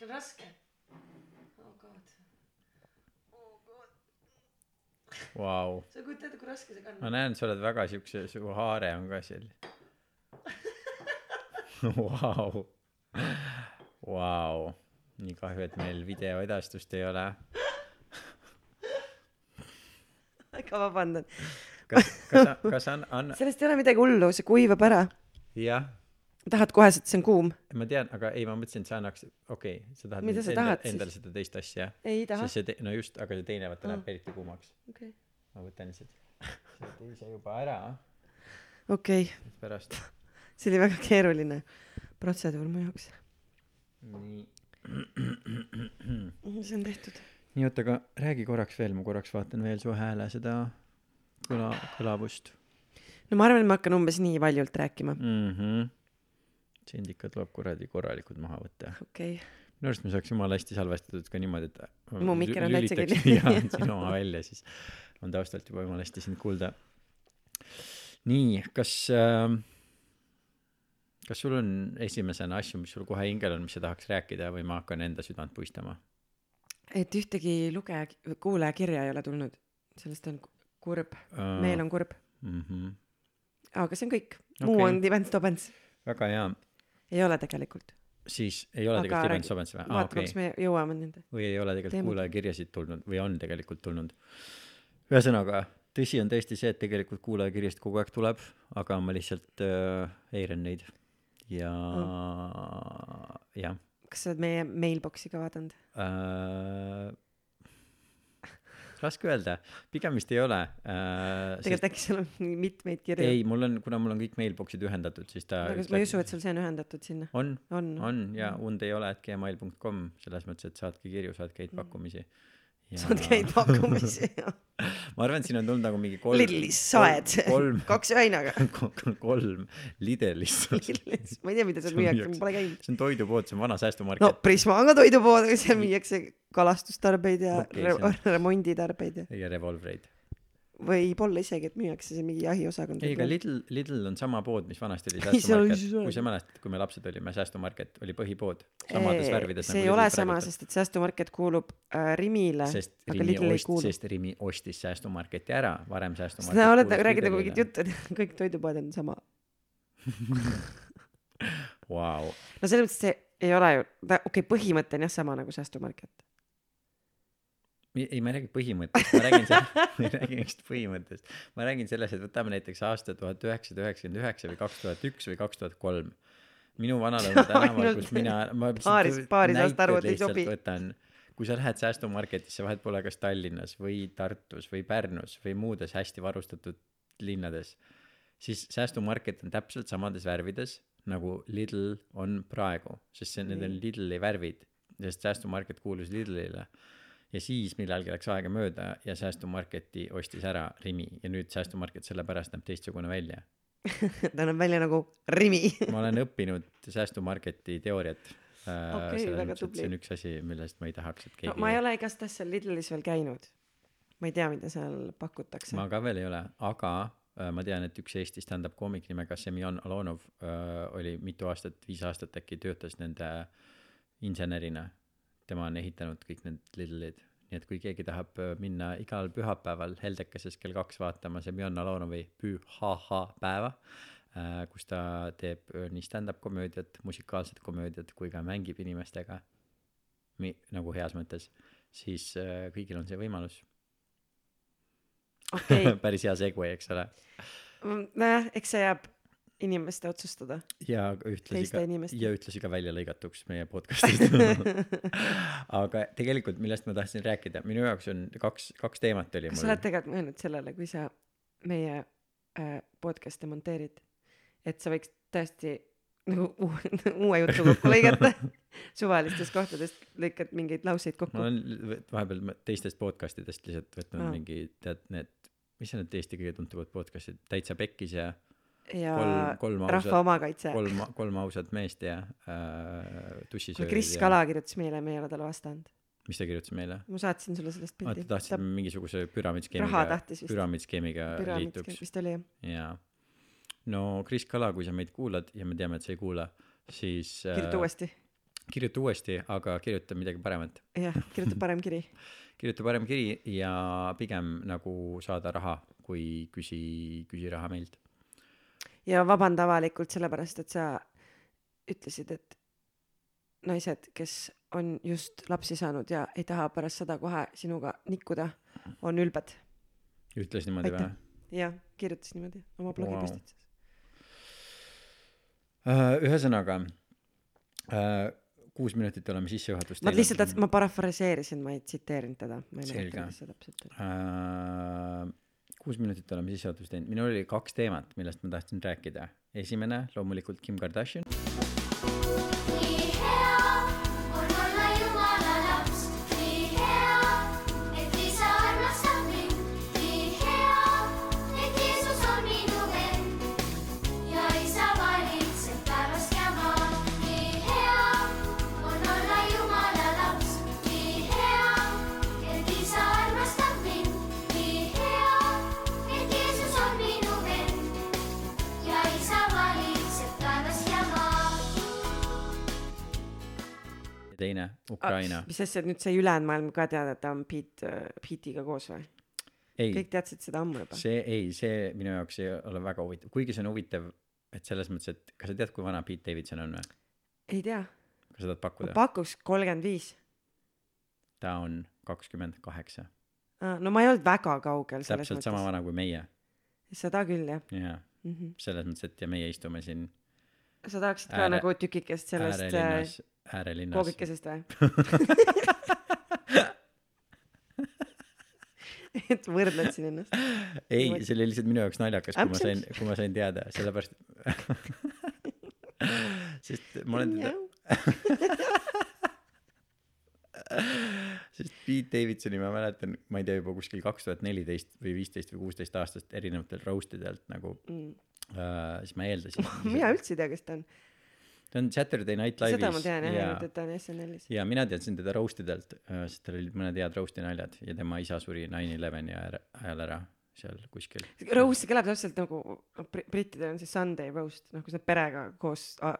see on raske? Oh god. Oh god. Vau. sa ei kujuta ette kui raske see ma kanda näen, sa oled väga siukse, su haare on ka seal. Vau, vau, nii kahju, et meil videoedastust ei ole. väga vabandan. Kas, kas, kas on, on, sellest ei ole midagi hullu see kuivab ära. Jah, tahad kohe et see on kuum? Ma tean, aga ei, ma mõtlesin, et sa annaks, okei okay,, sa tahad Mida sa enda- tahad endale seda teist asja, ei taha. Siis see te-, no just, aga see teine vaata Mm. läheb eriti kuumaks. okei. Ma võtan lihtsalt selle teise juba ära, okei. Pärast. see oli väga keeruline protseduur mu jaoks. Nii, see on tehtud? Nii oota, aga räägi korraks veel, ma korraks vaatan veel su hääle seda kõla, kõlavust. No ma arvan et ma hakkan umbes nii valjult rääkima. Mm. -hmm. Sind ikka tuleb kuradi korralikult maha võtta. okei minu arust me saaks jumala hästi salvestatud ka niimoodi, et Mu mikker on täitsa kinni. jaa, sinu oma välja, siis on taustalt juba jumala hästi sind kuulda. nii, kas äh,, kas sul on esimesena asju, mis sul kohe hingel on, mis sa tahaks rääkida või ma hakkan enda südant puistama? et ühtegi lugeja kuulaja kirja ei ole tulnud sellest on kurb meel on kurb mm. -hmm. aga see on kõik muu Okei. on tibens-tobens väga hea, ei ole tegelikult siis ei ole Aga tegelikult Event Sobens või? aa vaatame kas me jõuame nende või ei ole tegelikult kuulajakirjasid tulnud või on tegelikult tulnud. ühesõnaga, tõsi on tõesti see, et tegelikult kuulajakirjast kogu aeg tuleb, aga ma lihtsalt äh, eiran neid ja Mm. jah kas sa oled meie mailbox'i ka vaadanud äh,. Raske öelda, pigem vist ei ole äh,. tegelikult äkki seal on mitmeid kirju. Ei, mul on, kuna mul on kõik mailbox'id ühendatud, siis ta aga ma ei usu et sul see on ühendatud sinna. On, on. on ja und ei ole, et gmail.com selles mõttes, et saatke kirju, saatke häid Mm. Saad käid pakkumisi ma arvan, et siin on tulnud nagu mingi kolm. Lidlis saed. kaks väinaga kolm Lidlist. Lidlis. Ma ei tea mida seal müüakse ma pole käinud. See on toidupood, see on vana säästumarket. No Prisma on ka toidupood aga seal müüakse kalastustarbeid ja Okei, re- on- remonditarbeid ja ja revolvreid. Võib-olla isegi et müüakse see mingi jahiosakond ei, aga Lidl, Lidl on sama pood, mis vanasti oli Ei, säästumarket. kui sa mäletad, kui me lapsed olime, säästumarket oli põhipood. samades Ee, värvides see nagu ei ole sama sest et säästumarket kuulub äh, Rimile sest Rimi Lidl ei ost-, kuulu. sest Rimi ostis säästumarketi ära, varem säästumarket sa oled nagu rääkida Lidlile. mingit juttu et kõik toidupoed on sama. Vau, no selles mõttes see ei ole ju ta okei okay, põhimõte on jah sama nagu säästumarket ei, ma ei räägi põhimõttest, ma räägin sellest, ma ei räägi mingist põhimõttest. ma räägin sellest, et võtame näiteks aasta tuhat üheksasada üheksakümmend üheksa või kaks tuhat üks või kaks tuhat kolm. minu vanalõuna tänaval, kus mina, ma paaris- paari saast arvu, et ei sobi. võtan, kui sa lähed säästumarketisse, vahet pole, kas Tallinnas või Tartus või Pärnus või muudes hästi varustatud linnades, siis säästumarket on täpselt samades värvides nagu Lidl on praegu, sest see, need on. Lidli värvid, sest säästumarket kuulus Lidlile ja siis millalgi läks aega mööda ja säästumarketi ostis ära Rimi. Ja nüüd säästumarket sellepärast näeb teistsugune välja. ta näeb välja nagu Rimi. Ma olen õppinud säästumarketi teooriat. Okei, selles mõttes, et see on üks asi, millest ma ei tahaks, et keegi no, ma ei ole igatahes seal Lidlis veel käinud. Ma ei tea mida seal pakutakse. Ma ka veel ei ole, aga äh, ma tean, et üks Eesti stand-up koomik nimega Semjon Alonov äh, oli mitu aastat, viis aastat äkki töötas nende insenerina. Tema on ehitanud kõik need Lidlid, nii et kui keegi tahab äh, minna igal pühapäeval Heldekeses kell kaks vaatama Semjon Alonovi pühapäeva äh,, kus ta teeb äh, nii stand-up komöödiat, musikaalset komöödiat kui ka mängib inimestega, nagu heas mõttes, siis kõigil on see võimalus. Okei. Päris hea segue, eks ole. nojah eks see jääb inimeste otsustada ja ühtlasi ka, ja ühtlasi ka välja lõigatuks meie podcast'ist. aga tegelikult, millest ma tahtsin rääkida, minu jaoks on kaks, kaks teemat oli kas sa mul oled. tegelikult mõelnud sellele kui sa meie äh, podcast'e monteerid et sa võiks tõesti nagu uue, jutu kokku lõigata suvalistest kohtadest lõikad mingeid lauseid ma kokku olen l- vahepeal teistest podcast idest lihtsalt võtnud Aa. mingi, tead need, mis on need Eesti kõige tuntumad podcast'id, Täitsa Pekkis ja ja kolm, kolm rahva ausat, omakaitse kolm, kolm ausat meest ja äh, tussisöörid Kris Kala kirjutas meile me ei ole talle vastanud mis ta kirjutas meile? ma saatsin sulle sellest aa, pildi ta tahtis Ta mingisuguse püramiidskeemiga, püramiidskeemiga püramiid liituks. vist oli jah jaa. no Kris Kala, kui sa meid kuulad ja me teame, et sa ei kuula, siis kirjuta äh, uuesti kirjuta uuesti aga kirjuta midagi paremat jah, kirjuta parem kiri. kirjuta parem kiri ja pigem nagu saada raha kui küsi küsi raha meilt ja vabanda avalikult sellepärast, et sa ütlesid, et naised, kes on just lapsi saanud ja ei taha pärast seda kohe sinuga nikkuda, on ülbed. ütles niimoodi või? Jah, kirjutas niimoodi oma blogipostituses Äh, ühesõnaga äh, kuus minutit oleme sissejuhatust ma lihtsalt ma parafraseerisin, ma ei tsiteerinud teda, Selge. äh, kuus minutit oleme sissejuhatust teinud. Minul oli kaks teemat millest ma tahtsin rääkida. Esimene loomulikult Kim Kardashian teine Ukraina mis asja, nüüd sai ülejäänud maailm ka teada, et ta on Pete, Pete'iga koos või? ei kõik teadsid seda ammu juba. see ei see minu jaoks ei ole väga huvitav kuigi see on huvitav et selles mõttes et kas sa tead kui vana Pete Davidson on või ei tea, kas sa tahad pakkuda pakuks kolmkümmend viis. ta on kakskümmend kaheksa no ma ei olnud väga kaugel täpselt sama mõttes. vana kui meie seda küll jah jaa mm. -hmm. selles mõttes et ja meie istume siin sa tahaksid ka Ääre- nagu tükikest sellest äh, äärelinnas äärelinnas koogikesest või? et võrdled siin ennast. ei see oli lihtsalt minu jaoks naljakas kui ma sain kui ma sain teada sellepärast sest ma olen teda sest Pete Davidsoni ma mäletan ma ei tea juba kuskil kaks tuhat neliteist või viisteist või kuusteist aastast erinevatel roast idelt nagu Mm. äh, siis ma eeldasin mina üldse ei tea, kes ta on. Ta on Saturday Night Live'is seda ma tean jah, ja ainult et ta on SNL-is. ja mina teadsin teda roast idelt äh, sest tal olid mõned head roast'i naljad ja tema isa suri nine eleven'i ajal ära seal kuskil Roast kõlab täpselt nagu bri- brittidel on see Sunday roast, noh kus nad perega koos a-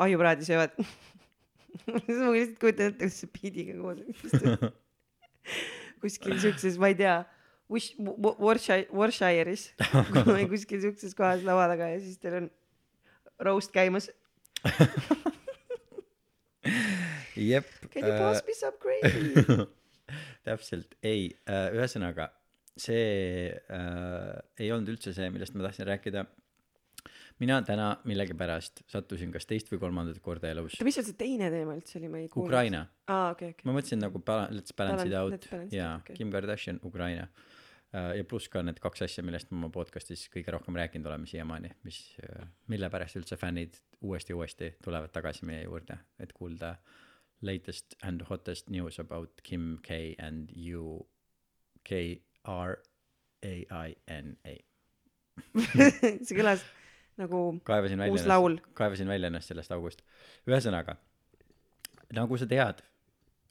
aiupraadi söövad. ma lihtsalt kujutan ette, kuidas see Pete'iga koos kuskil siukses, ma ei tea, Wish-, Warshire, Warshire'is või kuskil siukses kohas laua taga ja siis teil on roast käimas. jep Can you pass äh, me some gravy? täpselt ei äh, ühesõnaga see äh, ei olnud üldse see millest ma tahtsin rääkida mina täna millegipärast sattusin kas teist või kolmandat korda elus oota, mis seal see teine teema üldse oli, ma ei kuulnud. Ukraina aa, okei, okei. ma mõtlesin nagu bala- let's balance it out let's balance it ja out, okei. Kim Kardashian Ukraina Äh, ja pluss ka need kaks asja millest ma oma podcast'is kõige rohkem rääkinud oleme siiamaani mis äh, mille pärast üldse fännid uuesti ja uuesti tulevad tagasi meie juurde et kuulda latest and hottest news about Kim K and you K R A I N A. See kõlas nagu kaevasin uus ennast. laul. kaevasin välja ennast sellest august. Ühesõnaga nagu sa tead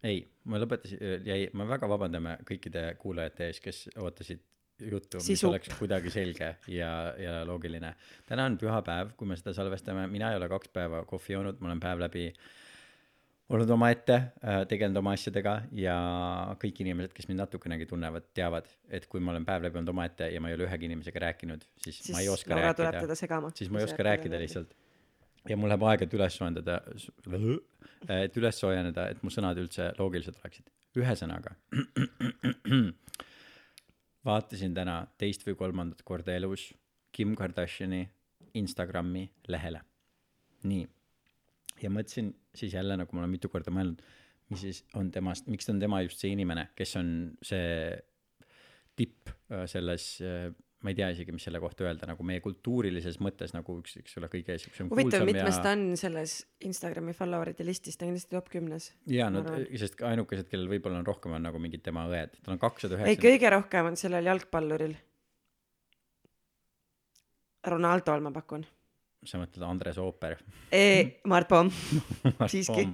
ei ma lõpetasin jäi ma väga vabandame kõikide kuulajate ees kes ootasid juttu mis oleks kuidagi selge ja ja loogiline. Täna on pühapäev kui me seda salvestame. Mina ei ole kaks päeva kohvi joonud ma olen päev läbi olnud omaette äh, tegelenud oma asjadega ja kõik inimesed kes mind natukenegi tunnevad teavad et kui ma olen päev läbi olnud omaette ja ma ei ole ühegi inimesega rääkinud siis, ma ei oska rääkida. siis ma ei oska rääkida. lihtsalt ja mul läheb aega et üles soojendada et üles soojeneda et mu sõnad üldse loogilised oleksid. Ühesõnaga vaatasin täna teist või kolmandat korda elus Kim Kardashini Instagrami lehele. Nii. Ja mõtlesin siis jälle nagu ma olen mitu korda mõelnud mis siis on temast miks on tema just see inimene kes on see tipp äh, selles äh, ma ei tea isegi mis selle kohta öelda nagu meie kultuurilises mõttes nagu üks eks ole kõige siuksem huvitav, mitmes ja ta on selles Instagrami follower'ite listis, ta on kindlasti top kümnes. ma no sest ainukesed kellel võib-olla on rohkem on nagu mingid tema õed tal on kakssada ei, üheksa kõige rohkem on sellel jalgpalluril. Ronaldol ma pakun. sa mõtled Andres Ooper Mart Pomm. Siiski.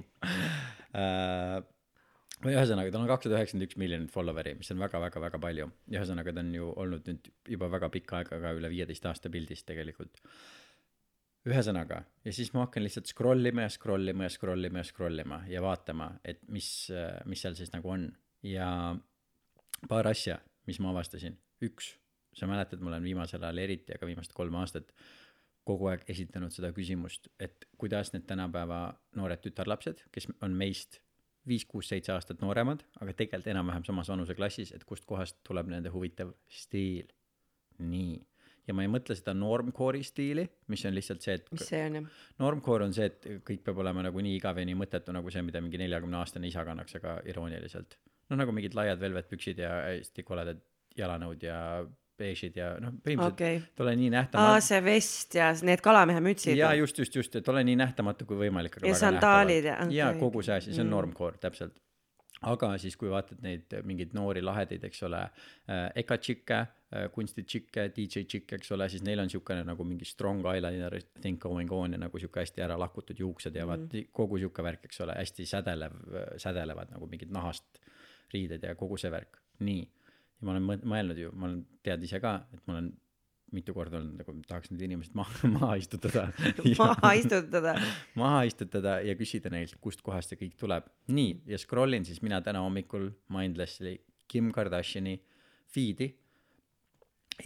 Ühesõnaga tal on kakssada üheksakümmend üks miljonit follower'i mis on väga-väga-väga palju. Ühesõnaga ta on ju olnud nüüd juba väga pikka aega ka üle viieteist aasta pildis tegelikult. Ühesõnaga ja siis ma hakkan lihtsalt scroll ima ja scroll ima ja scroll ima ja scroll ima ja vaatama et mis mis seal siis nagu on. Ja paar asja mis ma avastasin. Üks sa mäletad ma olen viimasel ajal eriti aga viimased kolm aastat kogu aeg esitanud seda küsimust et kuidas need tänapäeva noored tütarlapsed kes on meist viis kuus seitse aastat nooremad aga tegelikult enam-vähem samas vanuseklassis et kust kohast tuleb nende huvitav stiil. Nii. Ja ma ei mõtle seda normcore'i stiili mis on lihtsalt see et mis see on jah? Normcore on see, et kõik peab olema nagu nii igav ja nii mõttetu nagu see, mida mingi neljakümne aastane isa kannaks, aga irooniliselt. noh, nagu mingid laiad velvetpüksid ja hästi koledad jalanõud ja beežid ja noh, põhimõtteliselt okay. et ole nii nähtamatu. see vest ja need kalamehe mütsid ja just, just, just, et ole nii nähtamatu kui võimalik. Ja sandaalid ja- ja okei, kogu see asi, see on Mm. normcore täpselt. aga siis, kui vaatad neid mingeid noori lahedaid, eks ole äh,, eka tšikke äh,, kunstitšikke, DJ tšikke, eks ole, siis neil on siukene nagu mingi strong eyeliner, think going on ja nagu sihuke hästi ära lakutud juuksed ja Mhm. vaat kogu sihuke värk, eks ole, hästi sädelev, sädelevad nagu mingid nahast riided ja kogu see värk, nii. Ja ma olen mõelnud ju, ma olen, tead ise ka, et ma olen mitu korda olnud nagu tahaks need inimesed maha, maha istutada. Maha istutada. Maha istutada ja küsida neilt, kustkohast see kõik tuleb. nii, ja scroll in siis mina täna hommikul mindlessly Kim Kardashini feed'i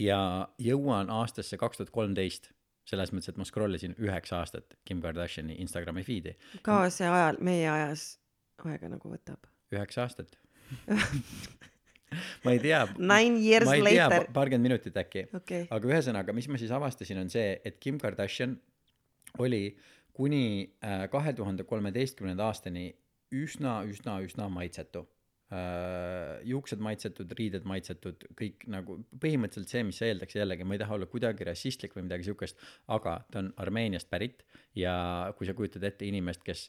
ja jõuan aastasse kaks tuhat kolmteist selles mõttes, et ma scroll isin üheksa aastat Kim Kardashini Instagrami feed'i, kaua see ajal meie ajas aega nagu võtab. Üheksa aastat ma ei tea, nine years ma ei tea, later. paarkümmend minutit äkki. Okei. Aga ühesõnaga, mis ma siis avastasin, on see, et Kim Kardashian oli kuni äh, kahe tuhande kolmeteistkümnenda aastani üsna, üsna, üsna maitsetu. Äh,. juuksed maitsetud, riided maitsetud, kõik nagu põhimõtteliselt see, mis eeldaks, jällegi ma ei taha olla kuidagi rassistlik või midagi siukest, aga ta on Armeeniast pärit ja kui sa kujutad ette inimest, kes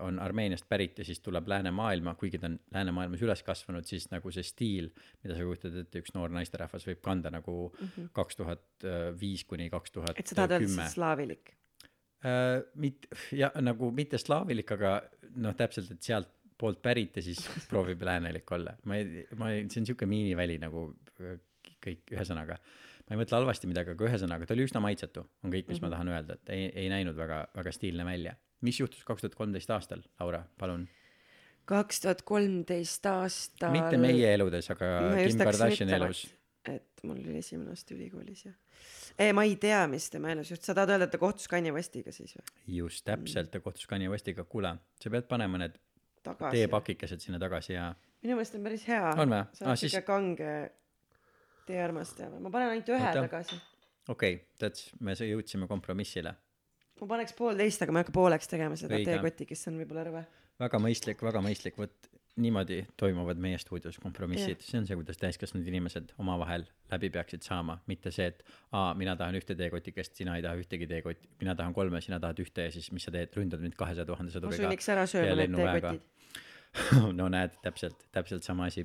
on Armeeniast pärit ja siis tuleb läänemaailma, kuigi ta on läänemaailmas üles kasvanud, siis nagu see stiil, mida sa kujutad ette, üks noor naisterahvas võib kanda nagu kaks tuhat viis kuni kaks tuhat Mhm. et sa tahad öelda kümme siis. slaavilik mit-, ja nagu mitte slaavilik, aga noh, täpselt, et sealt poolt pärit ja siis proovib läänelik olla. ma ei, ma ei, see on siuke miiniväli nagu äh, kõik, ühesõnaga. ma ei mõtle halvasti midagi, aga ühesõnaga ta oli üsna maitsetu, on kõik, mis mm -hmm. ma tahan öelda, et ei, ei näinud väga, väga stiilne välja. Mis juhtus kaks tuhat kolmteist aastal, Laura, palun? kaks tuhat kolmteist aastal mitte meie eludes, aga Kim Kardashini elus. et mul oli esimene aasta ülikoolis ja ei ma ei tea mis tema elus just sa tahad öelda et ta kohtus Kanye Westiga siis või just täpselt, ta kohtus Kanye Westiga, kuule, sa pead panema need teepakikesed sinna tagasi ja minu meelest on päris hea On või? sa Aa, oled siis- siuke kange teearmastaja ma panen ainult ühe Oota. tagasi okei okay,, tead, me jõudsime kompromissile. Ma paneks poolteist aga ma ei hakka pooleks tegema seda teekotti kes on võib-olla rõve. Väga mõistlik, väga mõistlik, vot niimoodi toimuvad meie stuudios kompromissid, see on see, kuidas täiskasvanud inimesed omavahel läbi peaksid saama, mitte see, et aa, mina tahan ühte teekotikest, sina ei taha ühtegi teekotti, mina tahan kolme, sina tahad ühte ja siis mis sa teed, ründad mind kahesaja tuhande ma sõduriga. sunniks ära sööma need teekotid. No näed, täpselt, täpselt sama asi.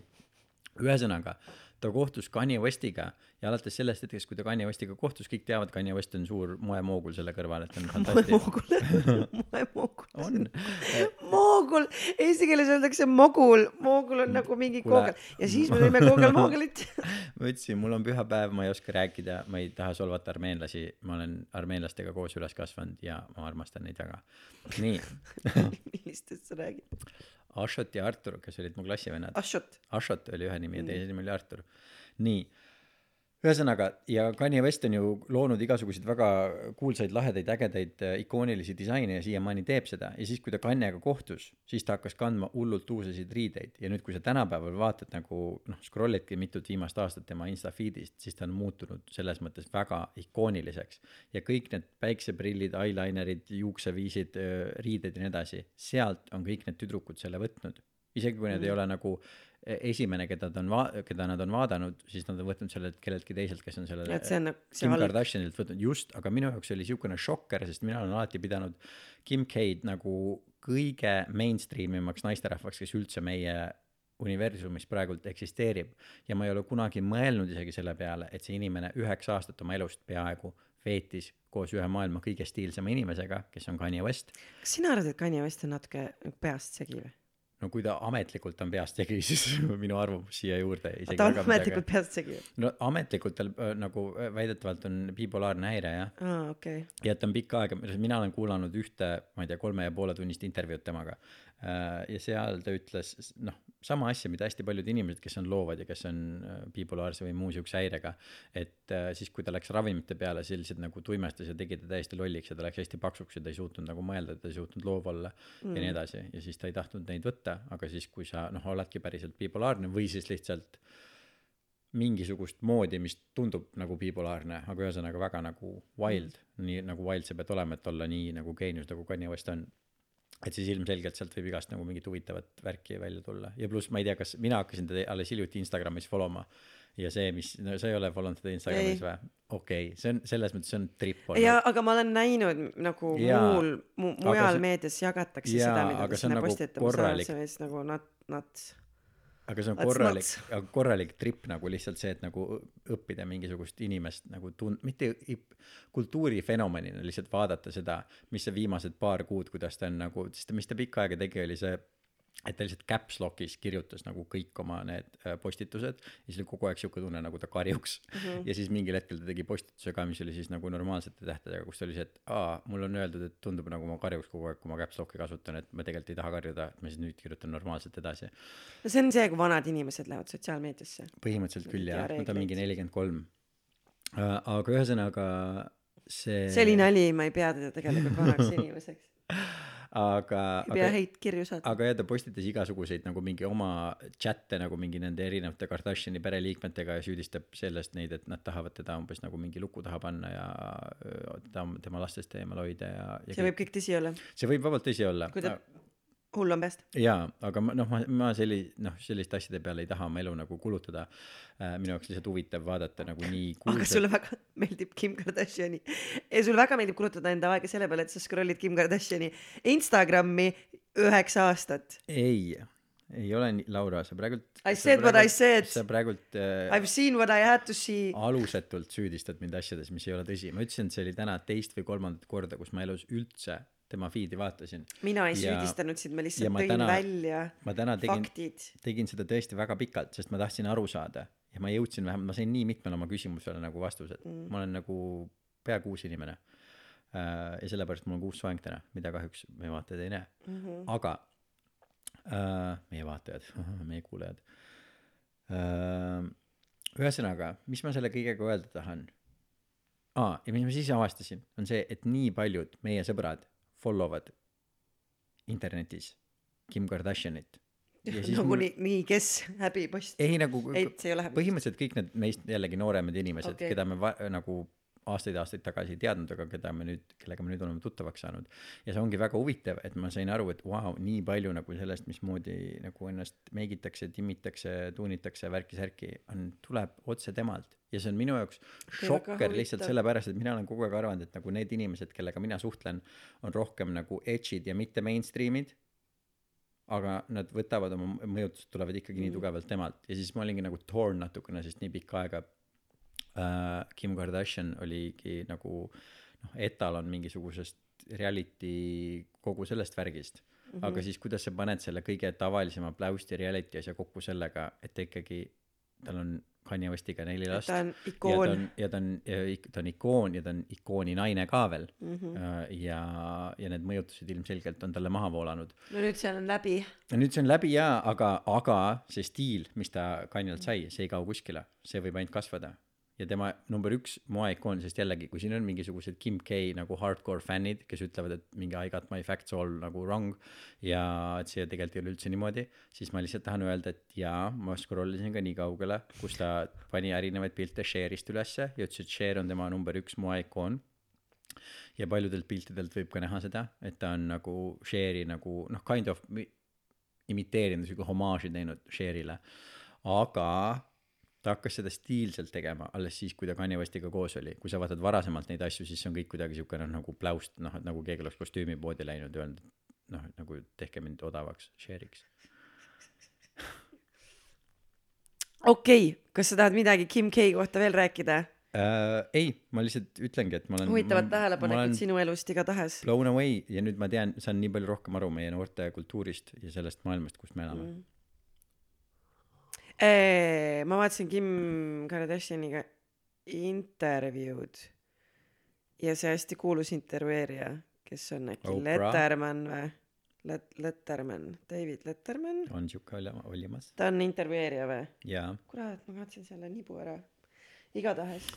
ühesõnaga, ta kohtus Kanye Westiga ja alates sellest hetkest, kui ta Kanye Westiga kohtus, kõik teavad, Kanye West on suur moemoogul selle kõrval, et ta on fantastiline. moogul moemoogul. On, moogul. Eesti keeles öeldakse mogul. Moogul on nagu mingi Kuule. koogel. Ja siis me tõime koogel-moogelit ma ütlesin, mul on püha päev, ma ei oska rääkida, ma ei taha solvata armeenlasi, ma olen armeenlastega koos üles kasvanud ja ma armastan neid väga. nii, millistest sa räägid Ashot ja Artur, kes olid mu klassivennad. Ashot Ashot oli ühe nimi ja teise nimi oli Artur. nii, ühesõnaga ja Kanye West on ju loonud igasuguseid väga kuulsaid, lahedaid, ägedaid, ikoonilisi disaine ja siiamaani teeb seda. Ja siis, kui ta Kanyega kohtus, siis ta hakkas kandma hullult uusasid riideid. Ja nüüd, kui sa tänapäeval vaatad nagu noh, scroll'idki mitut viimast aastat tema insta feed'ist, siis ta on muutunud selles mõttes väga ikooniliseks. Ja kõik need päikseprillid, eyelinerid, juukseviisid, riided ja nii edasi, sealt on kõik need tüdrukud selle võtnud. Isegi kui need mm. ei ole nagu esimene, keda ta on va-, keda nad on vaadanud, siis nad on võtnud selle kelleltki teiselt, kes on selle et see on nagu see Kim halb. Kardashinilt võtnud. Just, aga minu jaoks oli niisugune šokker, sest mina olen alati pidanud Kim K-d nagu kõige mainstream imaks naisterahvaks, kes üldse meie universumis praegult eksisteerib. Ja ma ei ole kunagi mõelnud isegi selle peale, et see inimene üheksa aastat oma elust peaaegu veetis koos ühe maailma kõige stiilsema inimesega, kes on Kanye West. kas sina arvad et Kanye West on natuke peast segi või no kui ta ametlikult on peast segi, siis minu arvamus siia juurde isegi ta on väga midagi- ametlikult peast segi. no ametlikult tal äh, nagu äh, väidetavalt on bipolaarne häire jah aa, okei okay.. ja et ta on pikka aega, mina olen kuulanud ühte, ma ei tea, kolme ja poole tunnist intervjuud temaga. Ja seal ta ütles noh, sama asja, mida hästi paljud inimesed, kes on loovad ja kes on äh, bipolaarse või muu siukse häirega. et äh, siis, kui ta läks ravimite peale, see lihtsalt nagu tuimestas ja tegi ta täiesti lolliks ja ta läks hästi paksuks ja ta ei suutnud nagu mõelda, ta ei suutnud loov olla mm. ja nii edasi ja siis ta ei tahtnud neid võtta, aga siis, kui sa noh, oledki päriselt bipolaarne või siis lihtsalt mingisugust moodi, mis tundub nagu bipolaarne, aga ühesõnaga väga nagu wild, nii nagu wild sa pead olema, et olla nii nagu geenius nagu Kanye West on. Et siis ilmselgelt sealt võib igast nagu mingit huvitavat värki välja tulla ja pluss ma ei tea, kas mina hakkasin teda alles hiljuti Instagramis follow ma ja see, mis, no sa ei ole follownud teda Instagramis või? okei okay,, see on selles mõttes, see on trip ja, aga ma olen näinud nagu Jaa. muul mu,, mujal see- meedias jagatakse Jaa, seda, mida ta sinna nagu postitab, see on nagu nat-, nats. Aga see on That's korralik korralik trip nagu lihtsalt see, et nagu õppida mingisugust inimest nagu tun-, mitte kultuurifenomenina lihtsalt vaadata seda, mis see viimased paar kuud, kuidas ta on nagu, sest mis ta pikka aega tegi, oli see, et ta lihtsalt caps lock'is kirjutas nagu kõik oma need äh, postitused ja siis oli kogu aeg siuke tunne, nagu ta karjuks mm. -hmm. ja siis mingil hetkel ta tegi postituse ka, mis oli siis nagu normaalsete tähtedega, kus oli see, et aa, mul on öeldud, et tundub nagu ma karjuks kogu aeg, kui ma caps lock'i kasutan, et ma tegelikult ei taha karjuda, et ma siis nüüd kirjutan normaalselt edasi no see on see, kui vanad inimesed lähevad sotsiaalmeediasse. põhimõtteliselt küll jah, ma on mingi nelikümmend kolm. aga ühesõnaga see. see oli. nali, ma ei pea teda tegelikult vanaks inimeseks. aga, ei pea häid kirju saatma. aga jah, ta postitas igasuguseid nagu mingi oma chat'e nagu mingi nende erinevate Kardashini pereliikmetega ja süüdistab sellest neid, et nad tahavad teda umbes nagu mingi luku taha panna ja teda tema lastest eemal hoida ja, ja see võib kõik tõsi olla, see võib vabalt tõsi olla. kui ta hull on peast. jaa, aga ma noh, ma, ma selli-, noh, selliste asjade peale ei taha oma elu nagu kulutada. minu jaoks lihtsalt huvitav vaadata nagu nii aga sulle väga meeldib Kim Kardashini ja sulle väga meeldib kulutada enda aega selle peale, et sa scroll'id Kim Kardashini Instagrami üheksa aastat. ei, ei ole nii, Laura, sa praegult. I said what I said. sa praegult äh, I have seen what I had to see. alusetult süüdistad mind asjades, mis ei ole tõsi. ma ütlesin, et see oli täna teist või kolmandat korda, kus ma elus üldse tema feed'i vaatasin. mina ei Ja- süüdistanud sind, ma lihtsalt ma tõin täna- välja ma täna tegin, faktid. tegin seda tõesti väga pikalt, sest ma tahtsin aru saada ja ma jõudsin vähemalt, ma sain nii mitmele oma küsimusele nagu vastused mm.. ma olen nagu peaaegu uus inimene. ja sellepärast mul on ka uus soeng täna, mida kahjuks meie vaatajad ei näe mm. -hmm. aga äh, meie vaatajad, meie kuulajad äh,. ühesõnaga, mis ma selle kõigega öelda tahan aa, ja mis ma siis avastasin, on see, et nii paljud meie sõbrad follow vad internetis Kim Kardashianit. nagu nii, nii, kes häbipost. ei nagu põhimõtteliselt kõik need meist jällegi nooremad inimesed okay., keda me va- nagu aastaid-aastaid tagasi ei teadnud, aga keda me nüüd, kellega me nüüd oleme tuttavaks saanud. ja see ongi väga huvitav, et ma sain aru, et vau wow,, nii palju nagu sellest, mismoodi nagu ennast meigitakse, timmitakse, tuunitakse, värki-särki on, tuleb otse temalt. ja see on minu jaoks šokker lihtsalt sellepärast, et mina olen kogu aeg arvanud, et nagu need inimesed, kellega mina suhtlen, on rohkem nagu edge'id ja mitte mainstream'id aga nad võtavad oma mõjutused tulevad ikkagi nii tugevalt temalt ja siis ma olingi nagu torn natukene, sest nii pikka aega Kim Kardashian oligi nagu noh, etalon mingisugusest reality kogu sellest värgist mm. -hmm. aga siis, kuidas sa paned selle kõige tavalisema pläusti reality asja kokku sellega, et ta ikkagi, tal on Kanye Westiga neli last. ta on ja ta ikoon on, ja ta on, ta on ikoon ja ta on ikooni naine ka veel mm. -hmm. ja, ja need mõjutused ilmselgelt on talle maha voolanud no nüüd see on läbi. ja nüüd see on läbi jaa, aga, aga see stiil, mis ta Kanjalt sai, see ei kao kuskile, see võib ainult kasvada. Ja tema number üks moeikoon, sest jällegi, kui siin on mingisugused Kim K nagu hardcore fännid, kes ütlevad, et mingi I got my facts all nagu wrong ja et see tegelikult ei ole üldse niimoodi, siis ma lihtsalt tahan öelda, et jaa, ma scroll isin ka nii kaugele, kus ta pani erinevaid pilte Share'ist ülesse ja ütles, et Share on tema number üks moeikoon ja paljudelt piltidelt võib ka näha seda, et ta on nagu Share'i nagu noh, kind of mi- imiteerinud, sihuke homaaži teinud Share'ile. aga ta hakkas seda stiilselt tegema alles siis, kui ta Kanye Westiga koos oli, kui sa vaatad varasemalt neid asju, siis see on kõik kuidagi sihuke noh nagu pläust, noh et nagu keegi oleks kostüümipoodi läinud ja öelnud, noh, et nagu tehke mind odavaks Share'iks. okei okay., kas sa tahad midagi Kim K kohta veel rääkida? äh, ei ma lihtsalt ütlengi et ma olen huvitavad tähelepanekud sinu elust igatahes blown away ja nüüd ma tean saan nii palju rohkem aru meie noorte kultuurist ja sellest maailmast kus me elame mm.. Eee, ma vaatasin Kim Kardashiniga intervjuud ja see hästi kuulus intervjueerija, kes on äkki Oprah? Letterman või? Let-, Letterman, David Letterman, on siuke olema olemas ta on intervjueerija või? ja kurat, ma kaotsin selle nibu ära. igatahes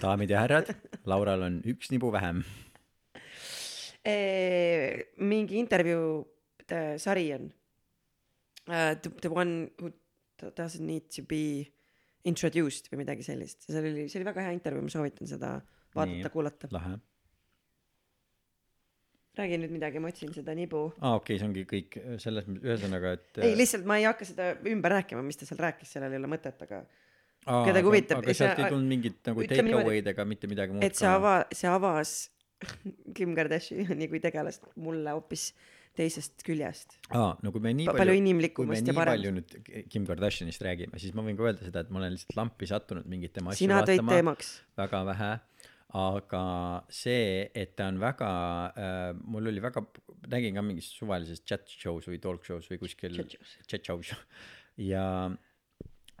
daamid ja härrad Laural on üks nibu vähem Eee, mingi intervjuude sari on uh,. The, the one who doesn't need to be introduced või midagi sellist seal oli, see oli väga hea intervjuu, ma soovitan seda Nii. vaadata-kuulata. lahe räägi nüüd midagi, ma otsin seda nibu. aa okei okay, see ongi kõik selles mõttes ühesõnaga et ei, lihtsalt ma ei hakka seda ümber rääkima, mis ta seal rääkis, sellel ei ole mõtet, aga kedagi huvitab, aga sealt see- ei tulnud mingit nagu take away'd ega mitte midagi muud et see ava-, see avas Kim Kardashini kui tegelast mulle hoopis teisest küljest. aa no kui me nii Pa- palju palju kui me inimlikumast ja nii parem. palju nüüd Kim Kardashinist räägime siis ma võin ka öelda seda et ma olen lihtsalt lampi sattunud mingit tema asju sina vaatama väga vähe aga see et ta on väga äh, mul oli väga nägin ka mingis suvalises chat show's või talk show's või kuskil Chat show's. ja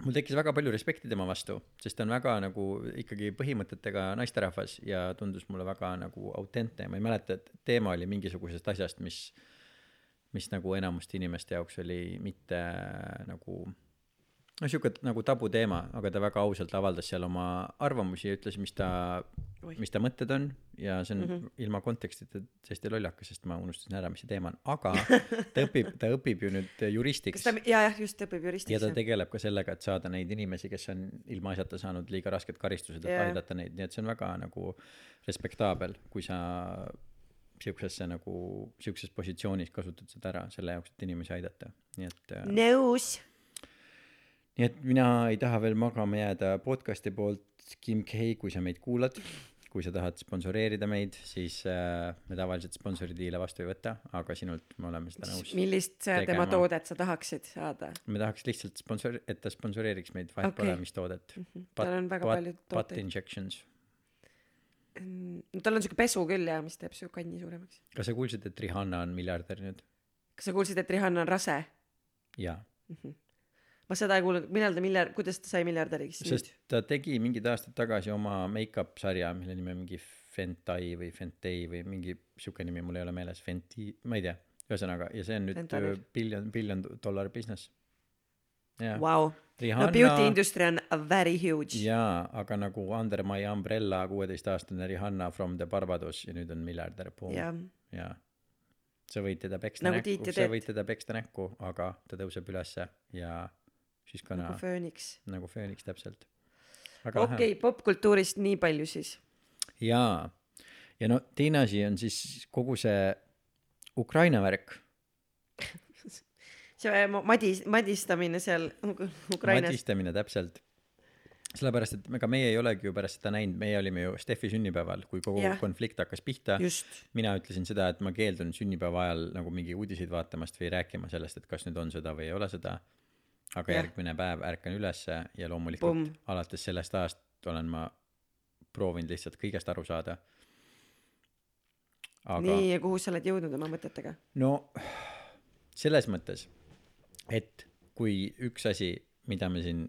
mul tekkis väga palju respekti tema vastu sest ta on väga nagu ikkagi põhimõtetega naisterahvas ja tundus mulle väga nagu autentne ma ei mäleta et teema oli mingisugusest asjast mis mis nagu enamuste inimeste jaoks oli mitte nagu no sihuke nagu tabuteema aga ta väga ausalt avaldas seal oma arvamusi ja ütles mis ta mis ta mõtted on ja see on mm -hmm. ilma kontekstita täiesti lollakas sest ma unustasin ära mis see teema on aga ta õpib ta õpib ju nüüd juristiks jaa, jah, just õpib ja juristiks ta. tegeleb ka sellega et saada neid inimesi kes on ilmaasjata saanud liiga rasked karistused et Jaa. aidata neid nii et see on väga nagu respektaabel kui sa siuksesse nagu siukses positsioonis kasutad seda ära selle jaoks et inimesi aidata nii et äh, nõus. nii et mina ei taha veel magama jääda podcast'i poolt Kim K kui sa meid kuulad kui sa tahad sponsoreerida meid siis äh, me tavaliselt sponsoridiile vastu ei võta aga sinult me oleme seda nõus millist äh, tema tegema. toodet sa tahaksid saada? me tahaks lihtsalt sponsor et ta sponsoreeriks meid vahet Okei. pole mis toodet tal on väga palju butt tooteid. injections no tal on siuke pesu küll jah, mis teeb su kanni suuremaks. kas sa kuulsid et Rihanna on miljardär nüüd? Kas sa kuulsid, et Rihanna on rase? jaa. Ma seda ei kuulnud, millal ta miljard, kuidas ta sai miljardäriks sest nüüd? ta tegi mingid aastad tagasi oma make-up sarja mille nimi on mingi Fentai või Fentei või mingi siuke nimi mul ei ole meeles. Fenti ma ei tea. Ühesõnaga ja see on nüüd billion billion dollar business. Jaa Vau, no Rihanna beauty industry on very huge. jaa aga nagu Under my umbrella kuueteistaastane Rihanna from the Barbados ja nüüd on miljardär boom. Jah, jaa. Sa võid teda peksta Nagu näkku ja sa võid teda peksta näkku aga ta tõuseb ülesse ja siis ka nagu fööniks. nagu fööniks täpselt. Okei okay,, popkultuurist nii palju siis. jaa. Ja no teine asi on siis kogu see Ukraina värk see ma- madis-, madistamine seal Ukrainas. madistamine täpselt sellepärast et ega meie ei olegi ju pärast seda näinud meie olime ju Steffi sünnipäeval kui kogu Jah. konflikt hakkas pihta mina ütlesin seda et ma keeldun sünnipäeva ajal nagu mingi uudiseid vaatamast või rääkima sellest et kas nüüd on sõda või ei ole sõda aga Jah. järgmine päev ärkan ülesse ja loomulikult Pumm. alates sellest ajast olen ma proovinud lihtsalt kõigest aru saada aga nii, ja kuhu sa oled jõudnud oma mõtetega? no selles mõttes et kui üks asi mida me siin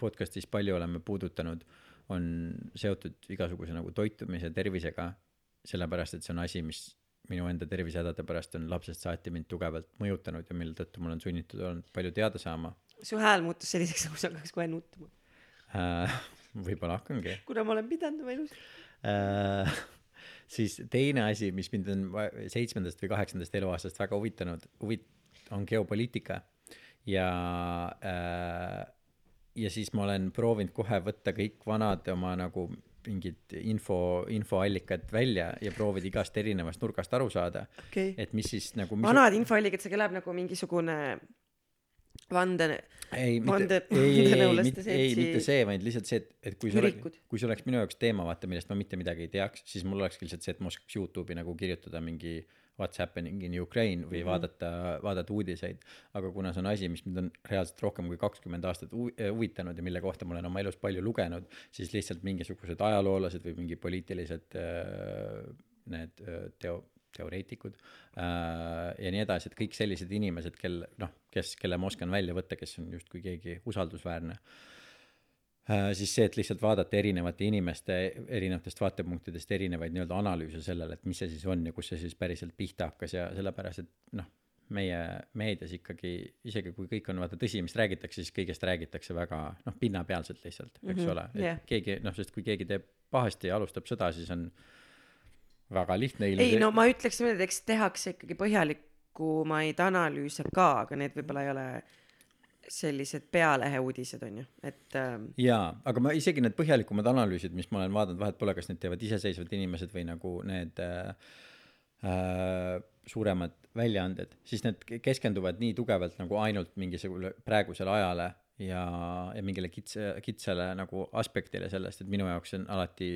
podcast'is palju oleme puudutanud on seotud igasuguse nagu toitumise tervisega sellepärast et see on asi mis minu enda tervisehädade pärast on lapsest saati mind tugevalt mõjutanud ja mille tõttu ma olen sunnitud olnud palju teada saama su hääl muutus selliseks, nagu sa hakkaks kohe nutma. äh, võib-olla hakkangi kuna ma olen pidanud oma elus. äh, siis teine asi mis mind on seitsmendast või kaheksandast eluaastast väga huvitanud huvit- on geopoliitika ja äh, ja siis ma olen proovinud kohe võtta kõik vanad oma nagu mingid info infoallikad välja ja proovida igast erinevast nurgast aru saada okay.. et mis siis nagu mis vanad infoallikad, see kõlab nagu mingisugune vande, Vande- vandenõulaste mitte ei seltsi- mitte see vaid lihtsalt see et et kui see oleks kui see oleks minu jaoks teema vaata millest ma mitte midagi ei teaks siis mul olekski lihtsalt see et ma oskaks Youtube'i nagu kirjutada mingi what's happening in Ukraine või mm -hmm. vaadata, vaadata uudiseid. aga kuna see on asi, mis mind on reaalselt rohkem kui kakskümmend aastat äh, huvitanud ja mille kohta ma olen oma elus palju lugenud, siis lihtsalt mingisugused ajaloolased või mingi poliitilised äh, need äh, teo-, teoreetikud ja nii edasi, et kõik sellised inimesed, kel noh, kes, kelle ma oskan välja võtta, kes on justkui keegi usaldusväärne. Siis see, et lihtsalt vaadata erinevate inimeste erinevatest vaatepunktidest erinevaid nii-öelda analüüse sellele, et mis see siis on ja kus see siis päriselt pihta hakkas ja sellepärast, et noh, meie meedias ikkagi, isegi kui kõik on vaata tõsi, mis räägitakse, siis kõigest räägitakse väga noh, pinnapealselt lihtsalt, eks Mhm, ole, et jah. keegi noh, sest kui keegi teeb pahasti ja alustab sõda, siis on väga lihtne ei no ma ütleks niimoodi, et eks tehakse ikkagi põhjalikumaid analüüse ka, aga need võib-olla ei ole sellised pealeheuudised on ju, et ähm, jaa, aga ma isegi need põhjalikumad analüüsid, mis ma olen vaadanud, vahet pole, kas need teevad iseseisvad inimesed või nagu need äh, äh, suuremad väljaanded, siis need ke- keskenduvad nii tugevalt nagu ainult mingisugusele praegusele ajale ja, ja mingile kitsa, kitsale nagu aspektile sellest, et minu jaoks see on alati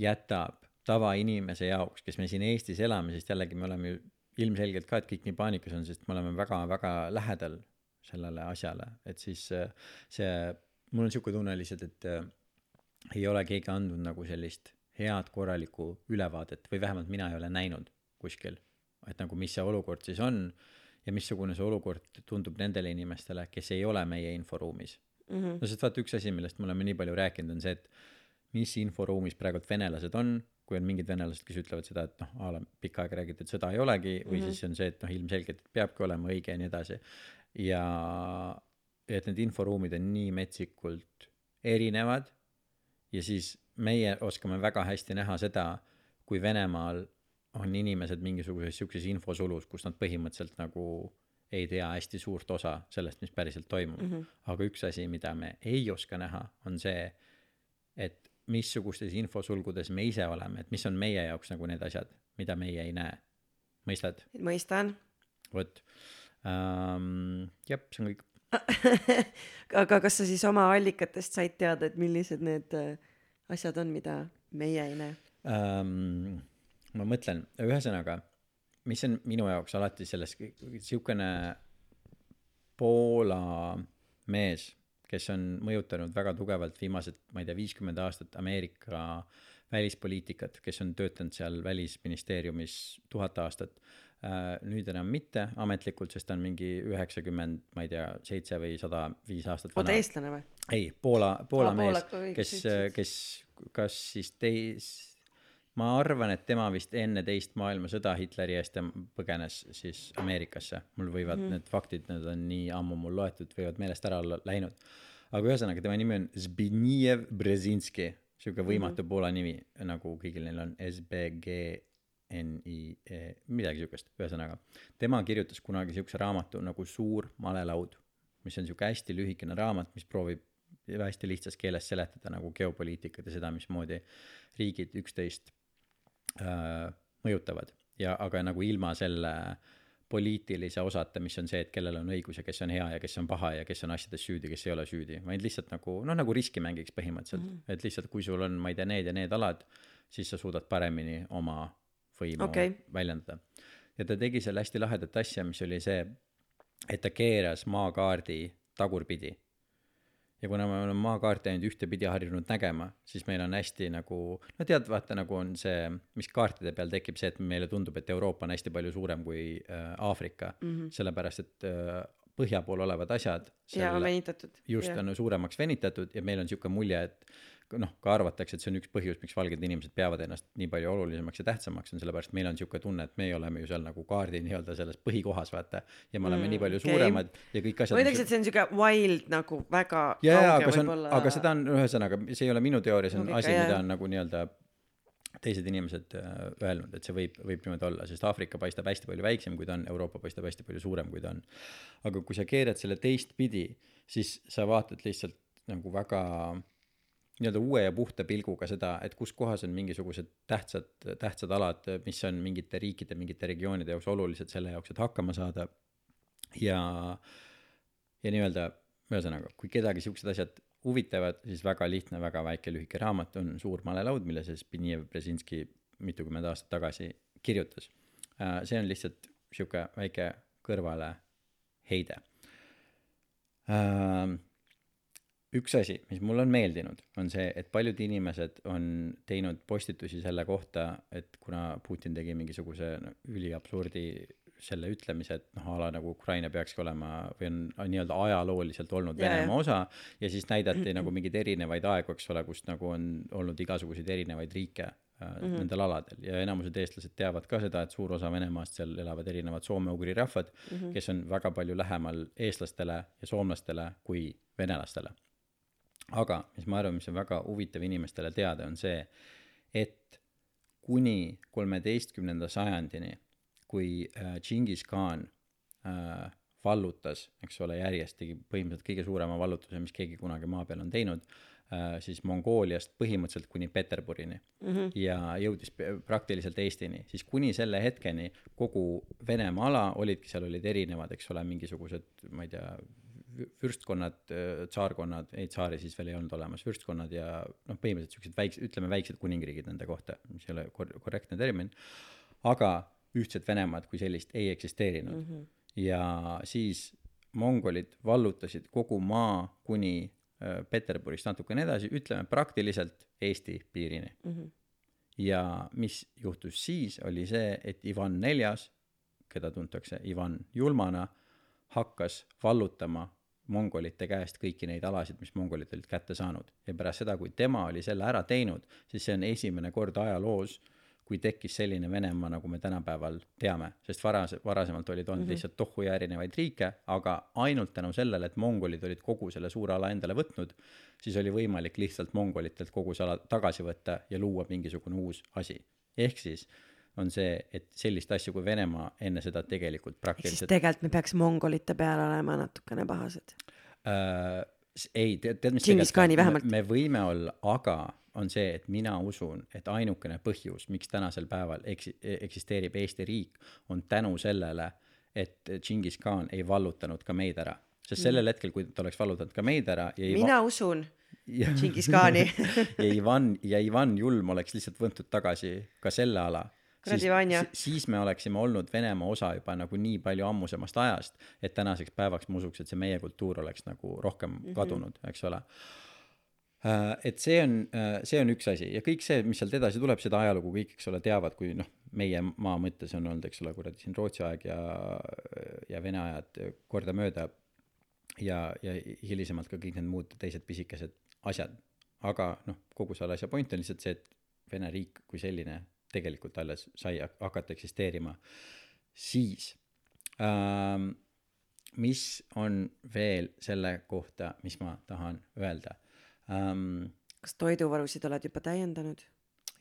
jätab tavainimese jaoks, kes me siin Eestis elame, sest jällegi me oleme ju ilmselgelt ka, et kõik nii paanikas on, sest me oleme väga-väga lähedal sellele asjale, et siis äh, see, mul on sihuke tunne lihtsalt, et äh, ei ole keegi andnud nagu sellist head korralikku ülevaadet või vähemalt mina ei ole näinud kuskil, et nagu mis see olukord siis on ja missugune see olukord tundub nendele inimestele, kes ei ole meie inforuumis mm. -hmm. no sest vaata, üks asi, millest me oleme nii palju rääkinud, on see, et mis inforuumis praegult venelased on, kui on mingid venelased, kes ütlevad seda, et noh, a la pikka aega räägiti, et sõda ei olegi, või mm -hmm. siis on see, et noh, ilmselgelt peabki olema õige ja nii edasi. Ja, et need inforuumid on nii metsikult erinevad ja siis meie oskame väga hästi näha seda, kui Venemaal on inimesed mingisuguses sihukeses infosulus, kus nad põhimõtteliselt nagu ei tea hästi suurt osa sellest, mis päriselt toimub mm. -hmm. aga üks asi, mida me ei oska näha, on see, et missugustes infosulgudes me ise oleme, et mis on meie jaoks nagu need asjad, mida meie ei näe. mõistad? mõistan vot ähm, jah, see on kõik. aga kas sa siis oma allikatest said teada, et millised need äh, asjad on, mida meie ei näe? ähm, ma mõtlen, ühesõnaga, mis on minu jaoks alati selles, siukene Poola mees, kes on mõjutanud väga tugevalt viimased, ma ei tea, viiskümmend aastat Ameerika välispoliitikat, kes on töötanud seal välisministeeriumis tuhat aastat nüüd enam mitte ametlikult, sest ta on mingi üheksakümmend, ma ei tea, seitse või sada viis aastat oota, eestlane või? ei, Poola, Poola Aa, mees kes kes, kas siis teis-, ma arvan, et tema vist enne teist maailmasõda Hitleri eest põgenes siis Ameerikasse. mul võivad mm -hmm. need faktid, need on nii ammu mul loetud, võivad meelest ära olla läinud. aga ühesõnaga, tema nimi on Zbigniew Brzezinski, sihuke võimatu mm -hmm. Poola nimi, nagu kõigil neil on S B G N I E, midagi siukest, ühesõnaga. tema kirjutas kunagi siukse raamatu nagu Suur malelaud, mis on sihuke hästi lühikene raamat, mis proovib hästi lihtsas keeles seletada nagu geopoliitikat ja seda, mismoodi riigid üksteist äh, mõjutavad ja aga nagu ilma selle poliitilise osata, mis on see, et kellel on õigus ja kes on hea ja kes on paha ja kes on asjades süüdi, kes ei ole süüdi, vaid lihtsalt nagu noh, nagu riskimängiks põhimõtteliselt mm, -hmm. et lihtsalt kui sul on, ma ei tea, need ja need alad, siis sa suudad paremini oma võimu Okei. okay. väljendada. ja ta tegi seal hästi lahedat asja, mis oli see, et ta keeras maakaardi tagurpidi ja kuna me oleme maakaarte ainult ühtepidi harjunud nägema, siis meil on hästi nagu, no tead, vaata nagu on see, mis kaartide peal tekib see, et meile tundub, et Euroopa on hästi palju suurem kui äh, Aafrika mm, -hmm. sellepärast et äh, põhja pool olevad asjad ja venitatud. just on suuremaks venitatud ja meil on sihuke mulje, et noh, ka arvatakse, et see on üks põhjus, miks valged inimesed peavad ennast nii palju olulisemaks ja tähtsamaks, on sellepärast, meil on sihuke tunne, et meie oleme ju seal nagu kaardi nii-öelda selles põhikohas, vaata. ja me oleme Mm, nii palju okei. suuremad ja kõik asjad. ma ütleks, et see on siuke wild nagu väga ja, ja, kauge aga see on, võib-olla. aga seda on ühesõnaga, see ei ole minu teooria, see on Loogika, asi, mida on nagu nii-öelda teised inimesed äh, öelnud, et see võib, võib niimoodi olla, sest Aafrika paistab hästi palju väiksem, kui ta on, Euroopa paistab hästi palju suurem, kui ta on. aga kui sa keerad selle teistpidi, siis sa vaatad lihtsalt nagu väga nii-öelda uue ja puhta pilguga seda, et kus kohas on mingisugused tähtsad, tähtsad alad, mis on mingite riikide, mingite regioonide jaoks olulised selle jaoks, et hakkama saada. ja, ja nii-öelda, ühesõnaga, kui kedagi siuksed asjad huvitavad, siis väga lihtne, väga väike lühike raamat on Suur malelaud, mille see Zbigniew Brzezinski mitukümmend aastat tagasi kirjutas. see on lihtsalt sihuke väike kõrvaleheide uh, üks asi, mis mulle on meeldinud, on see, et paljud inimesed on teinud postitusi selle kohta, et kuna Putin tegi mingisuguse no, üliabsurdi selle ütlemise, et noh, a la nagu Ukraina peakski olema või on, on nii-öelda ajalooliselt olnud Venemaa osa ja siis näidati nagu mingeid erinevaid aegu, eks ole, kus nagu on olnud igasuguseid erinevaid riike mm -hmm. nendel aladel ja enamused eestlased teavad ka seda, et suur osa Venemaast seal elavad erinevad soome-ugri rahvad mm, -hmm. kes on väga palju lähemal eestlastele ja soomlastele kui venelastele aga mis ma arvan, mis on väga huvitav inimestele teada, on see, et kuni kolmeteistkümnenda sajandini, kui äh, Džingis khan äh, vallutas, eks ole, järjest tegi põhimõtteliselt kõige suurema vallutuse, mis keegi kunagi maa peal on teinud äh,, siis Mongooliast põhimõtteliselt kuni Peterburini mm -hmm. ja jõudis praktiliselt Eestini, siis kuni selle hetkeni kogu Venemaa ala olidki, seal olid erinevad, eks ole, mingisugused, ma ei tea, vürstkonnad, tsaarkonnad, ei tsaari siis veel ei olnud olemas, vürstkonnad ja noh, põhimõtteliselt siuksed väiksed, ütleme väiksed kuningriigid nende kohta, mis ei ole kor- korrektne termin, aga ühtset Venemaad kui sellist ei eksisteerinud mm. -hmm. ja siis mongolid vallutasid kogu maa kuni Peterburist natukene edasi, ütleme praktiliselt Eesti piirini mm. -hmm. ja mis juhtus siis, oli see, et Ivan Neljas, keda tuntakse Ivan Julmana, hakkas vallutama mongolite käest kõiki neid alasid, mis mongolid olid kätte saanud ja pärast seda, kui tema oli selle ära teinud, siis see on esimene kord ajaloos, kui tekkis selline Venemaa, nagu me tänapäeval teame, sest varas-, varasemalt olid olnud mm -hmm. lihtsalt tohu ja erinevaid riike, aga ainult tänu sellele, et mongolid olid kogu selle suure ala endale võtnud, siis oli võimalik lihtsalt mongolitelt kogu see ala tagasi võtta ja luua mingisugune uus asi. ehk siis on see, et sellist asja kui Venemaa enne seda tegelikult praktiliselt tegelikult me peaks mongolite peale olema natukene pahased. äh, ei, tead, tead mis Džingis Khani vähemalt. me võime olla, aga on see, et mina usun, et ainukene põhjus, miks tänasel päeval eksi-, eksisteerib Eesti riik, on tänu sellele, et Džingis Khan ei vallutanud ka meid ära. sest sellel hetkel, kui ta oleks vallutanud ka meid ära mina usun ja, Džingis Khani. ja Ivan ja Ivan Julm oleks lihtsalt võetud tagasi ka selle ala, Kuradi siis, Vanja. si- siis me oleksime olnud Venemaa osa juba nagu nii palju ammusemast ajast, et tänaseks päevaks ma usuks, et see meie kultuur oleks nagu rohkem mm -hmm. kadunud, eks ole. et see on, see on üks asi ja kõik see, mis sealt edasi tuleb, seda ajalugu kõik, eks ole, teavad, kui noh, meie maa mõttes on olnud, eks ole, kuradi siin Rootsi aeg ja, ja Vene ajad kordamööda ja, ja hilisemalt ka kõik need muud teised pisikesed asjad. aga noh, kogu selle asja point on lihtsalt see, et Vene riik kui selline tegelikult alles sai hak- hakata eksisteerima siis ähm,. mis on veel selle kohta, mis ma tahan öelda ähm,? kas toiduvarusid oled juba täiendanud?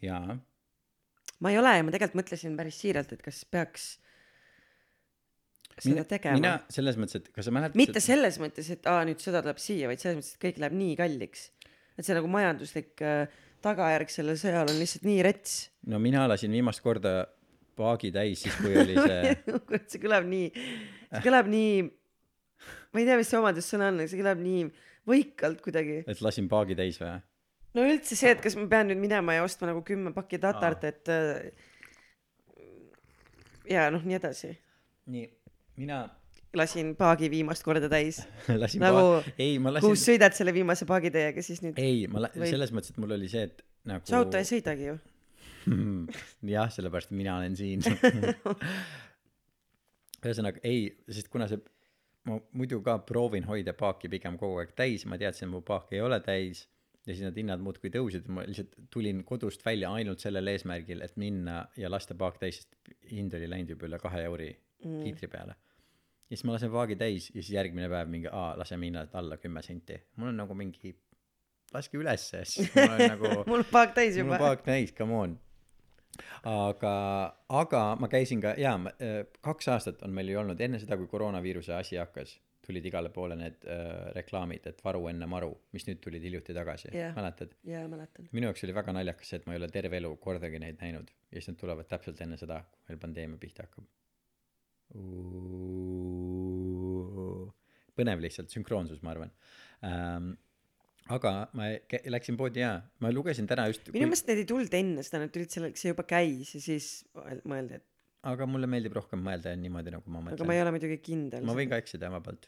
jaa, ma ei ole ja ma tegelikult mõtlesin päris siiralt, et kas peaks seda mina, tegema mina. selles mõttes, et kas sa mäletad mitte selles mõttes, et aa nüüd sõda tuleb siia, vaid selles mõttes, et kõik läheb nii kalliks. et see nagu majanduslik äh, tagajärg sellel sõjal on lihtsalt nii rets. no mina lasin viimast korda paagi täis siis, kui oli see kurat, see kõlab nii, see kõlab nii, ma ei tea, mis see omadussõna on, aga see kõlab nii võikalt kuidagi. et lasin paagi täis või? no üldse see, et kas ma pean nüüd minema ja ostma nagu kümme pakki tatart, et äh, ja noh, nii edasi. nii, mina lasin paagi viimast korda täis. lasin nagu paagi, ei ma lasin, sõidad selle viimase paagitäiega, siis nüüd ei ma la-, Või- selles mõttes, et mul oli see, et nagu see auto ei sõidagi ju. jah, sellepärast et mina olen siin. ühesõnaga ei, sest kuna see, ma muidu ka proovin hoida paaki pigem kogu aeg täis, ma teadsin, mu paak ei ole täis ja siis need hinnad muudkui tõusid, ma lihtsalt tulin kodust välja ainult sellel eesmärgil, et minna ja lasta paak täis, sest hind oli läinud juba üle kahe euri mm. liitri peale. Ja siis ma lasen paagi täis ja siis järgmine päev mingi, aa, laseme hinnad alla kümme senti. mul on nagu mingi, laske ülesse, siis mul on nagu mul on paak täis mul juba on. paak täis, come on. aga, aga ma käisin ka, jaa, kaks aastat on meil ju olnud enne seda, kui koroonaviiruse asi hakkas, tulid igale poole need äh, reklaamid, et varu enne maru, mis nüüd tulid hiljuti tagasi Jah. mäletad? jaa, mäletan. minu jaoks oli väga naljakas see, et ma ei ole terve elu kordagi neid näinud ja siis nad tulevad täpselt enne seda, kui meil pandeemia pihta hakkab. Põnev lihtsalt, sünkroonsus, ma arvan. Ähm,. aga ma läksin poodi ja ma lugesin täna just. minu meelest need ei tulnud enne seda, need tulid selleks, see juba käis ja siis mõel- mõeldi, et aga mulle meeldib rohkem mõelda niimoodi nagu ma aga ma mõtlen ei ole muidugi kindel ma võin ka eksida vabalt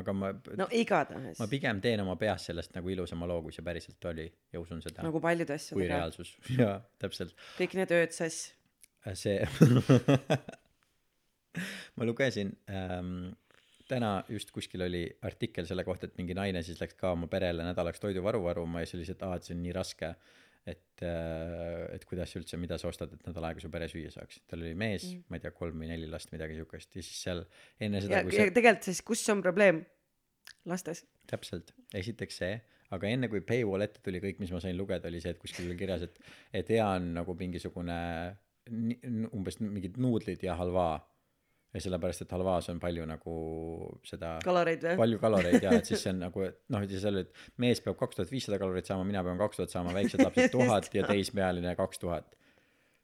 aga ma no igatahes. ma pigem teen oma peas sellest nagu ilusama loo kui see päriselt oli ja usun seda. Nagu paljude kui asjadega reaalsus jaa täpselt. Kõik need ööd sass. See ma lugesin ähm, täna just kuskil oli artikkel selle kohta et mingi naine siis läks ka oma perele nädalaks toiduvaru varuma ja siis oli see et aa et see on nii raske et äh, et kuidas üldse mida sa ostad et nädal aega su pere süüa saaks. Tal oli mees mm. ma ei tea kolm või neli last midagi siukest ja siis seal enne seda ja, kui ja see tegelikult siis kus on probleem? Lastes. Täpselt. Esiteks see aga enne kui paywall ette tuli kõik mis ma sain lugeda oli see et kuskil oli kirjas et et hea on nagu mingisugune umbes mingid nuudlid ja halvaa ja sellepärast et halvaas on palju nagu seda kaloreid või palju kaloreid ja et siis see on nagu noh et ja seal et mees peab kaks tuhat viissada kalorit saama mina pean kaks tuhat saama väiksed lapsed tuhat ja teismeealine kaks tuhat.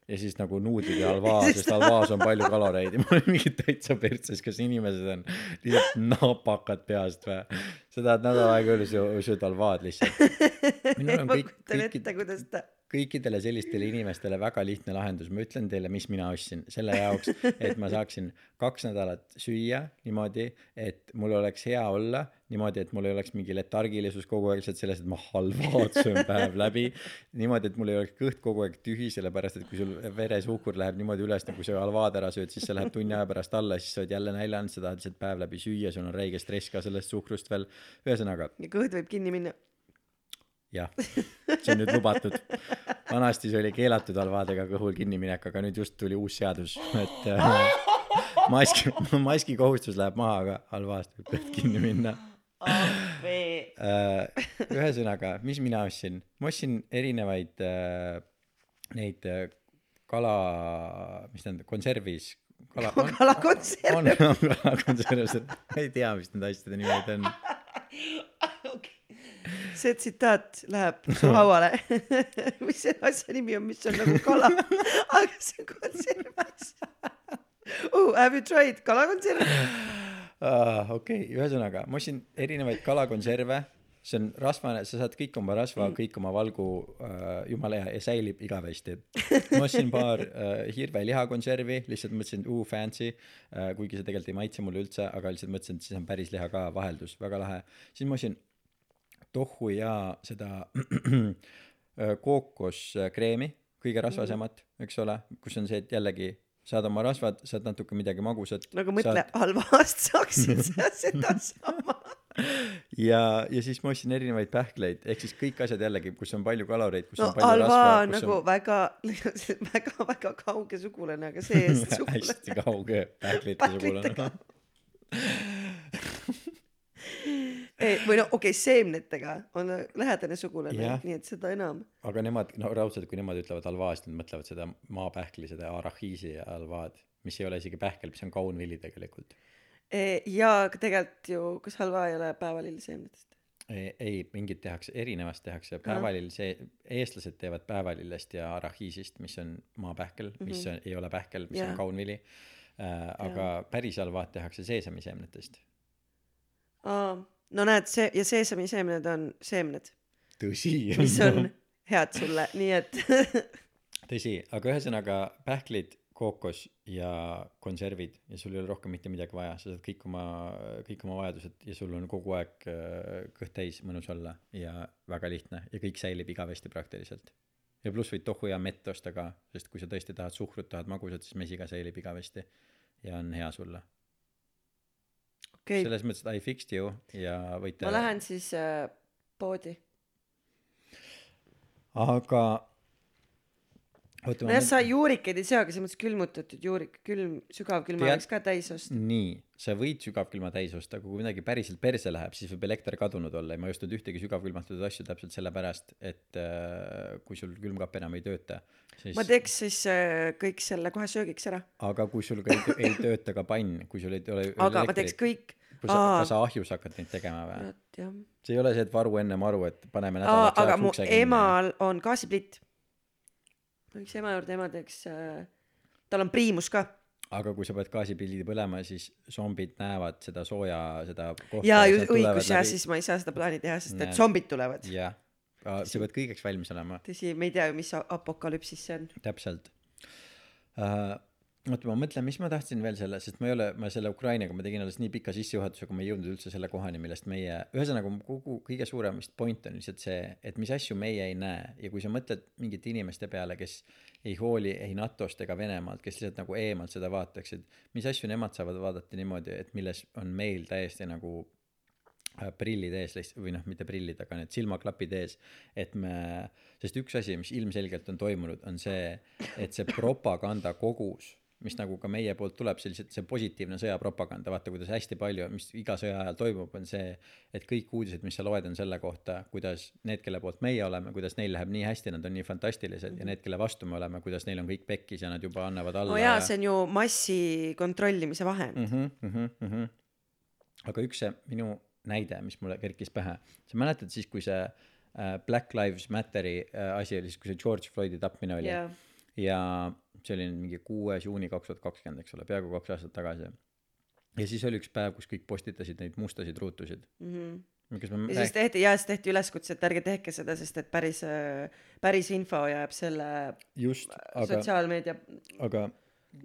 Ja siis nagu nuudlid ja halvaa sest halvaas on palju kaloreid. Ja ma olin mingi täitsa perses kas inimesed on lihtsalt napakad peast või sa tahad nädal aega üle söö- sööd halvaad lihtsalt. Minul on ma kõik kõikid kuidas ta kõikidele sellistele inimestele väga lihtne lahendus, ma ütlen teile, mis mina ostsin selle jaoks, et ma saaksin kaks nädalat süüa niimoodi, et mul oleks hea olla, niimoodi, et mul ei oleks mingi letargilisus kogu aeg lihtsalt selles, et ma halvaad söön päev läbi. niimoodi, et mul ei oleks kõht kogu aeg tühi, sellepärast et kui sul veresuhkur läheb niimoodi üles, nagu sa halvaad ära sööd, siis see läheb tunni aja pärast alla, siis sa oled jälle näljanud, sa tahad lihtsalt päev läbi süüa, sul on räige stress ka sellest suhkrust veel. ühesõnaga ja kõht võib kinni minna jah, see on nüüd lubatud. vanasti see oli keelatud halvaadega kõhul kinniminek, aga nüüd just tuli uus seadus, et äh, maski, maski kohustus läheb maha, aga halvaast võib kinni minna äh,. ühesõnaga, mis mina ostsin, ma ostsin erinevaid äh, neid äh, kala, mis tähendab, konservis. kala, on, kalakonserv on, on kalakonserv, ma ei tea, mis nende asjade nimed on. See tsitaat läheb su hauale mis selle asja nimi on mis on nagu kala aga see on konserv oh have you tried kalakonserv Ah, okei okay., ühesõnaga ma ostsin erinevaid kalakonserve, see on rasvane, sa saad kõik oma rasva, kõik oma valgu äh, jumala hea ja säilib igavesti. ma ostsin paar äh, hirvelihakonservi, lihtsalt mõtlesin, uu fancy äh,, kuigi see tegelikult ei maitse mulle üldse, aga lihtsalt mõtlesin, et siis on päris liha ka vaheldus, väga lahe. siis ma ostsin tohhu ja seda kookoskreemi, kõige rasvasemat, eks ole, kus on see, et jällegi saad oma rasvad, saad natuke midagi magusat. nagu mõtle halvast saaksid sa sedasama ja, ja siis ma ostsin erinevaid pähkleid, ehk siis kõik asjad jällegi, kus on palju kaloreid, kus no on palju rasva, nagu on väga väga väga kauge sugulane aga see-eest sugulane hästi kauge pähklite sugulane. Ei või no okei okay, seemnetega on lähedane sugulane nii et seda enam aga nemad, no raudselt, kui nemad ütlevad halvaast, nad mõtlevad seda maapähkli, seda arahiisi halvaad, mis ei ole isegi pähkel, mis on kaunvili tegelikult. e, ja tegelikult ju kas halva ei ole päevalilleseemnetest ei, ei, mingid tehakse, erinevast tehakse, päevalill, see, eestlased teevad päevalillest ja arahiisist, mis on maapähkel, mis on, ei ole pähkel, mis Jaa. on kaunvili äh,. aga päris halvaad tehakse seesamiseemnetest. aa no näed see ja seesamiseemned on seemned tõsi. mis on head sulle nii et tõsi, aga ühesõnaga pähklid, kookos ja konservid ja sul ei ole rohkem mitte midagi vaja, sa saad kõik oma, kõik oma vajadused ja sul on kogu aeg äh, kõht täis, mõnus olla ja väga lihtne ja kõik säilib igavesti praktiliselt. ja pluss võid tohu ja mett osta ka, sest kui sa tõesti tahad suhkrut, tahad magusat, siis mesiga säilib igavesti ja on hea sulle. Okay, selles mõttes, et I fixed you ja võite ma lähen siis äh, poodi. Aga oota, nojah sa juurikeid ei aga selles mõttes külmutatud juurik külm sügavkülma võiks ka täis osta. Nii, sa võid sügavkülma täis osta, aga kui midagi päriselt perse läheb, siis võib elekter kadunud olla ja ma ei ostnud ühtegi sügavkülmatatud asju täpselt sellepärast, et äh, kui sul külmkapp enam ei tööta, siis ma teeks siis äh, kõik selle kohe söögiks ära. Aga kui sul ka ei, ei tööta ka pann, kui sul ei ole aga ma teeks kõik kui sa, kas sa ahjus hakkad neid tegema või? see ei ole see, et varu enne maru, et paneme nädalaks aga ajaks ukse kinni. emal on gaasipliit läks ema juurde ema teeks äh, tal on priimus ka. Aga kui sa paned gaasipildi põlema, siis zombid näevad seda sooja, seda kohta jaa õigus ja läbi- siis ma ei saa seda plaani teha sest et Näed. zombid tulevad. Jah, sa pead kõigeks valmis olema, tõsi me ei tea ju mis apokalüpsis see on. Täpselt. Uh,. oota, ma mõtlen, mis ma tahtsin veel selle, sest ma ei ole, ma selle Ukrainaga, ma tegin alles nii pika sissejuhatuse, kui ma ei jõudnud üldse selle kohani, millest meie, ühesõnaga kogu kõige suurem vist point on lihtsalt see, et mis asju meie ei näe. Ja kui sa mõtled mingite inimeste peale, kes ei hooli ei NATO-st ega Venemaalt, kes lihtsalt nagu eemalt seda vaataksid, mis asju nemad saavad vaadata niimoodi, et milles on meil täiesti nagu äh, prillid ees lihtsalt või noh, mitte prillid, aga need silmaklapid ees, et me, sest üks asi, mis ilmselgelt on toimunud, on see, et see propaganda kogus, mis nagu ka meie poolt tuleb, lihtsalt see positiivne sõjapropaganda, vaata kuidas hästi palju, mis iga sõja ajal toimub, on see, et kõik uudised, mis sa loed, on selle kohta, kuidas need, kelle poolt meie oleme, kuidas neil läheb nii hästi, nad on nii fantastilised ja need, kelle vastu me oleme, kuidas neil on kõik pekkis ja nad juba annavad alla no jaa, see on ju massi kontrollimise vahend mm. mm. -hmm, mm -hmm, mm -hmm. aga üks see minu näide, mis mulle kerkis pähe, sa mäletad siis, kui see äh, Black Lives Matteri äh, asi oli siis, kui see George Floydi tapmine oli Jaa. ja see oli nüüd mingi kuues juuni kaks tuhat kakskümmend, eks ole, peaaegu kaks aastat tagasi. ja siis oli üks päev, kus kõik postitasid neid mustasid ruutusid mm. -hmm. kas ma ja siis tehti, jaa, siis tehti üleskutse, et ärge tehke seda, sest et päris, päris info jääb selle just, aga, sotsiaalmeedia aga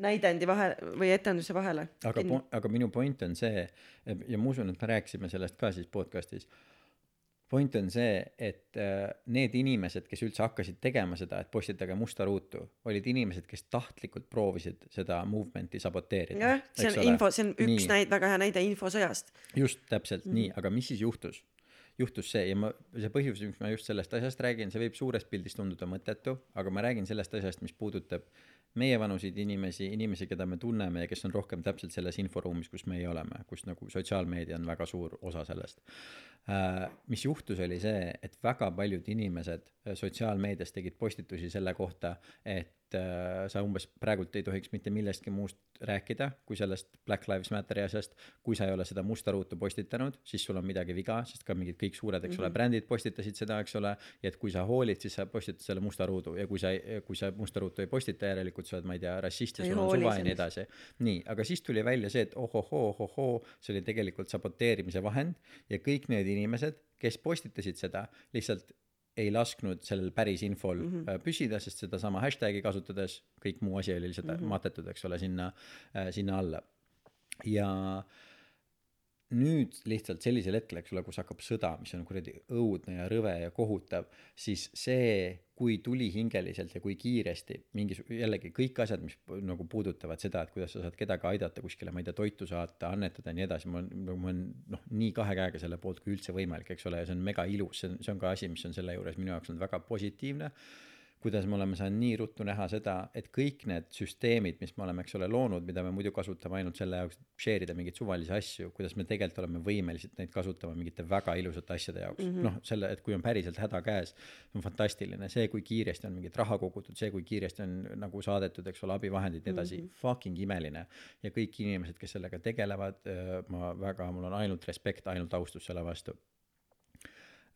näidendi vahe või etenduse vahele. aga, aga minu point on see ja ma usun, et me rääkisime sellest ka siis podcast'is. Point on see, et äh, need inimesed, kes üldse hakkasid tegema seda, et postitage musta ruutu, olid inimesed, kes tahtlikult proovisid seda movement'i saboteerida. jah, see on info, see on üks näide, väga hea näide infosõjast. just täpselt mm nii, aga mis siis juhtus? juhtus see ja ma, see põhjus, miks ma just sellest asjast räägin, see võib suures pildis tunduda mõttetu, aga ma räägin sellest asjast, mis puudutab meievanuseid inimesi, inimesi, keda me tunneme ja kes on rohkem täpselt selles inforuumis, kus meie oleme, kus nagu sotsiaalmeedia on väga suur osa sellest. mis juhtus, oli see, et väga paljud inimesed äh, sotsiaalmeedias tegid postitusi selle kohta, et äh, sa umbes praegult ei tohiks mitte millestki muust rääkida, kui sellest Black Lives Matteri asjast. kui sa ei ole seda musta ruutu postitanud, siis sul on midagi viga, sest ka mingid kõik suured, eks ole, brändid postitasid seda, eks ole. ja et kui sa hoolid, siis sa postitad selle musta ruudu ja kui sa, kui sa musta ruutu ei postita, järelikult sa oled, ma ei tea, rassist ja sul on suva ja nii edasi. nii, aga siis tuli välja see, et ohohoo, ohohoo, see oli tegelikult saboteerimise vahend ja kõik need inimesed, kes postitasid seda, lihtsalt ei lasknud sellel päris infol mm -hmm. püsida, sest sedasama hashtag'i kasutades kõik muu asi oli lihtsalt mm -hmm. matetud, eks ole, sinna, sinna alla. ja nüüd lihtsalt sellisel hetkel, eks ole, kus hakkab sõda, mis on kuradi õudne ja rõve ja kohutav, siis see, kui tulihingeliselt ja kui kiiresti mingis, jällegi kõik asjad, mis nagu puudutavad seda, et kuidas sa saad kedagi aidata kuskile, ma ei tea, toitu saata, annetada ja nii edasi, ma olen, ma olen noh, nii kahe käega selle poolt, kui üldse võimalik, eks ole, ja see on mega ilus, see on, see on ka asi, mis on selle juures minu jaoks olnud väga positiivne kuidas me oleme saanud nii ruttu näha seda, et kõik need süsteemid, mis me oleme, eks ole, loonud, mida me muidu kasutame ainult selle jaoks, et share ida mingeid suvalisi asju, kuidas me tegelikult oleme võimelised neid kasutama mingite väga ilusate asjade jaoks mm -hmm.. noh, selle, et kui on päriselt häda käes, on fantastiline, see, kui kiiresti on mingit raha kogutud, see, kui kiiresti on nagu saadetud, eks ole, abivahendid ja nii edasi mm, -hmm. fucking imeline. ja kõik inimesed, kes sellega tegelevad, ma väga, mul on ainult respekt, ainult austus selle vastu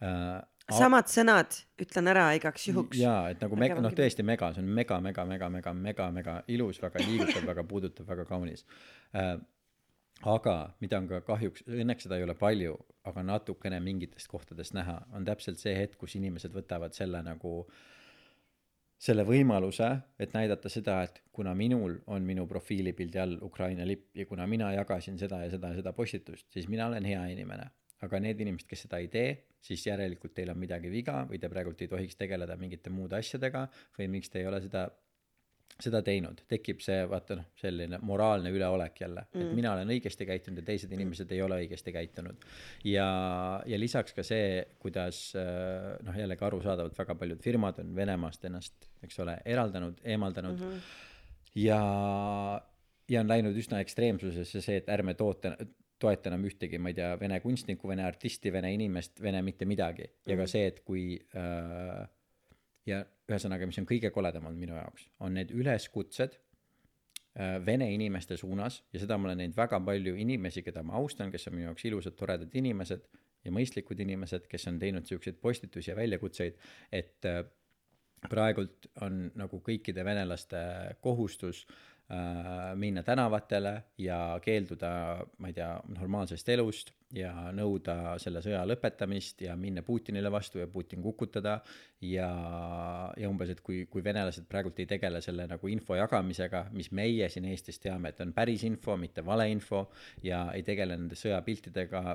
uh,. samad sõnad ütlen ära igaks juhuks. jaa, et nagu mega, noh tõesti mega, see on mega, mega, mega, mega, mega, mega ilus, väga liigutav, väga puudutav, väga kaunis äh,. aga mida on ka kahjuks, õnneks seda ei ole palju, aga natukene mingitest kohtadest näha, on täpselt see hetk, kus inimesed võtavad selle nagu selle võimaluse, et näidata seda, et kuna minul on minu profiilipildi all Ukraina lipp ja kuna mina jagasin seda ja seda ja seda postitust, siis mina olen hea inimene. Aga need inimesed, kes seda ei tee, siis järelikult teil on midagi viga või te praegult ei tohiks tegeleda mingite muude asjadega või miks te ei ole seda seda teinud, tekib see vaata noh, selline moraalne üleolek jälle mm., et mina olen õigesti käitunud ja teised inimesed ei ole õigesti käitunud. ja, ja lisaks ka see, kuidas äh, noh, jällegi arusaadavalt väga paljud firmad on Venemaast ennast, eks ole, eraldanud, eemaldanud mm. -hmm. ja, ja on läinud üsna ekstreemsusesse see, et ärme toote, toeta enam ühtegi, ma ei tea, vene kunstnikku, vene artisti, vene inimest, vene mitte midagi. Ja ka see, et kui äh, ja ühesõnaga, mis on kõige koledam olnud minu jaoks, on need üleskutsed äh, vene inimeste suunas ja seda ma olen näinud väga palju inimesi, keda ma austan, kes on minu jaoks ilusad, toredad inimesed ja mõistlikud inimesed, kes on teinud siukseid postitusi ja väljakutseid, et äh, praegult on nagu kõikide venelaste kohustus äh, minna tänavatele ja keelduda, ma ei tea, normaalsest elust ja nõuda selle sõja lõpetamist ja minna Putinile vastu ja Putin kukutada ja, ja umbes, et kui, kui venelased praegult ei tegele selle nagu info jagamisega, mis meie siin Eestis teame, et on päris info, mitte valeinfo ja ei tegele nende sõjapiltidega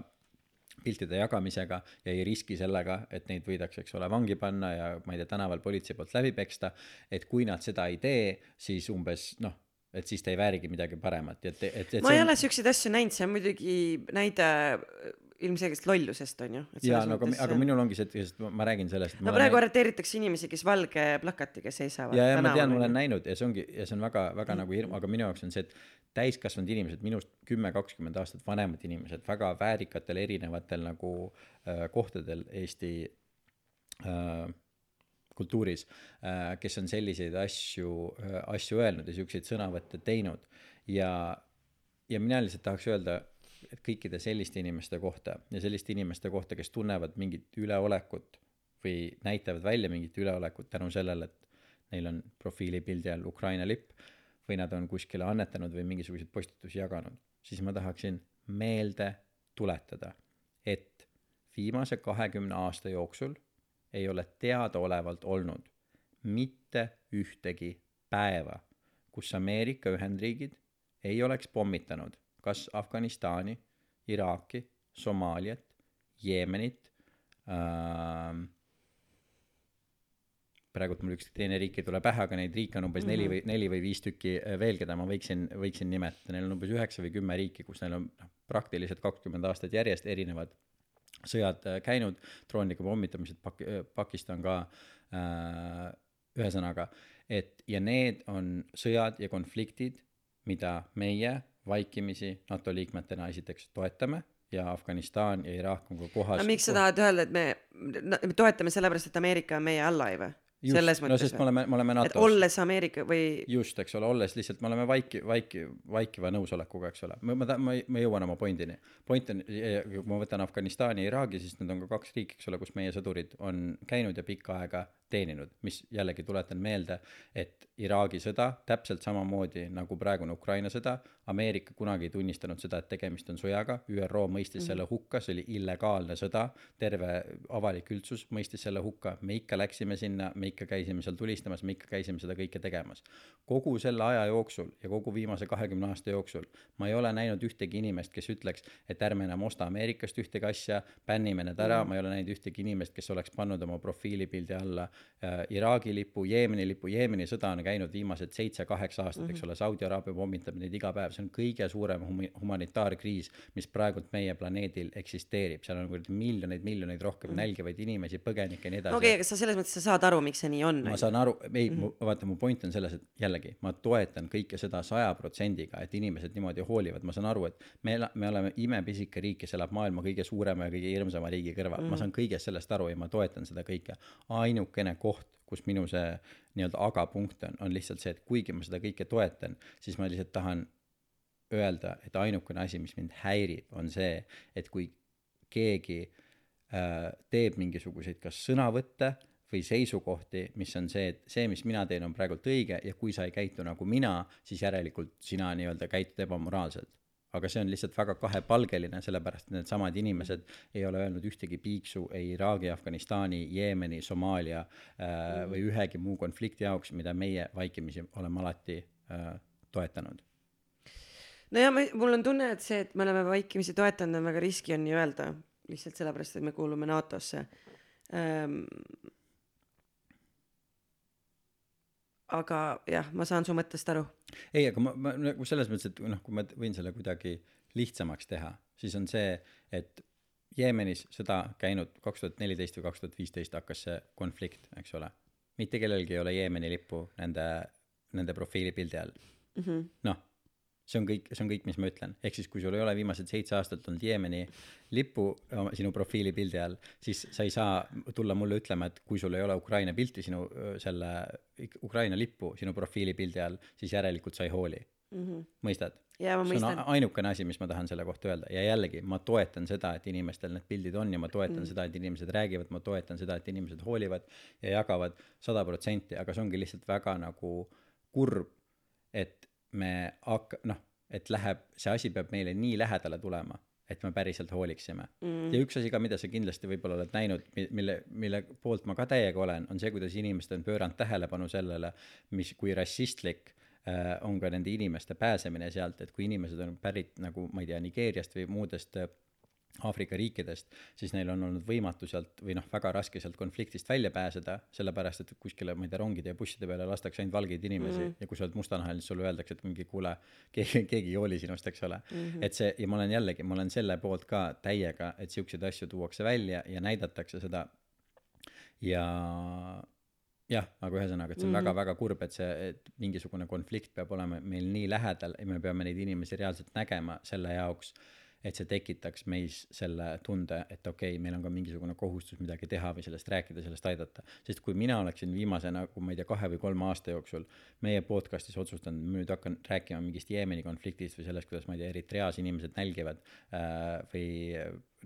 piltide jagamisega ja ei riski sellega, et neid võidakse, eks ole, vangi panna ja ma ei tea, tänaval politsei poolt läbi peksta. et kui nad seda ei tee, siis umbes noh, et siis ta ei väärigi midagi paremat ja et, et, et ma ei on- ole siukseid asju näinud see on muidugi näide ilmselgest lollusest on ju et jaa, no aga, aga minul ongi see, et ma- räägin sellest. no praegu arreteeritakse inimesi kes valge plakatiga seisavad ja, ja ma tean, ma on olen näinud ja see ongi ja see on väga, väga nagu hirm, aga minu jaoks on see, et täiskasvanud inimesed, minust kümme, kakskümmend aastat vanemad inimesed, väga väärikatel erinevatel nagu äh, kohtadel Eesti äh, kultuuris äh,, kes on selliseid asju äh,, asju öelnud ja siukseid sõnavõtte teinud. Ja, ja mina lihtsalt tahaks öelda, et kõikide selliste inimeste kohta ja selliste inimeste kohta, kes tunnevad mingit üleolekut või näitavad välja mingit üleolekut tänu sellele, et neil on profiilipildi all Ukraina lipp või nad on kuskile annetanud või mingisuguseid postitusi jaganud, siis ma tahaksin meelde tuletada, et viimase kahekümne aasta jooksul ei ole teadaolevalt olnud mitte ühtegi päeva, kus Ameerika Ühendriigid ei oleks pommitanud kas Afganistani, Iraaki, Somaaliat, Jeemenit ähm,, praegult mul üks teine riik ei tule pähe, aga neid riike on umbes neli või neli või viis tükki äh, veel, keda ma võiksin, võiksin nimetada, neil on umbes üheksa või kümme riiki, kus neil on noh, praktiliselt kakskümmend aastat järjest erinevad sõjad äh, käinud, droonidega pommitamised Pak-, Pakistan ka äh,, ühesõnaga, et ja need on sõjad ja konfliktid, mida meie vaikimisi NATO liikmetena esiteks toetame ja Afganistan ja Iraak on ka kohas. aga miks sa tahad öelda et me me toetame sellepärast et Ameerika on meie allai või Just, selles no mõttes sest me oleme, me oleme NATO-s. olles Ameerika või just, eks ole, olles lihtsalt, me oleme vaiki, vaiki, vaikiva nõusolekuga, eks ole, ma, ma, ma, ma jõuan oma pointini. point on, kui ma võtan Afganistani ja Iraagi, siis need on ka kaks riiki, eks ole, kus meie sõdurid on käinud ja pikka aega teeninud, mis jällegi tuletan meelde, et Iraagi sõda täpselt samamoodi nagu praegune Ukraina sõda, Ameerika kunagi ei tunnistanud seda, et tegemist on sõjaga, ÜRO mõistis mm -hmm. selle hukka, see oli illegaalne sõda, terve avalik üldsus mõistis selle hukka, me ikka läksime sinna, me ikka käisime seal tulistamas, me ikka käisime seda kõike tegemas. kogu selle aja jooksul ja kogu viimase kahekümne aasta jooksul ma ei ole näinud ühtegi inimest, kes ütleks, et ärme enam osta Ameerikast ühtegi asja, bännime need ära mm, -hmm. ma ei ole näinud ühtegi inimest, kes oleks pannud oma profiilipildi alla äh, Iraagi lipu, Jeemeni lipu, Jeemeni sõda on käinud viimased seitse-kaheksa aastat mm, -hmm. eks ole, Saudi Araabia pommitab neid iga päev, see on kõige suurem humi-, humanitaarkriis, mis praegult meie planeedil eksisteerib, seal on kuradi miljoneid, miljoneid rohkem mm -hmm. nälgivaid inimesi, põgenikke ja nii edasi okei okay,, aga sa selles mõttes sa saad aru miks see nii on ma saan aru, ei mm, -hmm. vaata, mu point on selles, et jällegi ma toetan kõike seda saja protsendiga, et inimesed niimoodi hoolivad, ma saan aru, et me, me oleme imepisike riik, kes elab maailma kõige suurema ja kõige hirmsama riigi kõrval mm, -hmm. ma saan kõigest sellest aru ja ma toetan seda kõike. ainukene koht, kus minu see nii-öelda agapunkt on, on lihtsalt see, et kuigi ma seda kõike toetan, siis ma lihtsalt tahan öelda, et ainukene asi, mis mind häirib, on see, et kui keegi äh, teeb mingisuguseid kas sõnavõtte või seisukohti, mis on see, et see, mis mina teen, on praegult õige ja kui sa ei käitu nagu mina, siis järelikult sina nii-öelda käitud ebamoraalselt. Aga see on lihtsalt väga kahepalgeline, sellepärast et needsamad inimesed ei ole öelnud ühtegi piiksu ei Iraagi, Afganistani, Jeemeni, Somaalia äh, või ühegi muu konflikti jaoks, mida meie vaikimisi oleme alati äh, toetanud. No ja ma, mul on tunne, et see, et me oleme vaikimisi toetanud, on väga riski on nii öelda, lihtsalt sellepärast, et me kuulume NATO-sse. Ähm,. Aga jah, ma saan su mõttest aru. ei, aga ma, ma nagu selles mõttes, et noh, kui ma võin selle kuidagi lihtsamaks teha, siis on see, et Jeemenis sõda käinud kaks tuhat neliteist või kaks tuhat viisteist hakkas see konflikt, eks ole. mitte kellelgi ei ole Jeemeni lippu nende, nende profiilipildi all mm. -hmm. noh, see on kõik, see on kõik, mis ma ütlen, ehk siis kui sul ei ole viimased seitse aastat olnud Jeemeni lippu oma- sinu profiilipildi all, siis sa ei saa tulla mulle ütlema, et kui sul ei ole Ukraina pilti sinu selle Ukraina lippu sinu profiilipildi all, siis järelikult sa ei hooli, Mm -hmm. mõistad? see on ainukene asi, mis ma tahan selle kohta öelda ja jällegi ma toetan seda, et inimestel need pildid on ja ma toetan mm. seda, et inimesed räägivad, ma toetan seda, et inimesed hoolivad ja jagavad sada protsenti, aga see ongi lihtsalt väga nagu kurb, et me hakka- noh et läheb see asi peab meile nii lähedale tulema et me päriselt hooliksime mm. ja üks asi ka mida sa kindlasti võib-olla oled näinud mi- mille mille poolt ma ka täiega olen on see kuidas inimesed on pööranud tähelepanu sellele mis kui rassistlik äh, on ka nende inimeste pääsemine sealt et kui inimesed on pärit nagu ma ei tea Nigeeriast või muudest äh, Aafrika riikidest, siis neil on olnud võimatu sealt või noh, väga raske sealt konfliktist välja pääseda, sellepärast et kuskile, ma ei tea, rongide ja busside peale lastakse ainult valgeid inimesi mm -hmm. ja kui sa oled mustanahaline, siis sulle öeldakse, et mingi kuule, keegi, keegi ei hooli sinust, eks ole mm. -hmm. et see ja ma olen jällegi, ma olen selle poolt ka täiega, et siukseid asju tuuakse välja ja näidatakse seda. ja jah, aga ühesõnaga, et see on väga-väga mm -hmm. kurb, et see, et mingisugune konflikt peab olema meil nii lähedal ja me peame neid inimesi reaalselt nägema selle jaoks et see tekitaks meis selle tunde, et okei okay,, meil on ka mingisugune kohustus midagi teha või sellest rääkida, sellest aidata. sest kui mina oleksin viimase nagu ma ei tea, kahe või kolme aasta jooksul meie podcast'is otsustanud, nüüd hakkan rääkima mingist Jeemeni konfliktist või sellest, kuidas ma ei tea, Eritreas inimesed nälgivad äh, või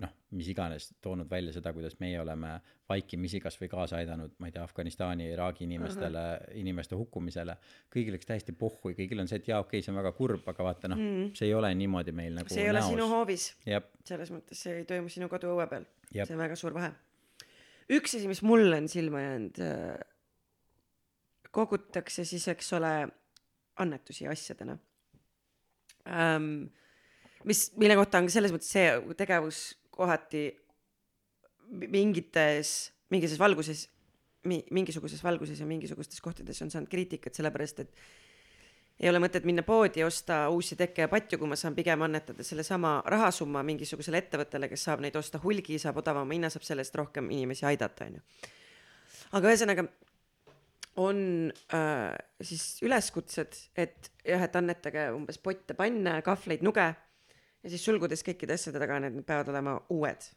noh, mis iganes, toonud välja seda, kuidas meie oleme vaikimisi kasvõi kaasa aidanud, ma ei tea, Afganistani, Iraagi inimestele uh, -huh. inimeste hukkumisele. kõigil oleks täiesti pohhu ja kõigil on see, et jaa, okei okay,, see on väga kurb, aga vaata noh mm., see ei ole niimoodi meil nagu see ei näos. ole sinu hoovis. Selles mõttes see ei toimu sinu koduõue peal. see on väga suur vahe. üks asi, mis mulle on silma jäänud, äh, kogutakse siis, eks ole, annetusi asjadena ähm, mis, mille kohta on selles mõttes see tegevus kohati mingites, mingisuguses valguses, mingisuguses valguses ja mingisugustes kohtades on saanud kriitikat, sellepärast et ei ole mõtet minna poodi ja osta uusi tekke ja patju, kui ma saan pigem annetada sellesama rahasumma mingisugusele ettevõttele, kes saab neid osta hulgi, saab odavama hinna, saab selle eest rohkem inimesi aidata, onju. aga ühesõnaga on äh, siis üleskutsed, et jah, et annetage umbes potte, panne, kahvleid, nuge ja siis sulgudes kõikide asjade taga, need peavad olema uued.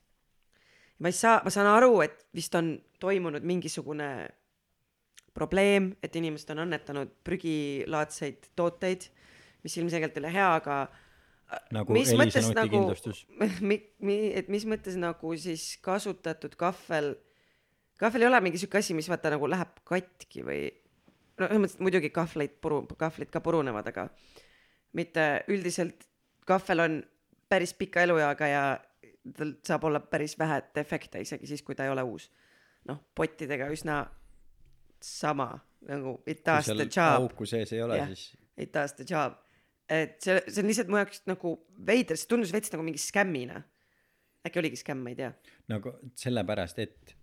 ma ei saa, ma saan aru, et vist on toimunud mingisugune probleem, et inimesed on annetanud prügilaadseid tooteid, mis ilmselgelt ei ole hea, aga nagu mis mõttes nagu, mi, mi, et mis mõttes nagu siis kasutatud kahvel, kahvel ei ole mingi sihuke asi, mis vaata nagu läheb katki või no selles mõttes, muidugi kahvleid puru, kahvlid ka purunevad, aga mitte üldiselt kahvel on päris pika elueaga ja tal saab olla päris vähe defekte isegi siis, kui ta ei ole uus. noh, pottidega üsna sama nagu it does the job. auku sees ei ole yeah,, siis. It does the job. et see, see on lihtsalt mu jaoks nagu veider, see tundus veits nagu mingi skämmina. äkki oligi skämm, ma ei tea. nagu sellepärast, et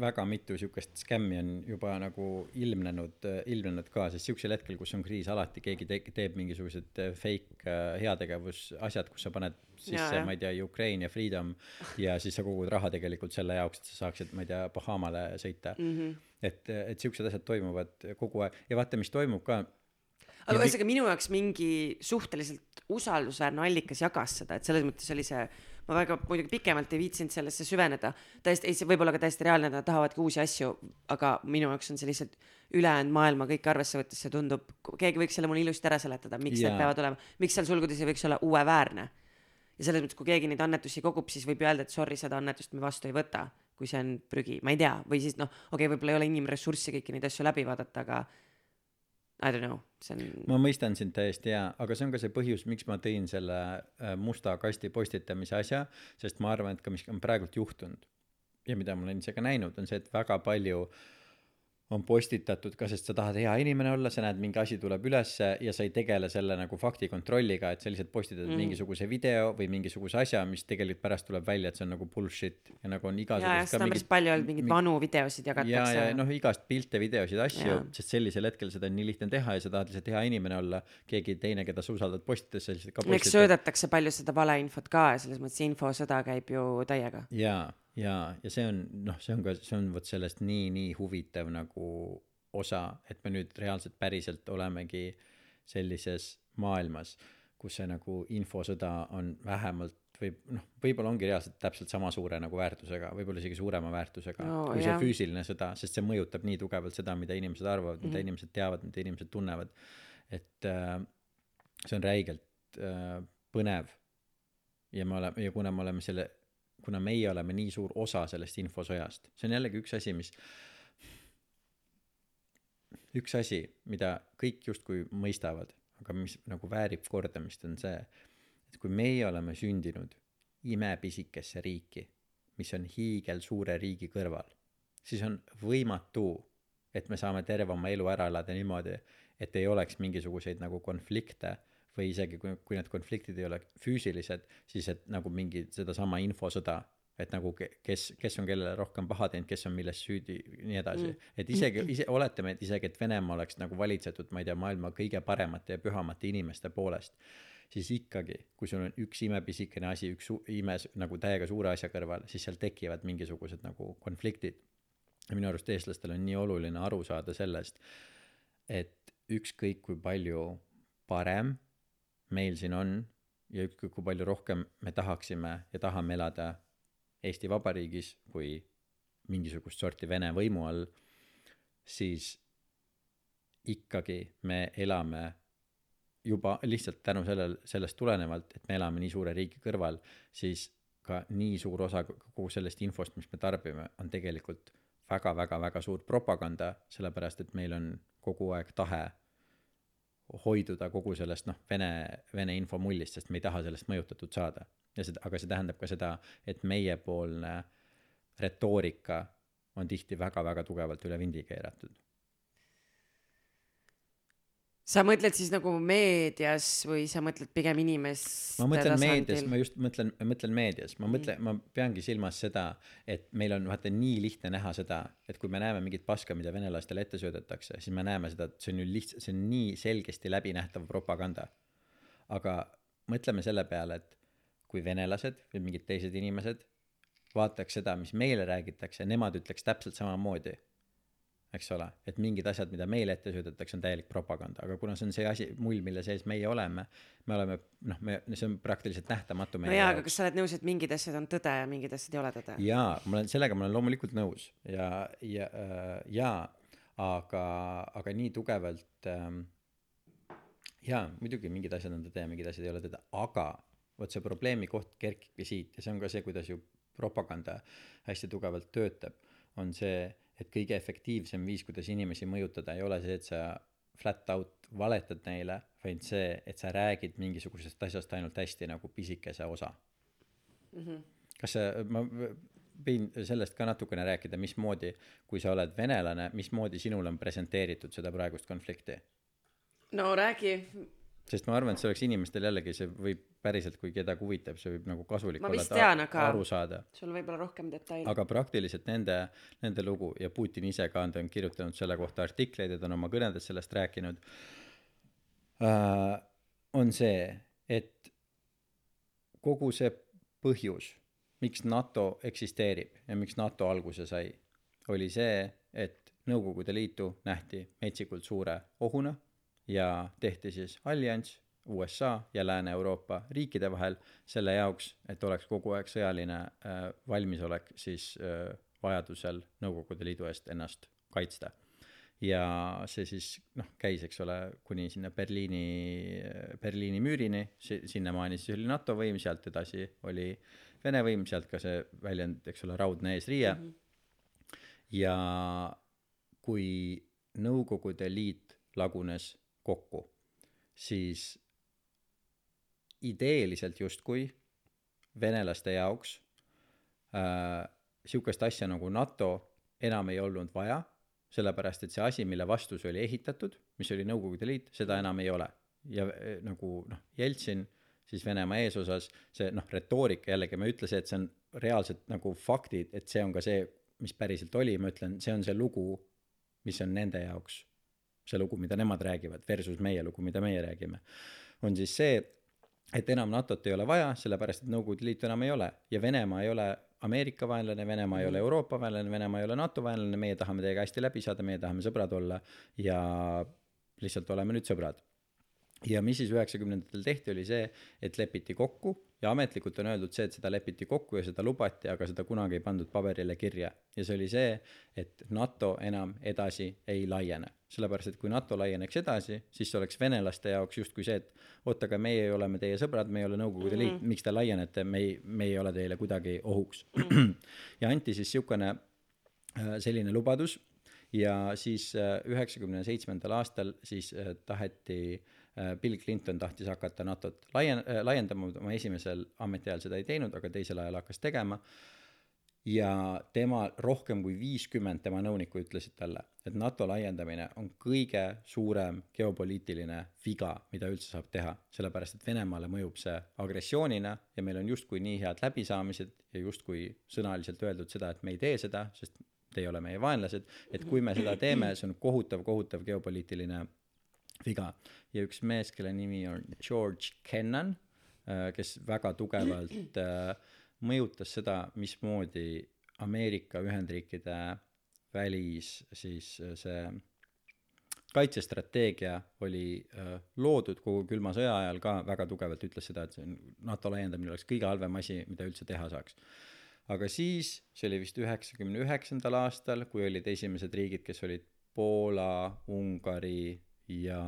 väga mitu sihukest skämmi on juba nagu ilmnenud, ilmnenud ka, sest sihukesel hetkel, kus on kriis, alati keegi te teeb mingisugused äh, fake äh, heategevusasjad, kus sa paned sisse, ma ei tea, Ukraine ja Freedom ja siis sa kogud raha tegelikult selle jaoks, et sa saaksid, ma ei tea, Bahamale sõita mm. -hmm. et, et sihukesed asjad toimuvad kogu aeg ja vaata, mis toimub ka aga ühesõnaga minu jaoks mingi suhteliselt usaldusväärne allikas jagas seda, et selles mõttes oli see ma väga muidugi pikemalt ei viitsinud sellesse süveneda. täiesti, ei, see võib olla ka täiesti reaalne, nad tahavadki uusi asju, aga minu jaoks on see lihtsalt ülejäänud maailma kõike arvesse võttes, see tundub, keegi võiks selle mulle ilusti ära seletada, miks yeah. need peavad olema, miks seal sulgudes ei võiks olla uueväärne. ja selles mõttes, kui keegi neid annetusi kogub, siis võib ju öelda, et sorry, seda annetust me vastu ei võta, kui see on prügi, ma ei tea, või siis noh, okei okay,, võib-olla ei ole inimressurssi kõiki neid asju läbi vaadata, aga I don't know, see on. ma mõistan sind täiesti ja, aga see on ka see põhjus, miks ma tõin selle äh, musta kasti postitamise asja, sest ma arvan, et ka mis on praegult juhtunud ja mida ma olen ise ka näinud, on see, et väga palju äh, on postitatud ka, sest sa tahad hea inimene olla, sa näed, mingi asi tuleb ülesse ja sa ei tegele selle nagu faktikontrolliga, et sa lihtsalt postitad mm. mingisuguse video või mingisuguse asja, mis tegelikult pärast tuleb välja, et see on nagu bullshit ja nagu on igasugust. ja, seda on päris palju olnud, mingeid vanu videosid jagatakse. ja, ja noh, igast pilte, videosid, asju, sest sellisel hetkel seda on nii lihtne teha ja sa tahad lihtsalt hea inimene olla. keegi teine, keda sa usaldad postitas, sa lihtsalt ka postitad. eks söödetakse palju seda valeinfot ka ja selles mõttes infosõda käib ju täiega. jaa ja, ja see on noh, see on ka, see on vot sellest nii, nii huvitav nagu osa, et me nüüd reaalselt päriselt olemegi sellises maailmas, kus see nagu infosõda on vähemalt või noh, võib-olla ongi reaalselt täpselt sama suure nagu väärtusega, võib-olla isegi suurema väärtusega no, kui jah. see füüsiline sõda, sest see mõjutab nii tugevalt seda, mida inimesed arvavad mm, -hmm. mida mhm. inimesed teavad, mida inimesed tunnevad. et äh, see on räigelt äh, põnev. ja me oleme, ja kuna me oleme selle kuna meie oleme nii suur osa sellest infosõjast, see on jällegi üks asi, mis, üks asi, mida kõik justkui mõistavad, aga mis nagu väärib kordamist, on see, et kui meie oleme sündinud imepisikesse riiki, mis on hiigelsuure riigi kõrval, siis on võimatu, et me saame terve oma elu ära elada niimoodi, et ei oleks mingisuguseid nagu konflikte või isegi kui, kui need konfliktid ei ole füüsilised, siis et nagu mingi sedasama infosõda, et nagu ke- kes, kes on kellele rohkem paha teinud, kes on milles süüdi, nii edasi mm.. et isegi, ise oletame, et isegi, et Venemaa oleks nagu valitsetud, ma ei tea, maailma kõige paremate ja pühamate inimeste poolest, siis ikkagi, kui sul on üks imepisikene asi, üks ime nagu täiega suure asja kõrval, siis seal tekivad mingisugused nagu konfliktid. ja minu arust eestlastel on nii oluline aru saada sellest, et ükskõik kui palju parem meil siin on ja ükskõik kui palju rohkem me tahaksime ja tahame elada Eesti Vabariigis kui mingisugust sorti Vene võimu all, siis ikkagi me elame juba lihtsalt tänu sellel, sellest tulenevalt, et me elame nii suure riigi kõrval, siis ka nii suur osa kogu sellest infost, mis me tarbime, on tegelikult väga-väga-väga suur propaganda, sellepärast et meil on kogu aeg tahe hoiduda kogu sellest noh, Vene, Vene infomullist, sest me ei taha sellest mõjutatud saada. ja seda, aga see tähendab ka seda, et meiepoolne retoorika on tihti väga-väga tugevalt üle vindi keeratud. Sa mõtled siis nagu meedias või sa mõtled pigem inimeste ma mõtlen meedias, tasandil? ma just mõtlen, mõtlen meedias, ma mõtlen, ma peangi silmas seda, et meil on vaata nii lihtne näha seda, et kui me näeme mingit paska, mida venelastele ette söödetakse, siis me näeme seda, et see on ju lihtsalt, see on nii selgesti läbinähtav propaganda. aga mõtleme selle peale, et kui venelased või mingid teised inimesed vaataks seda, mis meile räägitakse, nemad ütleks täpselt samamoodi eks ole, et mingid asjad, mida meile ette söödetakse, on täielik propaganda, aga kuna see on see asi, mull, mille sees meie oleme, me oleme noh, me, see on praktiliselt nähtamatu no jaa, aga kas sa oled nõus, et mingid asjad on tõde ja mingid asjad ei ole tõde? jaa, ma olen sellega, ma olen loomulikult nõus ja, ja äh,, jaa, aga, aga nii tugevalt ähm,. jaa, muidugi mingid asjad on tõde ja mingid asjad ei ole tõde, aga vot see probleemi koht kerkibki siit ja see on ka see, kuidas ju propaganda hästi tugevalt töötab, on see, et kõige efektiivsem viis, kuidas inimesi mõjutada, ei ole see, et sa flat out valetad neile, vaid see, et sa räägid mingisugusest asjast ainult hästi nagu pisikese osa Mhm. kas sa, ma võin sellest ka natukene rääkida, mismoodi, kui sa oled venelane, mismoodi sinule on presenteeritud seda praegust konflikti? no räägi, sest ma arvan, et see oleks inimestel jällegi, see võib päriselt, kui kedagi huvitab, see võib nagu kasulik Ma olla tean, aga- aru saada. sul võib olla rohkem detaile. aga praktiliselt nende, nende lugu ja Putin ise ka on ta on kirjutanud selle kohta artikleid ja ta on oma kõnedes sellest rääkinud äh,, on see, et kogu see põhjus, miks NATO eksisteerib ja miks NATO alguse sai, oli see, et Nõukogude Liitu nähti metsikult suure ohuna ja tehti siis allianss USA ja Lääne-Euroopa riikide vahel selle jaoks, et oleks kogu aeg sõjaline äh, valmisolek siis äh, vajadusel Nõukogude Liidu eest ennast kaitsta. ja see siis noh, käis, eks ole, kuni sinna Berliini, Berliini müürini, sinnamaani siis oli NATO võim, sealt edasi oli Vene võim, sealt ka see väljend, eks ole, raudne eesriie mm. -hmm. ja kui Nõukogude Liit lagunes kokku, siis ideeliselt justkui venelaste jaoks äh, sihukest asja nagu NATO enam ei olnud vaja, sellepärast et see asi, mille vastu see oli ehitatud, mis oli Nõukogude Liit, seda enam ei ole. ja äh, nagu noh, Jeltsin siis Venemaa eesosas, see noh, retoorika jällegi, ma ei ütle see, et see on reaalselt nagu faktid, et see on ka see, mis päriselt oli, ma ütlen, see on see lugu, mis on nende jaoks see lugu, mida nemad räägivad versus meie lugu, mida meie räägime, on siis see, et enam NATO-t ei ole vaja, sellepärast et Nõukogude Liitu enam ei ole. Ja Venemaa ei ole Ameerika vaenlane, Venemaa ei ole Euroopa vaenlane, Venemaa ei ole NATO vaenlane, meie tahame teiega hästi läbi saada, meie tahame sõbrad olla ja lihtsalt oleme nüüd sõbrad. ja mis siis üheksakümnendatel tehti, oli see, et lepiti kokku ja ametlikult on öeldud see, et seda lepiti kokku ja seda lubati, aga seda kunagi ei pandud paberile kirja. Ja see oli see, et NATO enam edasi ei laiene sellepärast, et kui NATO laieneks edasi, siis see oleks venelaste jaoks justkui see, et oot, aga meie oleme teie sõbrad, me ei ole Nõukogude Liit mm, -hmm. miks te laienete, me ei, me ei ole teile kuidagi ohuks mm. -hmm. ja anti siis niisugune äh, selline lubadus ja siis üheksakümne seitsmendal aastal siis äh, taheti Bill Clinton tahtis hakata NATO-t laien-, laiendama, oma esimesel ametiajal seda ei teinud, aga teisel ajal hakkas tegema ja tema rohkem kui viiskümmend tema nõunikku ütlesid talle, et NATO laiendamine on kõige suurem geopoliitiline viga, mida üldse saab teha, sellepärast et Venemaale mõjub see agressioonina ja meil on justkui nii head läbisaamised ja justkui sõnaliselt öeldud seda, et me ei tee seda, sest te ei ole meie vaenlased, et kui me seda teeme, see on kohutav, kohutav geopoliitiline viga. Ja üks mees, kelle nimi on George Kennan, kes väga tugevalt äh, mõjutas seda, mismoodi Ameerika Ühendriikide välis siis äh, see kaitsestrateegia oli äh, loodud kogu külma sõja ajal ka väga tugevalt ütles seda, et see on NATO laiendamine oleks kõige halvem asi, mida üldse teha saaks. aga siis, see oli vist üheksakümne üheksandal aastal, kui olid esimesed riigid, kes olid Poola, Ungari ja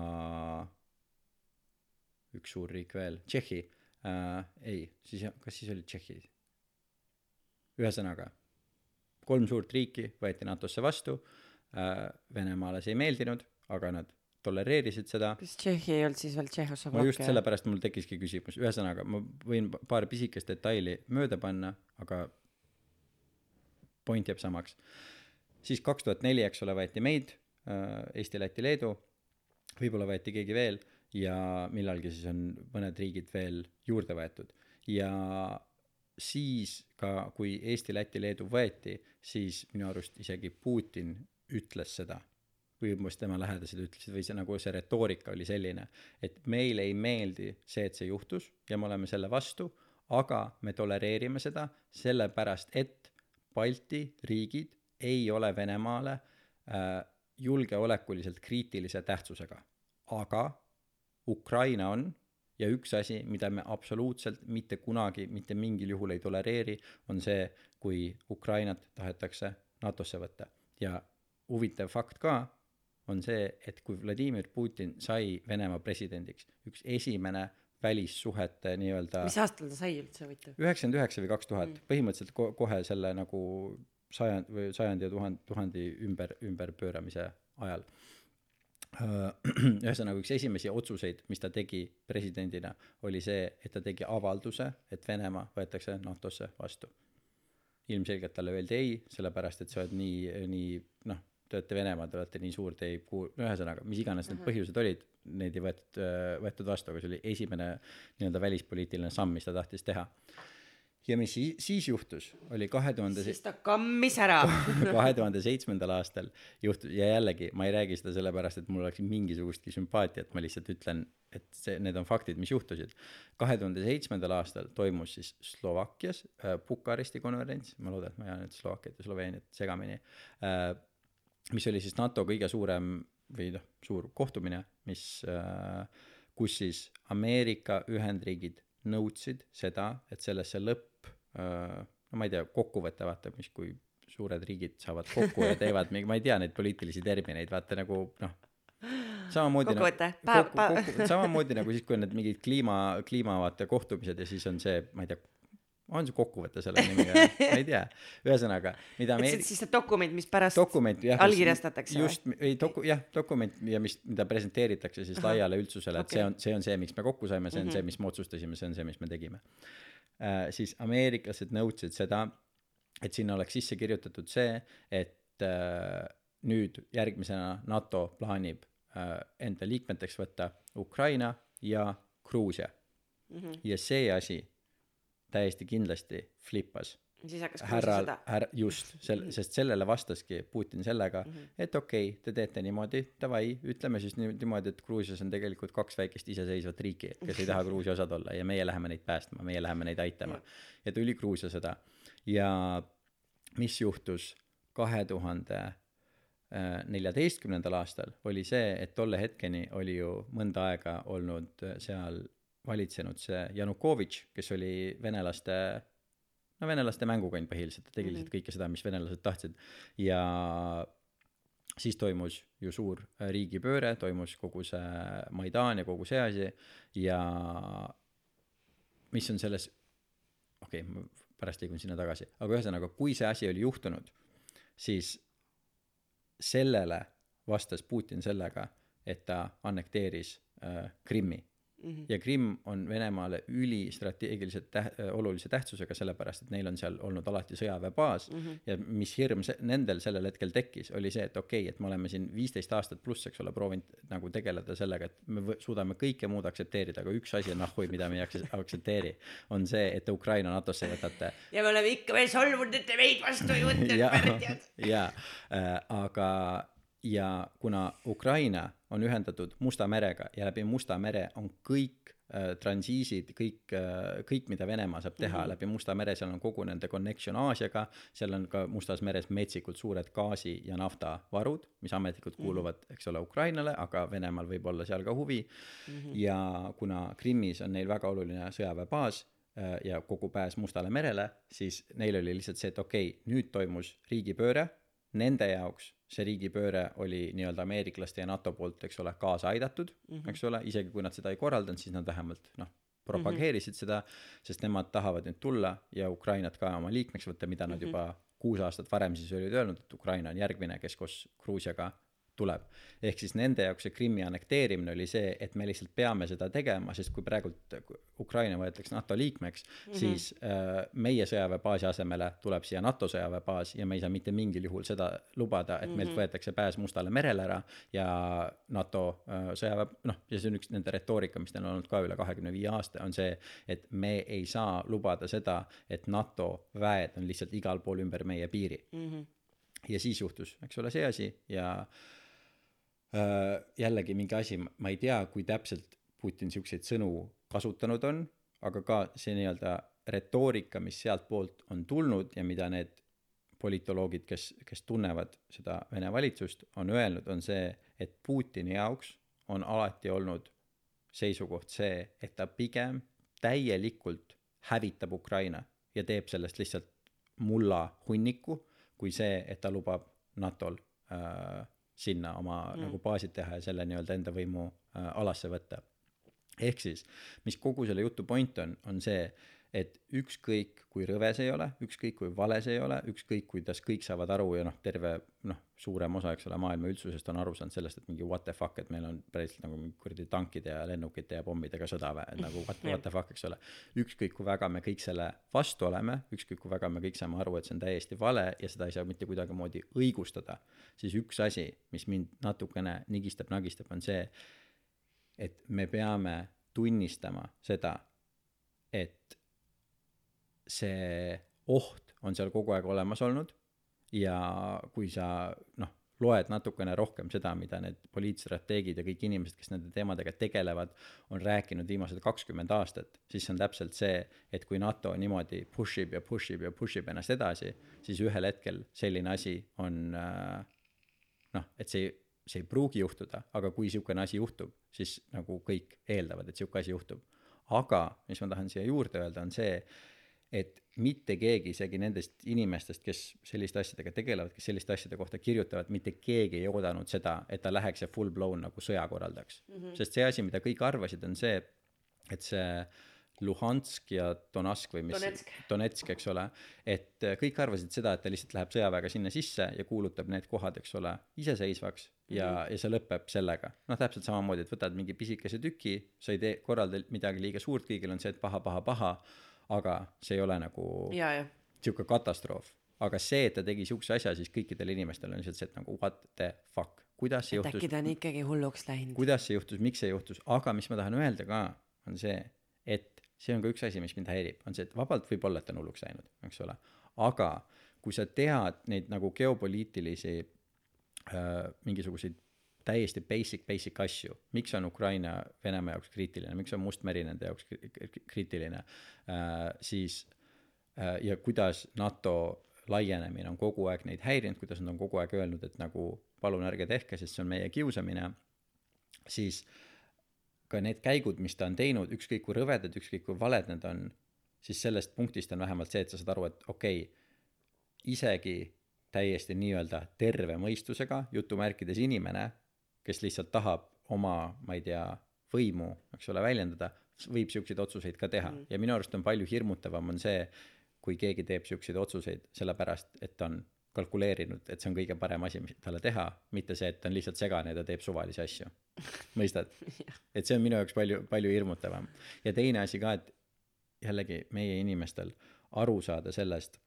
üks suur riik veel, Tšehhi äh,, ei, siis, kas siis olid tšehhid? ühesõnaga, kolm suurt riiki võeti NATO-sse vastu. Äh,, Venemaale see ei meeldinud, aga nad tolereerisid seda. Kas Tšehhi ei olnud siis veel ma just Tšehhoslovakkia? sellepärast mul tekkiski küsimus, ühesõnaga ma võin pa- paar pisikest detaili mööda panna, aga point jääb samaks. siis kaks tuhat neli, eks ole, võeti meid, Eesti, Läti, Leedu, võib-olla võeti keegi veel ja millalgi siis on mõned riigid veel juurde võetud. Ja siis ka, kui Eesti, Läti, Leedu võeti, siis minu arust isegi Putin ütles seda. Või umbes tema lähedased ütlesid või see nagu see retoorika oli selline, et meile ei meeldi see, et see juhtus ja me oleme selle vastu, aga me tolereerime seda sellepärast, et Balti riigid ei ole Venemaale äh, julgeolekuliselt kriitilise tähtsusega, aga Ukraina on ja üks asi, mida me absoluutselt mitte kunagi mitte mingil juhul ei tolereeri, on see, kui Ukrainat tahetakse NATO-sse võtta ja huvitav fakt ka on see, et kui Vladimir Putin sai Venemaa presidendiks, üks esimene välissuhete nii-öelda mis aastal ta sai üldse huvitav? üheksakümmend üheksa või kaks tuhat, põhimõtteliselt ko- kohe selle nagu sajand või sajandi ja tuhand-, tuhandi ümber, ümberpööramise ajal. ühesõnaga, üks esimesi otsuseid, mis ta tegi presidendina, oli see, et ta tegi avalduse, et Venemaa võetakse NATO-sse vastu. ilmselgelt talle öeldi ei, sellepärast et sa oled nii, nii noh, te olete Venemaa, te olete nii suur, te ei kuulu, ühesõnaga, mis iganes need põhjused olid, neid ei võetud, võetud vastu, aga see oli esimene nii-öelda välispoliitiline samm, mis ta tahtis teha. Ja mis siis, siis juhtus, oli kahe tuhande siis ta kammis ära. kahe tuhande seitsmendal aastal juhtus ja jällegi ma ei räägi seda sellepärast, et mul oleks mingisugustki sümpaatiat, ma lihtsalt ütlen, et see, need on faktid, mis juhtusid. kahe tuhande seitsmendal aastal toimus siis Slovakkias äh, Bukaresti konverents, ma loodan, et ma ei aja nüüd Slovakkiat ja Sloveeniat segamini äh,, mis oli siis NATO kõige suurem või noh, suur kohtumine, mis äh,, kus siis Ameerika Ühendriigid nõudsid seda, et sellesse lõpp no ma ei tea, kokkuvõte vaata, mis, kui suured riigid saavad kokku ja teevad mingi, ma ei tea neid poliitilisi termineid, vaata nagu noh, samamoodi Kokkuvõte. nagu, Päev- kokku, päev- kokku, samamoodi nagu siis, kui on need mingid kliima, kliima vaata kohtumised ja siis on see, ma ei tea, on see kokkuvõte selle nimi või ma ei tea, ühesõnaga, mida me siis see dokument, mis pärast dokument jah allkirjastatakse just ei doku- jah dokument ja mis mida presenteeritakse siis Ahah. laiale üldsusele et okay. see on see on see miks me kokku saime see on mm. -hmm. see mis me otsustasime see on see mis me tegime äh, siis ameeriklased nõudsid seda et sinna oleks sisse kirjutatud see et äh, nüüd järgmisena NATO plaanib äh, enda liikmeteks võtta Ukraina ja Gruusia Mhm. ja see asi täiesti kindlasti flippas siis hakkas härra Gruusia, sõda. härra, just, sel-, sest sellele vastaski Putin sellega mm, Mhm. -hmm. et okei okay,, te teete niimoodi, davai, ütleme siis nii- niimoodi, et Gruusias on tegelikult kaks väikest iseseisvat riiki, kes ei taha Gruusia osad olla ja meie läheme neid päästma, meie läheme neid aitama. ja tuli Gruusia sõda ja mis juhtus kahe tuhande neljateistkümnendal aastal, oli see, et tolle hetkeni oli ju mõnda aega olnud äh, seal valitsenud see Janukovitš, kes oli venelaste no venelaste mängukond põhiliselt, tegi lihtsalt kõike seda, mis venelased tahtsid. Ja siis toimus ju suur äh, riigipööre, toimus kogu see Maidan ja kogu see asi. Ja mis on selles, okei okay,, ma pärast liigun sinna tagasi, aga ühesõnaga, kui see asi oli juhtunud, siis sellele vastas Putin sellega, et ta annekteeris äh, Krimmi Mhm. ja Krimm on Venemaale ülistrateegiliselt täht-, olulise tähtsusega, sellepärast et neil on seal olnud alati sõjaväebaas mm. -hmm. ja mis hirm se- nendel sellel hetkel tekkis, oli see, et okei okay,, et me oleme siin viisteist aastat pluss, eks ole, proovinud nagu tegeleda sellega, et me võ- suudame kõike muud aktsepteerida, aga üks asi on nahhui, mida me ei akse- aktsepteeri, on see, et te Ukraina NATO-sse võtate ja me oleme ikka veel solvunud, et te meid vastu ei võtnud, ja pärjad., ja äh, aga ja kuna Ukraina on ühendatud Musta merega ja läbi Musta mere on kõik äh, transiisid, kõik äh,, kõik, mida Venemaa saab teha mm -hmm. läbi Musta mere, seal on kogu nende connection Aasiaga, seal on ka Mustas meres metsikult suured gaasi ja naftavarud, mis ametlikult kuuluvad, eks ole, Ukrainale, aga Venemaal võib olla seal ka huvi mm. -hmm. ja kuna Krimmis on neil väga oluline sõjaväebaas äh, ja kogu pääs Mustale merele, siis neil oli lihtsalt see, et okei okay,, nüüd toimus riigipööre, nende jaoks see riigipööre oli nii-öelda ameeriklaste ja NATO poolt, eks ole, kaasa aidatud mm, -hmm. eks ole, isegi kui nad seda ei korraldanud, siis nad vähemalt noh, propageerisid mm -hmm. seda, sest nemad tahavad nüüd tulla ja Ukrainat ka oma liikmeks võtta, mida nad mm -hmm. juba kuus aastat varem siis olid öelnud, et Ukraina on järgmine, kes koos Gruusiaga tuleb. ehk siis nende jaoks see Krimmi annekteerimine oli see, et me lihtsalt peame seda tegema, sest kui praegult Ukraina võetakse NATO liikmeks mm, -hmm. siis äh, meie sõjaväebaasi asemele tuleb siia NATO sõjaväebaas ja me ei saa mitte mingil juhul seda lubada, et meilt võetakse pääs Mustale merele ära ja NATO äh, sõjaväe, noh, ja see on üks nende retoorika, mis neil on olnud ka üle kahekümne viie aasta, on see, et me ei saa lubada seda, et NATO väed on lihtsalt igal pool ümber meie piiri Mhm. ja siis juhtus, eks ole, see asi ja äh, jällegi mingi asi, ma ei tea, kui täpselt Putin siukseid sõnu kasutanud on, aga ka see nii-öelda retoorika, mis sealtpoolt on tulnud ja mida need politoloogid, kes, kes tunnevad seda Vene valitsust, on öelnud, on see, et Putini jaoks on alati olnud seisukoht see, et ta pigem täielikult hävitab Ukraina ja teeb sellest lihtsalt mulla hunniku, kui see, et ta lubab NATO-l äh, sinna oma mm. nagu baasid teha ja selle nii-öelda enda võimu äh, alasse võtta. ehk siis, mis kogu selle jutu point on, on see, et ükskõik kui rõve see ei ole, ükskõik kui vale see ei ole, ükskõik kuidas kõik saavad aru ja noh, terve noh, suurem osa, eks ole, maailma üldsusest on aru saanud sellest, et mingi what the fuck, et meil on päriselt nagu kuradi tankide ja lennukite ja pommidega sõda või, et nagu what, what the fuck, eks ole. ükskõik kui väga me kõik selle vastu oleme, ükskõik kui väga me kõik saame aru, et see on täiesti vale ja seda ei saa mitte kuidagimoodi õigustada, siis üks asi, mis mind natukene nigistab-nagistab, on see, et me peame tunnistama seda, et see oht on seal kogu aeg olemas olnud ja kui sa noh, loed natukene rohkem seda, mida need poliitstrateegid ja kõik inimesed, kes nende teemadega tegelevad, on rääkinud viimased kakskümmend aastat, siis see on täpselt see, et kui NATO niimoodi push ib ja push ib ja push ib ennast edasi, siis ühel hetkel selline asi on äh, noh, et see, see ei pruugi juhtuda, aga kui niisugune asi juhtub, siis nagu kõik eeldavad, et niisugune asi juhtub. aga mis ma tahan siia juurde öelda, on see, et mitte keegi isegi nendest inimestest, kes selliste asjadega tegelevad, kes selliste asjade kohta kirjutavad, mitte keegi ei oodanud seda, et ta läheks ja full blown nagu sõja korraldaks mm. -hmm. sest see asi, mida kõik arvasid, on see, et see Luhansk ja Donetsk või mis Donetsk. Eks ole, et äh, kõik arvasid seda, et ta lihtsalt läheb sõjaväega sinna sisse ja kuulutab need kohad, eks ole, iseseisvaks ja mm, -hmm. ja see lõpeb sellega. noh, täpselt samamoodi, et võtad mingi pisikese tüki, sa ei tee, korralda midagi liiga suurt, kõigil on see, et paha, paha, paha, aga see ei ole nagu sihuke katastroof. aga see, et ta tegi siukse asja, siis kõikidel inimestel on lihtsalt see, et nagu what the fuck, kuidas see et juhtus? äkki, ta on ikkagi hulluks läinud. kuidas see juhtus, miks see juhtus, aga mis ma tahan öelda ka, on see, et see on ka üks asi, mis mind häirib, on see, et vabalt võib olla, et ta on hulluks läinud, eks ole, aga kui sa tead neid nagu geopoliitilisi äh, mingisuguseid täiesti basic, basic asju, miks on Ukraina Venemaa jaoks kriitiline, miks on Mustmeri nende jaoks kri- kri- kriitiline? Äh,, siis äh, ja kuidas NATO laienemine on kogu aeg neid häirinud, kuidas nad on kogu aeg öelnud, et nagu palun ärge tehke, sest see on meie kiusamine, siis ka need käigud, mis ta on teinud, ükskõik kui rõvedad, ükskõik kui valed need on, siis sellest punktist on vähemalt see, et sa saad aru, et okei okay,, isegi täiesti nii-öelda terve mõistusega jutumärkides inimene, kes lihtsalt tahab oma, ma ei tea, võimu, eks ole, väljendada, võib siukseid otsuseid ka teha mm. ja minu arust on palju hirmutavam on see, kui keegi teeb siukseid otsuseid sellepärast, et ta on kalkuleerinud, et see on kõige parem asi, mis talle teha, mitte see, et ta on lihtsalt segane ja ta teeb suvalisi asju. mõistad? et see on minu jaoks palju, palju hirmutavam. ja teine asi ka, et jällegi meie inimestel aru saada sellest,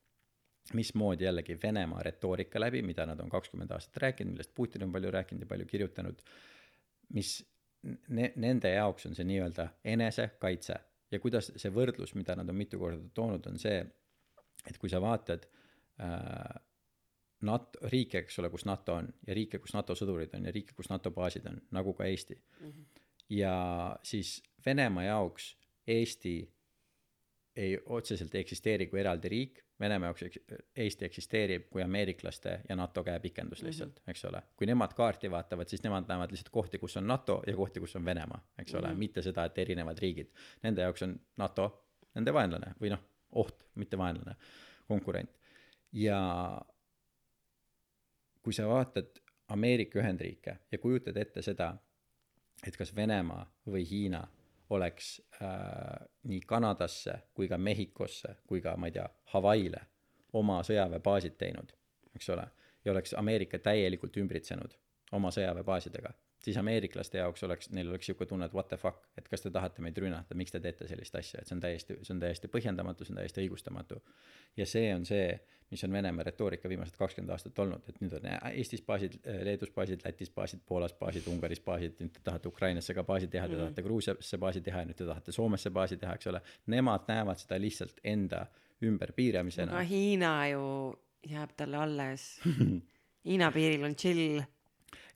mismoodi jällegi Venemaa retoorika läbi, mida nad on kakskümmend aastat rääkinud, millest Putin on palju rääkinud ja palju kirjutanud, mis ne-, nende jaoks on see nii-öelda enesekaitse ja kuidas see võrdlus, mida nad on mitu korda toonud, on see, et kui sa vaatad äh, NATO, riike, eks ole, kus NATO on ja riike, kus NATO sõdurid on ja riike, kus NATO baasid on, nagu ka Eesti mm. -hmm. ja siis Venemaa jaoks Eesti ei otseselt ei eksisteeri kui eraldi riik, Venemaa jaoks Eesti eksisteerib kui ameeriklaste ja NATO käepikendus lihtsalt mm, -hmm. eks ole. kui nemad kaarti vaatavad, siis nemad näevad lihtsalt kohti, kus on NATO ja kohti, kus on Venemaa, eks ole mm, -hmm. mitte seda, et erinevad riigid. Nende jaoks on NATO nende vaenlane või noh, oht, mitte vaenlane, konkurent. ja kui sa vaatad Ameerika Ühendriike ja kujutad ette seda, et kas Venemaa või Hiina oleks äh, nii Kanadasse kui ka Mehhikosse kui ka ma ei tea, Hawaii'le oma sõjaväebaasid teinud, eks ole, ja oleks Ameerika täielikult ümbritsenud oma sõjaväebaasidega, siis ameeriklaste jaoks oleks, neil oleks niisugune tunne, et what the fuck, et kas te tahate meid rünnata, miks te teete sellist asja, et see on täiesti, see on täiesti põhjendamatu, see on täiesti õigustamatu. ja see on see, mis on Venemaa retoorika viimased kakskümmend aastat olnud, et nüüd on Eestis baasid, Leedus baasid, Lätis baasid, Poolas baasid, Ungaris baasid, nüüd te tahate Ukrainasse ka baasi teha, te Mhm. tahate Gruusiasse baasi teha ja nüüd te tahate Soomesse baasi teha, eks ole. Nemad näevad seda lihtsalt enda ümberpiiramisena aga Hiina ju jääb talle alles. Hiina piiril on chill.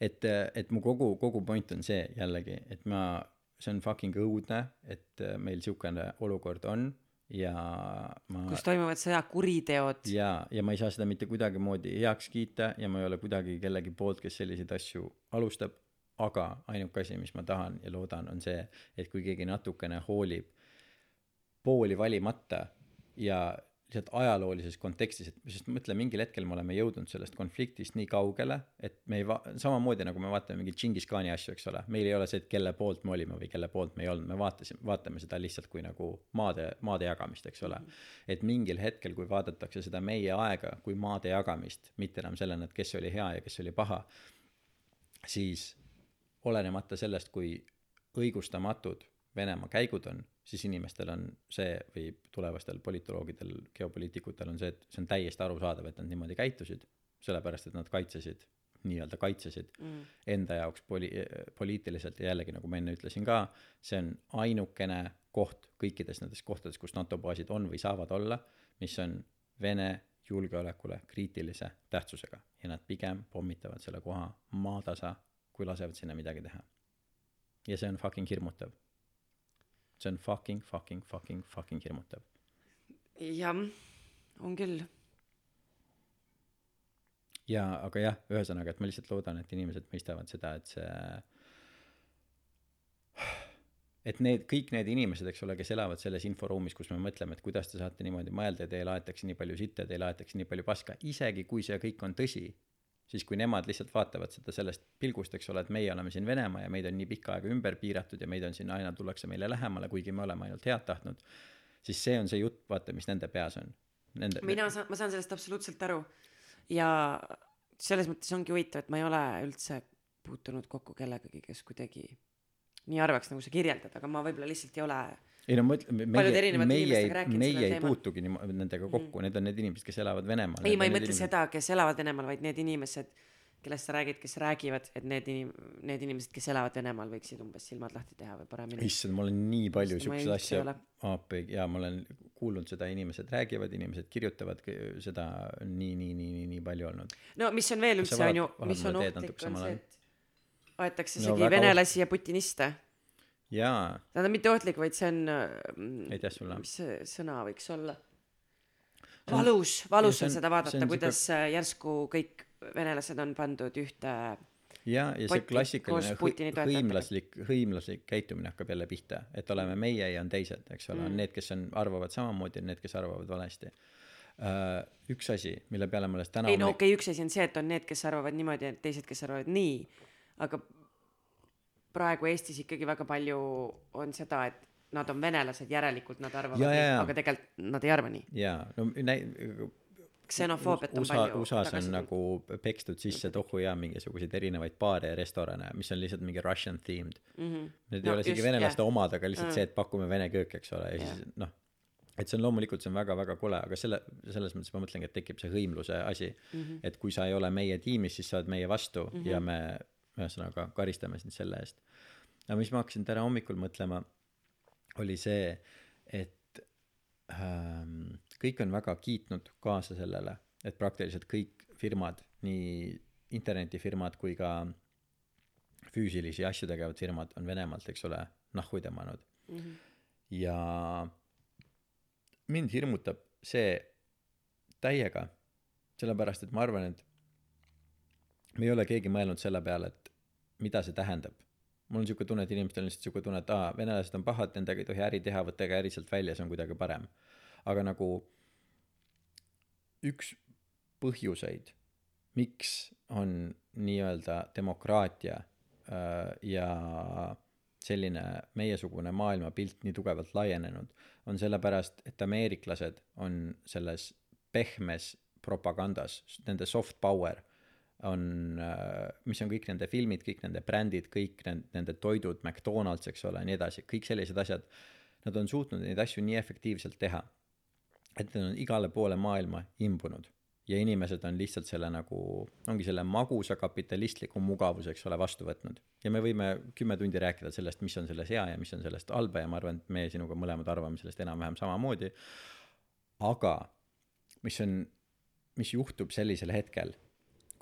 et, et mu kogu, kogu point on see jällegi, et ma, see on fucking õudne, et meil niisugune olukord on ja ma kus toimuvad sõjakuriteod. ja, ja ma ei saa seda mitte kuidagimoodi heaks kiita ja ma ei ole kuidagi kellegi poolt, kes selliseid asju alustab, aga ainuke asi, mis ma tahan ja loodan, on see, et kui keegi natukene hoolib pooli valimata ja lihtsalt ajaloolises kontekstis, et sest mõtle, mingil hetkel me oleme jõudnud sellest konfliktist nii kaugele, et me ei va-, samamoodi nagu me vaatame mingeid Džingis-khaani asju, eks ole, meil ei ole see, et kelle poolt me olime või kelle poolt me ei olnud, me vaatasime, vaatame seda lihtsalt kui nagu maade, maade jagamist, eks ole. et mingil hetkel, kui vaadatakse seda meie aega kui maade jagamist, mitte enam sellena, et kes oli hea ja kes oli paha, siis olenemata sellest, kui õigustamatud Venemaa käigud on, siis inimestel on see või tulevastel politoloogidel, geopoliitikutel on see, et see on täiesti arusaadav, et nad niimoodi käitusid, sellepärast et nad kaitsesid, nii-öelda kaitsesid mm. enda jaoks poli-, poliitiliselt ja jällegi, nagu ma enne ütlesin ka, see on ainukene koht kõikides nendes kohtades, kus NATO baasid on või saavad olla, mis on Vene julgeolekule kriitilise tähtsusega ja nad pigem pommitavad selle koha maatasa, kui lasevad sinna midagi teha. ja see on fucking hirmutav. See on fucking, fucking, fucking, fucking hirmutav. jah, on küll. ja aga jah, ühesõnaga, et ma lihtsalt loodan, et inimesed mõistavad seda, et see et need kõik need inimesed, eks ole, kes elavad selles inforuumis, kus me mõtleme, et kuidas te saate niimoodi mõelda ja teile aetakse nii palju sitta, teile aetakse nii palju paska, isegi kui see kõik on tõsi, siis kui nemad lihtsalt vaatavad seda sellest pilgust, eks ole, et meie oleme siin Venemaa ja meid on nii pikka aega ümber piiratud ja meid on siin aina tullakse meile lähemale, kuigi me oleme ainult head tahtnud, siis see on see jutt, vaata, mis nende peas on. Nende, mina saan, ma saan sellest absoluutselt aru. ja selles mõttes ongi huvitav, et ma ei ole üldse puutunud kokku kellegagi, kes kuidagi nii arvaks, nagu sa kirjeldad, aga ma võib-olla lihtsalt ei ole ei no mõtle, Paljude meie, meie ei, meie ei puutugi nendega kokku mm, need on need inimesed, kes elavad Venemaal. ei, ma ei mõtle seda, kes elavad Venemaal, vaid need inimesed, kellest sa räägid, kes räägivad, et need inim-, need inimesed, kes elavad Venemaal, võiksid umbes silmad lahti teha või paremini. issand, ma olen nii palju ma siukseid asju jaa, ma olen kuulnud seda, inimesed räägivad, inimesed kirjutavad seda nii, nii, nii, nii, nii palju olnud. no mis on veel üldse, on ju mis on ohtlik, on see, ajal? Et aetakse No venelasi ja putiniste. jaa, Tähendab, mitte ohtlik, vaid see on mm, aitäh sulle. mis see sõna võiks olla? valus, valus on on- seda vaadata, on kuidas äh, järsku kõik venelased on pandud ühte ja, ja see klassikaline hõimlaslik, hõimlaslik käitumine hakkab jälle pihta, et oleme meie ja on teised, eks ole, on need, kes on, arvavad samamoodi ja need, kes arvavad valesti. üks asi, mille peale ma alles täna ei no okei okay,, üks asi on see, et on need, kes arvavad niimoodi ja teised, kes arvavad nii, aga praegu Eestis ikkagi väga palju on seda, et nad on venelased, järelikult nad arvavad Ja, nii aga tegelikult nad ei arva nii. jaa, no näi-, ksenofoobiat on USA, palju USA-s on nagu pekstud sisse tohu ja mingisuguseid erinevaid baare ja restorane mis on lihtsalt mingi Russian themed Mhm. need No ei ole isegi venelaste jah. omad aga lihtsalt Mm. see et pakume vene kööki eks ole ja Jah. siis noh et see on loomulikult see on väga-väga kole aga selle selles mõttes ma mõtlengi et tekib see hõimluse asi Mhm. et kui sa ei ole meie tiimis siis sa oled meie vastu mm -hmm. ja me ühesõnaga karistame sind selle eest aga mis ma hakkasin täna hommikul mõtlema oli see et ähm, kõik on väga kiitnud kaasa sellele et praktiliselt kõik firmad nii internetifirmad kui ka füüsilisi asju tegevad firmad on venemaalt eks ole nahhu tõmmanud Mhm. ja mind hirmutab see täiega sellepärast et ma arvan et me ei ole keegi mõelnud selle peale et mida see tähendab. Mul on siuke tunne et inimestel on lihtsalt siuke tunne et aa venelased on pahad nendega ei tohi äri teha võttage äri sealt välja see on kuidagi parem. Aga nagu üks põhjuseid miks on nii-öelda demokraatia äh, ja selline meiesugune maailmapilt nii tugevalt laienenud on sellepärast et ameeriklased on selles pehmes propagandas nende soft power on äh, mis on kõik nende filmid kõik nende brändid kõik nende, toidud McDonalds eks ole nii edasi kõik sellised asjad nad on suutnud neid asju nii efektiivselt teha et need on igale poole maailma imbunud. Ja inimesed on lihtsalt selle nagu ongi selle magusa kapitalistliku mugavuse eks ole vastu võtnud. Ja me võime kümme tundi rääkida sellest mis on selles hea ja mis on sellest halba ja ma arvan et me sinuga mõlemad arvame sellest enam-vähem samamoodi. Aga mis on mis juhtub sellisel hetkel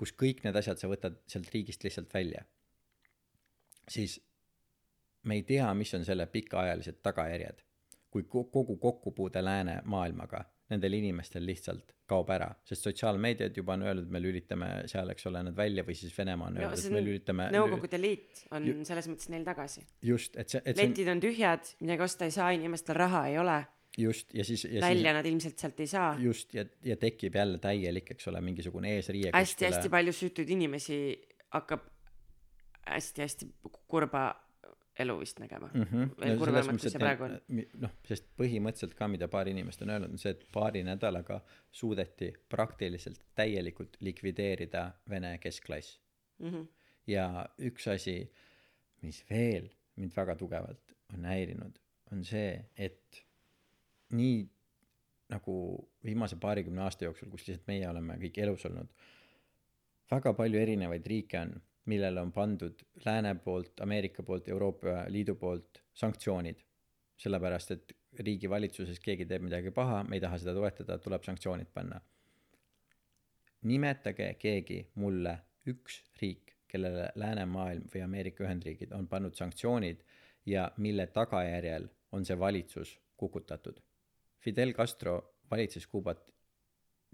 kus kõik need asjad sa võtad sealt riigist lihtsalt välja. Siis me ei tea mis on selle pikaajalised tagajärjed. Kui ko- kogu kokkupuude läänemaailmaga nendel inimestel lihtsalt kaob ära sest sotsiaalmeediad juba on öelnud me lülitame seal eks ole nad välja või siis Venemaa on no öelnud see et me lülitame Nõukogude Liit on Ju- selles mõttes neil tagasi. Just et see letid on tühjad midagi osta ei saa inimestel raha ei ole just ja siis ja välja nad ilmselt sealt ei saa. Siis just ja ja tekib jälle täielik eks ole mingisugune eesriie hästi-hästi palju süütuid inimesi hakkab hästi-hästi kurba elu vist nägema. Mm -hmm. veel kurvemat kui see praegu on. noh sest põhimõtteliselt ka mida paar inimest on öelnud on see et paari nädalaga suudeti praktiliselt täielikult likvideerida vene keskklass. Mhm. ja üks asi mis veel mind väga tugevalt on häirinud on see et nii nagu viimase paarikümne aasta jooksul kus lihtsalt meie oleme kõik elus olnud väga palju erinevaid riike on millele on pandud lääne poolt ameerika poolt euroopa liidu poolt sanktsioonid. sellepärast et riigi valitsuses keegi teeb midagi paha me ei taha seda toetada tuleb sanktsioonid panna. nimetage keegi mulle üks riik kellele läänemaailm või ameerika ühendriigid on pannud sanktsioonid ja mille tagajärjel on see valitsus kukutatud Fidel Castro valitses Kuubat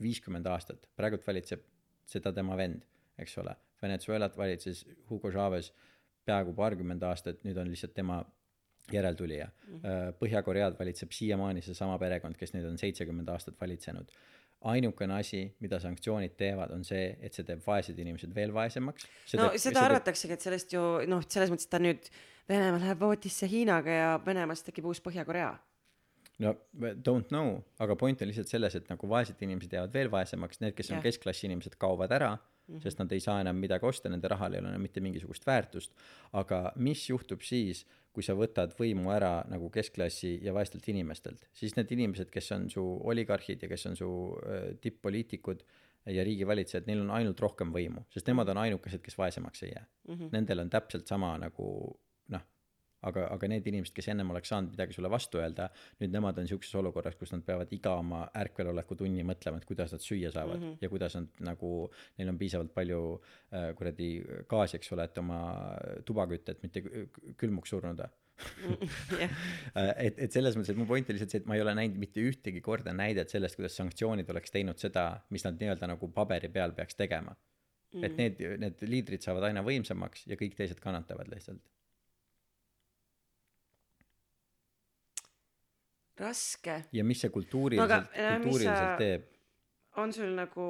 viiskümmend aastat. Praegult valitseb seda tema vend eks ole. Venezuelat valitses Hugo Chavez peaaegu paarkümmend aastat nüüd on lihtsalt tema järeltulija. Mm -hmm. Põhja-Koread valitseb siiamaani seesama perekond kes neid on seitsekümmend aastat valitsenud. Ainukene asi mida sanktsioonid teevad on see et see teeb vaesed inimesed veel vaesemaks. No teeb, seda arvataksegi et sellest ju noh selles mõttes et ta nüüd Venemaa läheb vootisse Hiinaga ja Venemaast tekib uus Põhja-Korea no don't know aga point on lihtsalt selles et nagu vaesed inimesed jäävad veel vaesemaks need kes on Jah. keskklassi inimesed kaovad ära mm -hmm. sest nad ei saa enam midagi osta nende rahal ei ole enam mitte mingisugust väärtust aga mis juhtub siis kui sa võtad võimu ära nagu keskklassi ja vaestelt inimestelt siis need inimesed kes on su oligarhid ja kes on su äh, tipp-poliitikud ja riigivalitsejad neil on ainult rohkem võimu sest nemad on ainukesed kes vaesemaks ei jää mm -hmm. nendel on täpselt sama nagu aga aga need inimesed kes ennem oleks saanud midagi sulle vastu öelda nüüd nemad on siukses olukorras kus nad peavad iga oma ärkveloleku tunni mõtlema et kuidas nad süüa saavad mm -hmm. ja kuidas nad nagu neil on piisavalt palju äh, kuradi gaasi eks ole et oma tubakütet mitte kü- külmuks surnuda jah Äh, et et selles mõttes et mu point oli lihtsalt see et ma ei ole näinud mitte ühtegi korda näidet sellest kuidas sanktsioonid oleks teinud seda mis nad nii-öelda nagu paberi peal peaks tegema mm. et need need liidrid saavad aina võimsamaks ja kõik teised kannatavad lihtsalt raske ja mis see kultuuriliselt äh, kultuuriliselt sa- teeb on sul nagu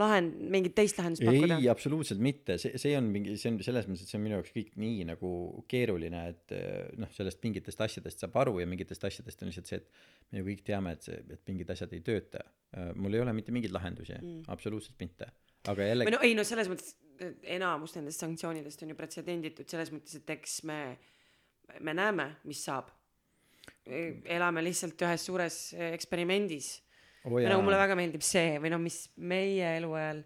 lahend-, mingit teist lahendust pakkuda ei,? absoluutselt mitte, see, see on mingi, see on selles mõttes, et see on minu jaoks kõik nii nagu keeruline, et eh, noh, sellest mingitest asjadest saab aru ja mingitest asjadest on lihtsalt see, et me ju kõik teame, et see, et mingid asjad ei tööta. mul ei ole mitte mingeid lahendusi mm., absoluutselt mitte. aga jällegi no ei no selles mõttes, et enamus nendest sanktsioonidest on ju pretsedenditud selles mõttes, et eks me, me näeme, mis saab. elame lihtsalt ühes suures eksperimendis oh, nagu mulle väga meeldib see või no mis meie eluajal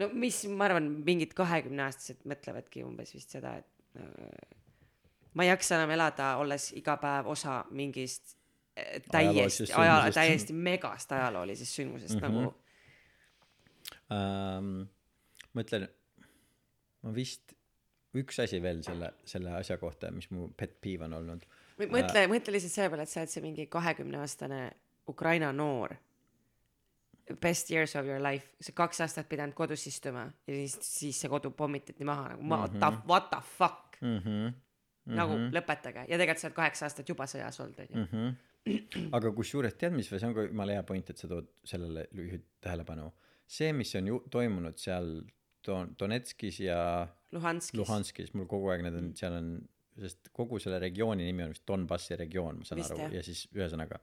no mis ma arvan mingid kahekümneaastased mõtlevadki umbes vist seda et äh, ma ei jaksa enam elada olles iga päev osa mingist äh, täiesti Ajaloolisest aja sündmusest. täiesti megast ajaloolisest sündmusest mm. -hmm. nagu ähm, ma ütlen, ma vist, üks asi veel selle, selle asja kohta, mis mu pet peeve on olnud. või mõtle mõtle lihtsalt selle peale et sa oled see mingi kahekümneaastane Ukraina noor best years of your life sa kaks aastat pidanud kodus istuma ja siis siis see kodu pommitati maha nagu what the what the fuck Mm -hmm. nagu lõpetage ja tegelikult sa oled kaheksa aastat juba sõjas olnud onju mm. -hmm. aga kusjuures tead, mis, see on ka jumala hea point, et sa tood sellele juhid tähelepanu. see, mis on ju toimunud seal Don-, Donetskis ja Luhanskis Luhanskis, mul kogu aeg need on, seal on, sest kogu selle regiooni nimi on vist Donbassi regioon, ma saan Vist, aru ja siis ühesõnaga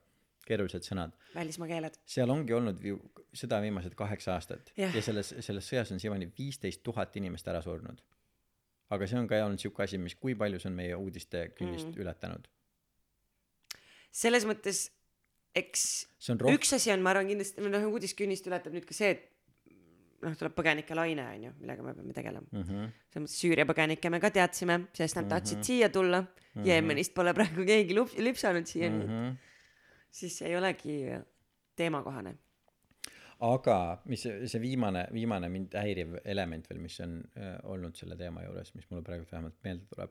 keerulised sõnad. välismaa keeled seal ongi olnud ju sõda viimased kaheksa aastat Jah. ja selles, selles sõjas on siiamaani viisteist tuhat inimest ära surnud. aga see on ka olnud siuke asi, mis, kui palju see on meie uudistekünnist mm. ületanud. selles mõttes eks see on rohkem, üks asi on, ma arvan kindlasti, noh, uudiskünnist ületab nüüd ka see, et noh, tuleb põgenike laine onju, millega me peame tegelema. mm -hmm. selles mõttes Süüria põgenikke me ka teadsime, sest nad Mhm. tahtsid siia tulla. Jeemenist pole praegu keegi lup-, lüpsanud siiani Mm mm, -hmm. -hmm. siis ei olegi teemakohane. aga mis see, see viimane, viimane mind häiriv element veel, mis on äh, olnud selle teema juures, mis mulle praegu vähemalt meelde tuleb,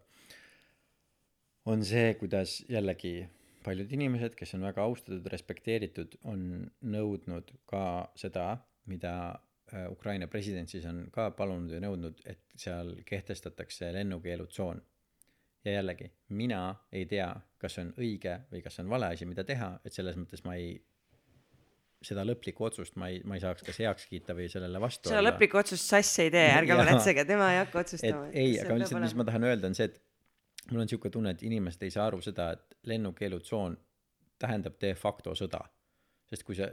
on see, kuidas jällegi paljud inimesed, kes on väga austatud, respekteeritud, on nõudnud ka seda, mida Ukraina president siis on ka palunud ja nõudnud, et seal kehtestatakse lennukeelutsoon. ja jällegi, mina ei tea, kas see on õige või kas see on vale asi, mida teha, et selles mõttes ma ei seda lõplikku otsust ma ei, ma ei saaks kas heaks kiita või sellele vastu seda lõplikku otsust Sass ei tee, ärge muretsege, tema ei hakka otsustama. ei, aga lihtsalt, mis ma tahan öelda, on see, et mul on siuke tunne, et inimesed ei saa aru seda, et lennukeelutsoon tähendab de facto sõda. Sest kui see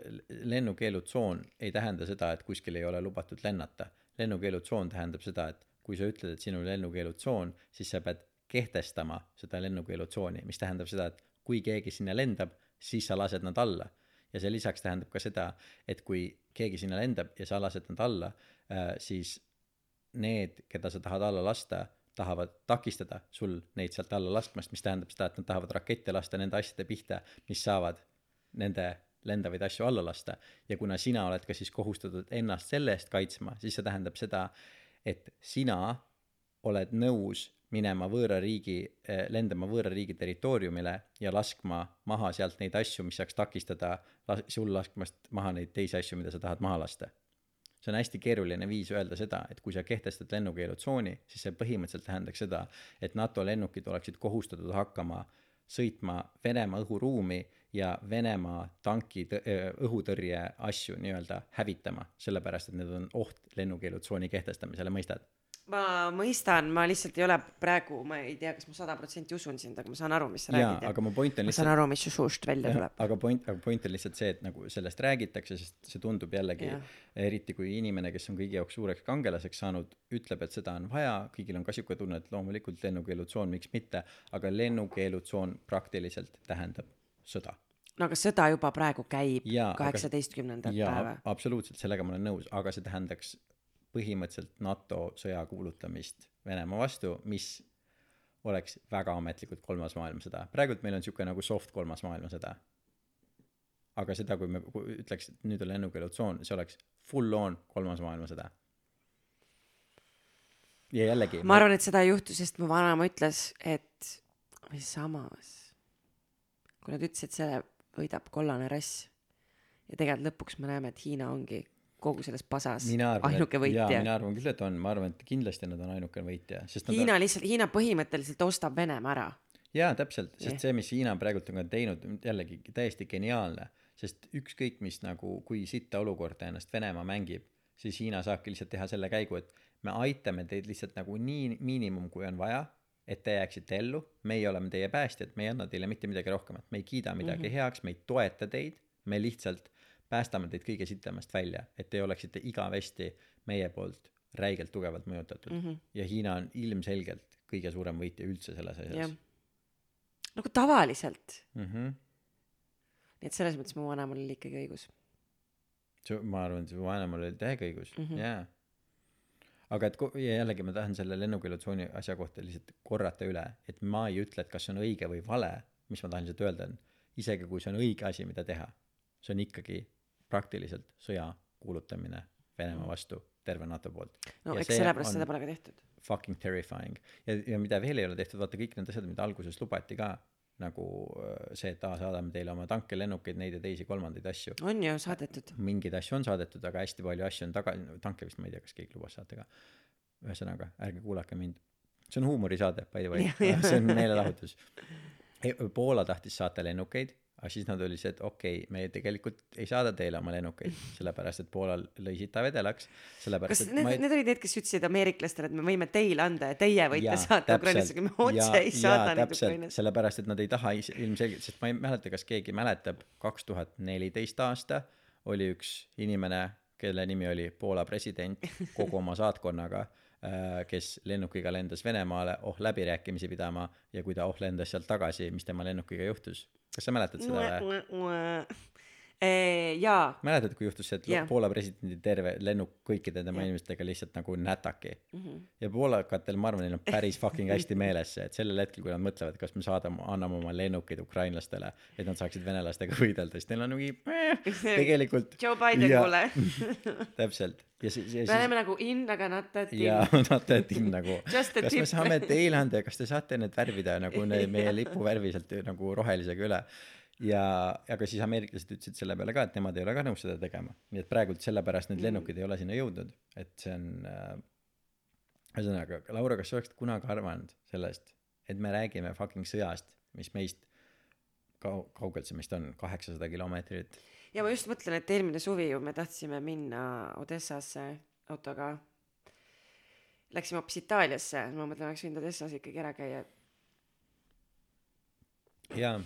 lennukeelutsoon ei tähenda seda, et kuskil ei ole lubatud lennata. lennukeelutsoon tähendab seda, et kui sa ütled, et siin on lennukeelutsoon, siis sa pead kehtestama seda lennukeelutsooni, mis tähendab seda, et kui keegi sinna lendab, siis sa lased nad alla. ja see lisaks tähendab ka seda, et kui keegi sinna lendab ja sa lased nad alla, siis need, keda sa tahad alla lasta, tahavad takistada sul neid sealt alla laskmast, mis tähendab seda, et nad tahavad rakette lasta nende asjade pihta, mis saavad nende lendavaid asju alla lasta. ja kuna sina oled ka siis kohustatud ennast selle eest kaitsma, siis see tähendab seda, et sina oled nõus minema võõra riigi, lendama võõra riigi territooriumile ja laskma maha sealt neid asju, mis saaks takistada las- sul laskmast maha neid teisi asju, mida sa tahad maha lasta see on hästi keeruline viis öelda seda, et kui sa kehtestad lennukeelutsooni, siis see põhimõtteliselt tähendaks seda, et NATO lennukid oleksid kohustatud hakkama sõitma Venemaa õhuruumi ja Venemaa tanki tõ- õhutõrje asju nii-öelda hävitama, sellepärast et need on oht lennukeelutsooni kehtestamisele, mõistad? ma mõistan, ma lihtsalt ei ole praegu, ma ei tea, kas ma sada protsenti usun sind, aga ma saan aru, mis sa jaa, räägid ja aga mu point on ma saan lihtsalt aru, mis su suust välja jah, tuleb. aga point, aga point on lihtsalt see, et nagu sellest räägitakse, sest see tundub jällegi eriti kui inimene, kes on kõigi jaoks suureks kangelaseks saanud, ütleb, et seda on vaja, kõigil on ka siuke tunne, et loomulikult lennukeelutsoon, miks mitte, aga lennukeelutsoon praktiliselt tähendab sõda. No aga sõda juba praegu käib kaheksateistkümnendat päeva., absoluutselt, sellega ma olen nõus, aga see tähendaks põhimõtteliselt NATO sõja kuulutamist Venemaa vastu, mis oleks väga ametlikult kolmas maailmasõda. praegult meil on siuke nagu soft kolmas maailmasõda. aga seda, kui me kui ütleks, et nüüd on lennukeelutsoon, see oleks full on kolmas maailmasõda. ja jällegi. ma arvan, et seda ei juhtu, sest mu vanaema ütles, et või samas, kui nad ütlesid, selle võidab kollane rass ja tegelikult lõpuks me näeme, et Hiina ongi kogu selles pasas arvan, ainuke võitja. mina arvan küll, et on, ma arvan, et kindlasti nad on ainukene võitja, sest Hiina lihtsalt, Hiina põhimõtteliselt ostab Venemaa ära. jaa, täpselt, sest see, mis Hiina praegult on ka teinud, jällegi täiesti geniaalne, sest ükskõik mis nagu, kui sitta olukorda ennast Venemaa mängib, siis Hiina saabki lihtsalt teha selle käigu et me aitame teid lihtsalt nagu nii miinimum kui on vaja et te jääksite ellu. Meie oleme teie päästjad me ei anna teile mitte midagi rohkemat. Me ei kiida midagi mm -hmm. heaks me ei toeta teid. Me lihtsalt päästame teid kõige sitemast välja et te oleksite igavesti meie poolt räigelt tugevalt mõjutatud. Mm -hmm. ja Hiina on ilmselgelt kõige suurem võitja üldse selles asjas. Nagu tavaliselt. Mm -hmm. nii et selles mõttes mu vanemal oli ikkagi õigus. Ma arvan et su vanemal oli täiega õigus. Mm -hmm. jaa aga et ja jällegi ma tahan selle lennukeelutsooni asja kohta lihtsalt korrata üle et ma ei ütle et kas see on õige või vale mis ma tahan lihtsalt öelda on isegi kui see on õige asi mida teha see on ikkagi praktiliselt sõja kuulutamine Venemaa vastu terve NATO poolt. No Ja eks sellepärast seda pole ka tehtud. fucking terrifying. Ja ja mida veel ei ole tehtud vaata kõik need asjad mida alguses lubati ka nagu äh, see et aa saadame teile oma tanke lennukeid neid ja teisi kolmandaid asju on ju saadetud mingeid asju on saadetud, aga hästi palju asju on taga, tanke vist ma ei tea, kas keegi lubas saata ka. ühesõnaga, ärge kuulake mind. see on huumorisaade, by the way see on meelelahutus. Poola tahtis saata lennukeid, aga siis nad olid see, et okei okay,, me tegelikult ei saada teile oma lennukeid, sellepärast et Poolal lõi sita vedelaks, kas sellepärast et need, ei need olid need kes ütlesid ameeriklastele et me võime teile anda ja teie võite Jaa, saata. Ukrainasse aga me otse ei saada neid Ukrainasse. Sellepärast et nad ei taha ilmselgelt sest ma ei mäleta kas keegi mäletab kaks tuhat neliteist aasta oli üks inimene kelle nimi oli Poola president kogu oma saatkonnaga äh, kes lennukiga lendas Venemaale oh läbirääkimisi pidama ja kui ta oh lendas sealt tagasi mis tema lennukiga juhtus kas sa mäletad seda või Eh, jaa. Mäletad kui juhtus see et Jah. Poola presidendi terve lennuk kõikide tema Jah. inimestega lihtsalt nagu nätaki? Mhm. ja poolakatel ma arvan neil on päris fucking hästi meeles see et sellel hetkel kui nad mõtlevad kas me saadame anname oma lennukeid ukrainlastele et nad saaksid venelastega võidelda siis neil on mingi eh, tegelikult Joe Biden kuule. Täpselt. Ja siis ja me siis oleme nagu in aga not that in. Ja nad teevad nagu. Just a kas me tip. saame teile anda ja kas te saate need värvida nagu ne, meie lipuvärvi sealt nagu rohelisega üle ja aga siis ameeriklased ütlesid selle peale ka et nemad ei ole ka nõus seda tegema. Nii et praegult sellepärast need lennukid ei ole sinna jõudnud et see on äh, ühesõnaga Laura kas sa oleksid kunagi arvanud sellest et me räägime fucking sõjast mis meist kau- kaugelt see meist on kaheksasada kilomeetrit? Ja ma just mõtlen et eelmine suvi ju me tahtsime minna Odessasse autoga. Läksime hoopis Itaaliasse ma mõtlen oleks võinud Odessas ikkagi ära käia. Jaa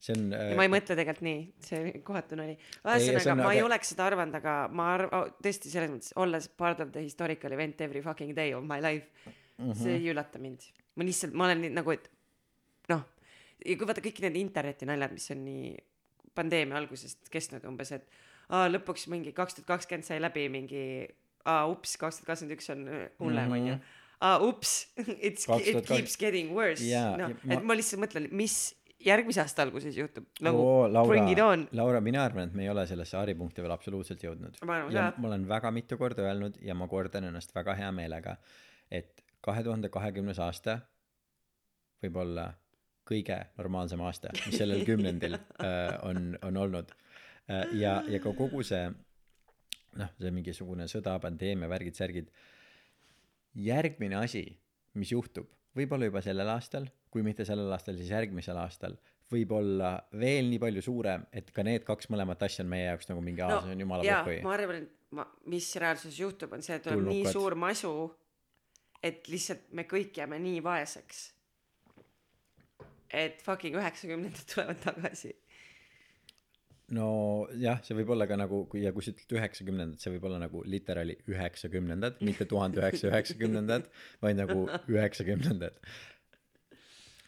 see on äh, ma ei mõtle tegelikult nii see kohatu nali Ei, see ühesõnaga ma ei aga- oleks seda arvanud aga ma arv- tõesti selles mõttes olles part of the historical event every fucking day of my life Mhm. see ei üllata mind ma lihtsalt ma olen nii nagu et noh ja kui vaata kõik need interneti naljad mis on nii pandeemia algusest kestnud umbes et aa lõpuks mingi kaks tuhat kakskümmend sai läbi mingi aa ups kaks tuhat kakskümmend üks on hullem onju Mhm. aa ups it's it 2020 keeps getting worse Jaa, noh et ma lihtsalt mõtlen mis järgmise aasta alguses juhtub nagu Oo, Laura, bring it on Laura, mina arvan, et me ei ole sellesse haripunkti veel absoluutselt jõudnud. Ma arvan ja ka. ma olen väga mitu korda öelnud ja ma kordan ennast väga hea meelega, et kahe tuhande kahekümnes aasta võib olla kõige normaalsem aasta, mis sellel kümnendil äh, on, on olnud äh, ja, ja ka kogu see noh, see mingisugune sõda, pandeemia, värgid, särgid. järgmine asi, mis juhtub, võib-olla juba sellel aastal, kui mitte sellel aastal, siis järgmisel aastal, võib olla veel nii palju suurem, et ka need kaks mõlemat asja on meie jaoks nagu mingi aa, see on jumala jaa pohhui. ma arvan et ma mis reaalsuses juhtub on see et tuleb nii Tulnukad. suur masu et lihtsalt me kõik jääme nii vaeseks et fucking üheksakümnendad tulevad tagasi nojah, see võib olla ka nagu, kui ja kui sa ütled üheksakümnendad, see võib olla nagu literaali üheksakümnendad, mitte tuhande üheksasaja üheksakümnendad, vaid nagu üheksakümnendad.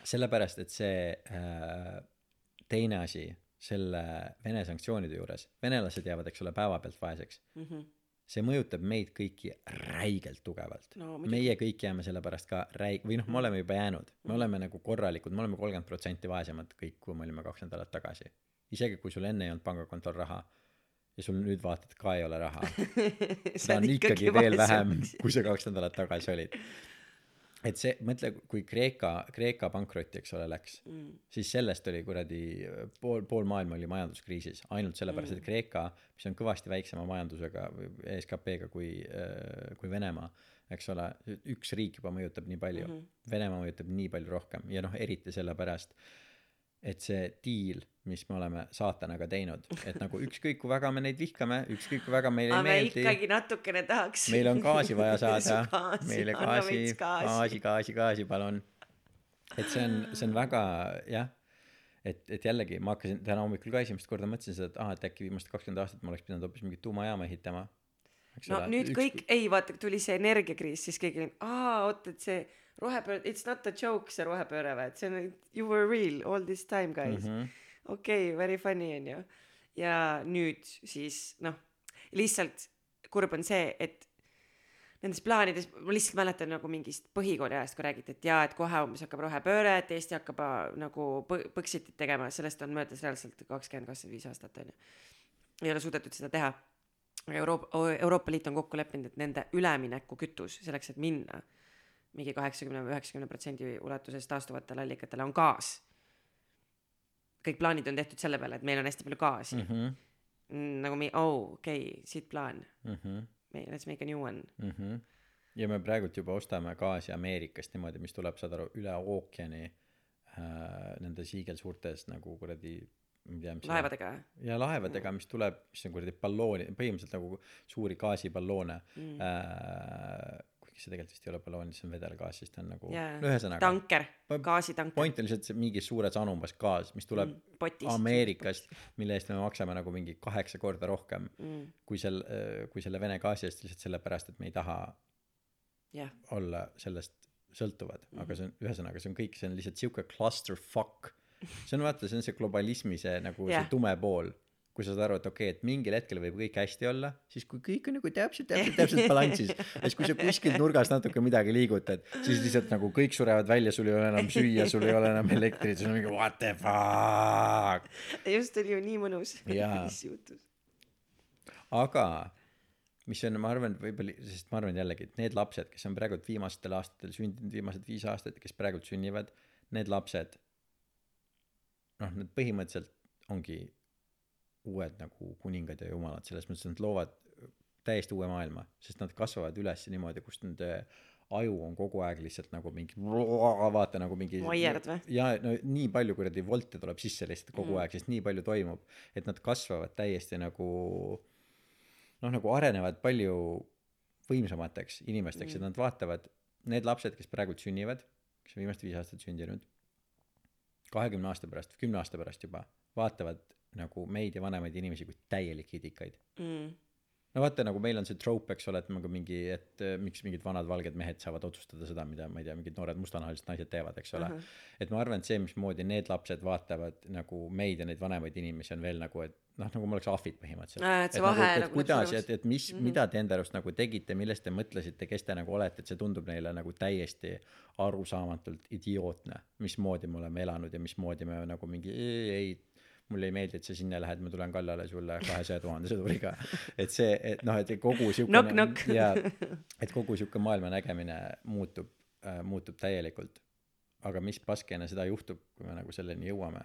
Sellepärast, et see äh, teine asi selle Vene sanktsioonide juures, venelased jäävad, eks ole, päevapealt vaeseks. Mm. -hmm. see mõjutab meid kõiki räigelt tugevalt. No meie kõik jääme selle pärast ka räig- või noh me oleme juba jäänud. Me oleme nagu korralikud me oleme kolmkümmend protsenti vaesemad kõik kui me olime kaks nädalat tagasi. Isegi kui sul enne ei olnud pangakontol raha ja sul nüüd vaatad ka ei ole raha. Seda on ikkagi veel vähem kui sa kaks nädalat tagasi olid et see mõtle kui Kreeka Kreeka pankrotti eks ole läks mm. siis sellest oli kuradi pool pool maailma oli majanduskriisis ainult sellepärast et Kreeka mis on kõvasti väiksema majandusega või SKP-ga kui äh, kui Venemaa eks ole üks riik juba mõjutab nii palju mm -hmm. Venemaa mõjutab nii palju rohkem ja noh eriti sellepärast et see diil mis me oleme saatanaga teinud et nagu ükskõik kui väga me neid vihkame ükskõik kui väga meile ei me meeldi ikkagi natukene tahaks meil on gaasi vaja saada. gaasi, meile gaasi gaasi. gaasi gaasi gaasi palun. Et see on see on väga jah. Et et jällegi ma hakkasin täna hommikul ka esimest korda mõtlesin seda et aa et äkki viimased kakskümmend aastat ma oleks pidanud hoopis mingit tuumajaama ehitama. No ole. nüüd Üks- kõik ei vaata tuli see energiakriis siis keegi aa oot et see rohepööre it's not a joke see rohepööre või et see on you were real all this time guys mm. -hmm. okei okay, very funny onju ja nüüd siis noh lihtsalt kurb on see et nendes plaanides ma lihtsalt mäletan nagu mingist põhikooli ajast kui räägiti et jaa et kohe umbes hakkab rohepööre et Eesti hakkab aa, nagu põ- Põxitit tegema sellest on möödas reaalselt kakskümmend kakskümmend viis aastat onju ei ole suudetud seda teha Euroopa Euroopa Liit on kokku leppinud et nende üleminekukütus selleks et minna mingi kaheksakümne või üheksakümne protsendi ulatuses taastuvatele allikatele on gaas. kõik plaanid on tehtud selle peale et meil on hästi palju gaasi. Mm. Mhm, nagu mi- oh okei okay, siit plaan. Mhm, let's make a new one. Mhm. ja me praegult juba ostame gaasi Ameerikast niimoodi mis tuleb saad aru üle ookeani äh, nendes hiigelsuurtes nagu kuradi ma ei tea mis laevadega. ja laevadega mis tuleb mis on kuradi ballooni põhimõtteliselt nagu suuri gaasiballoone mm. äh, kuigi see tegelikult vist ei ole balloon see on vedelgaas siis ta on nagu no ühesõnaga tanker gaasitanker point on lihtsalt see mingi suures anumas gaas mis tuleb Mm, Ameerikast mille eest me maksame nagu mingi kaheksa korda rohkem mm, kui sel kui selle Vene gaasi eest lihtsalt sellepärast et me ei taha jah. olla sellest sõltuvad. Mm, -hmm. Mhm. aga see on ühesõnaga see on kõik see on lihtsalt siuke clusterfuck. See on vaata see on see globalismi see nagu yeah. See tume pool kui sa saad aru et okei okay, et mingil hetkel võib kõik hästi olla siis kui kõik on nagu täpselt täpselt täpselt balansis. Ja siis kui sa kuskilt nurgast natuke midagi liigutad siis lihtsalt nagu kõik surevad välja sul ei ole enam süüa sul ei ole enam elektrit sul on mingi what the fuck? Just oli ju nii mõnus mis juhtus. Aga mis on ma arvan võib-olla sest ma arvan jällegi et need lapsed kes on praegult viimastel aastatel sündinud viimased viis aastat kes praegult sünnivad need lapsed noh need põhimõtteliselt ongi uued nagu kuningad ja jumalad selles mõttes et nad loovad täiesti uue maailma sest nad kasvavad üles niimoodi kus nende aju on kogu aeg lihtsalt nagu mingi vaata nagu mingi Waired või? ja no nii palju kuradi volte tuleb sisse lihtsalt kogu Mm. aeg sest nii palju toimub et nad kasvavad täiesti nagu noh nagu arenevad palju võimsamateks inimesteks mm. Ja nad vaatavad need lapsed kes praegult sünnivad kes on viimased viis aastat sündinud kahekümne aasta pärast kümne aasta pärast juba vaatavad nagu meid ja vanemaid inimesi kui täielikke idikaid mm. no vaata nagu meil on see trope eks ole et nagu mingi et äh, miks mingid vanad valged mehed saavad otsustada seda mida ma ei tea mingid noored mustanahalised naised teevad eks ole Ahah. et ma arvan et see mismoodi need lapsed vaatavad nagu meid ja neid vanemaid inimesi on veel nagu et noh nagu me oleks ahvid põhimõtteliselt Aa, et see nagu, vahe et nagu kuidas et et mis mm -hmm. mida te enda arust nagu tegite millest te mõtlesite kes te nagu olete et see tundub neile nagu täiesti arusaamatult idiootne mismoodi me oleme elanud ja mismoodi me nagu mingi ei, ei mulle ei meeldi et sa sinna lähed ma tulen kallale sulle kahesaja tuhande sõduriga et see et noh et kogu siukene jaa et kogu siuke maailma nägemine muutub äh, muutub täielikult. Aga mis paskene seda juhtub kui me nagu selleni jõuame?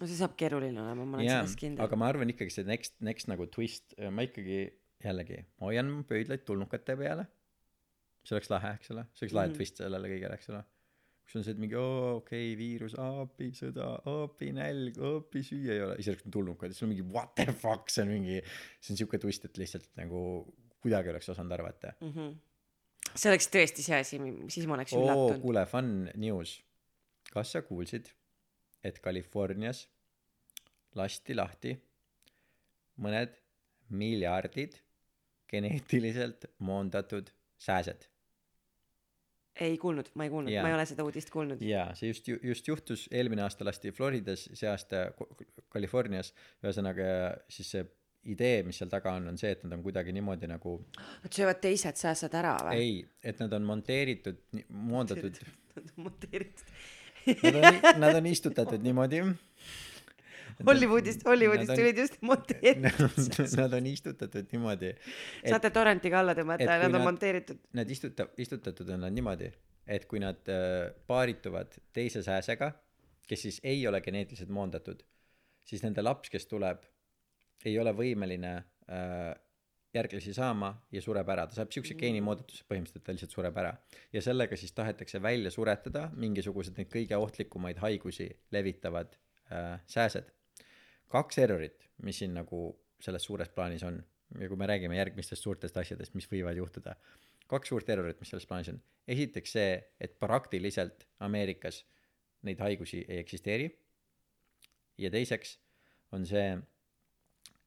No see saab keeruline olema ma olen jaa selles kindel. aga ma arvan ikkagi see next next nagu twist ma ikkagi jällegi hoian pöidlaid tulnukate peale. See oleks lahe eks ole. See oleks lahe Mhm. twist sellele kõigele eks ole kus on see et mingi oo okei okay, viirus appi sõda appi nälg appi süüa ei ole. Siis oleks tulnukad siis on mingi what the fuck see on mingi see on siuke twist et lihtsalt nagu kuidagi oleks osanud arvata mm -hmm. see oleks tõesti see asi siis ma oleks oo üllatunud. kuule fun news. Kas sa kuulsid et Californias lasti lahti mõned miljardid geneetiliselt moondatud sääsed ei kuulnud ma ei kuulnud. Ma ei ole seda uudist kuulnud. Jaa see just just juhtus. Eelmine aasta lasti Floridas see aasta Californias. Ühesõnaga siis see idee mis seal taga on on see et nad on kuidagi niimoodi nagu nad söövad teised sääsed ära või? Ei et nad on monteeritud moondatud Nad on monteeritud. Nad on nad on istutatud niimoodi Hollywoodist Hollywoodist tulid just monteeritud Nad on istutatud niimoodi saate torrentiga alla tõmmata nad on nad- monteeritud nad istuta- istutatud on nad niimoodi et kui nad äh, paarituvad teise sääsega kes siis ei ole geneetiliselt moondatud siis nende laps kes tuleb ei ole võimeline äh, järglasi saama ja sureb ära, ta saab siukse geenimoodatuse põhimõtteliselt, ta lihtsalt sureb ära. ja sellega siis tahetakse välja suretada mingisugused neid kõige ohtlikumaid haigusi levitavad äh, sääsed. Kaks errorit, mis siin nagu selles suures plaanis on ja kui me räägime järgmistest suurtest asjadest, mis võivad juhtuda, kaks suurt errorit, mis selles plaanis on. esiteks see, et praktiliselt Ameerikas neid haigusi ei eksisteeri. ja teiseks on see,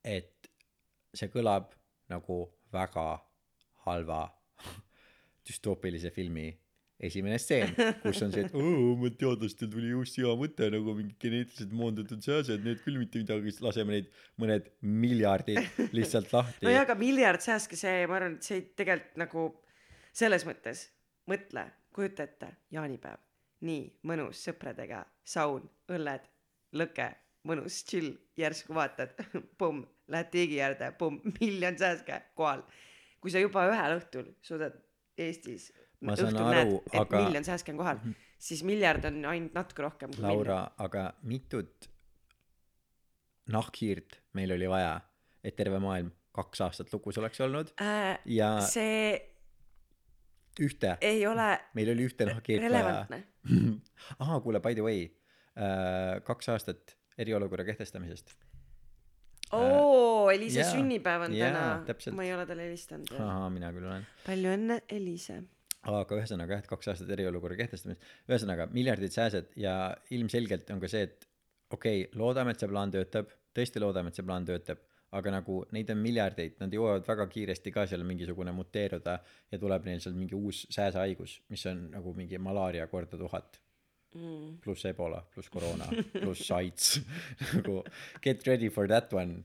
et see kõlab nagu väga halva düstoopilise filmi esimene stseen, kus on see, et oo, ma teadlastel tuli uus hea mõte nagu mingi geneetiliselt moondatud sääsed, need küll mitte midagi, siis laseme neid mõned miljardid lihtsalt lahti no jaa, aga miljard sääske, see, ma arvan, et see tegelikult nagu selles mõttes, mõtle, kujuta ette, jaanipäev, nii mõnus sõpradega, saun, õlled, lõke, mõnus chill, järsku vaatad, pumm, lähed tiigi äärde, pumm, miljon sääske kohal. kui sa juba ühel õhtul suudad Eestis Ma saan õhtul aru, näed, et aga- miljon sääske on kohal, siis miljard on ainult natuke rohkem kui Laura, aga mitut nahkhiirt meil oli vaja, et terve maailm kaks aastat lukus oleks olnud äh,. ja see ühte, ei ole meil oli ühte nahkhiirt vaja. aa, kuule, by the way, kaks aastat eriolukorra kehtestamisest. oo, Eliise jaa, sünnipäev on jaa, täna ma ei ole talle helistanud ahah, mina küll olen. palju õnne, Eliise. Aga ühesõnaga jah, et kaks aastat eriolukorra kehtestamist, ühesõnaga miljardid sääsed ja ilmselgelt on ka see, et okei okay,, loodame, et see plaan töötab, tõesti loodame, et see plaan töötab, aga nagu neid on miljardeid, nad jõuavad väga kiiresti ka seal mingisugune muteeruda ja tuleb neil seal mingi uus sääsehaigus, mis on nagu mingi malaaria korda tuhat Mm. pluss ebola, pluss koroona, pluss AIDS nagu get ready for that one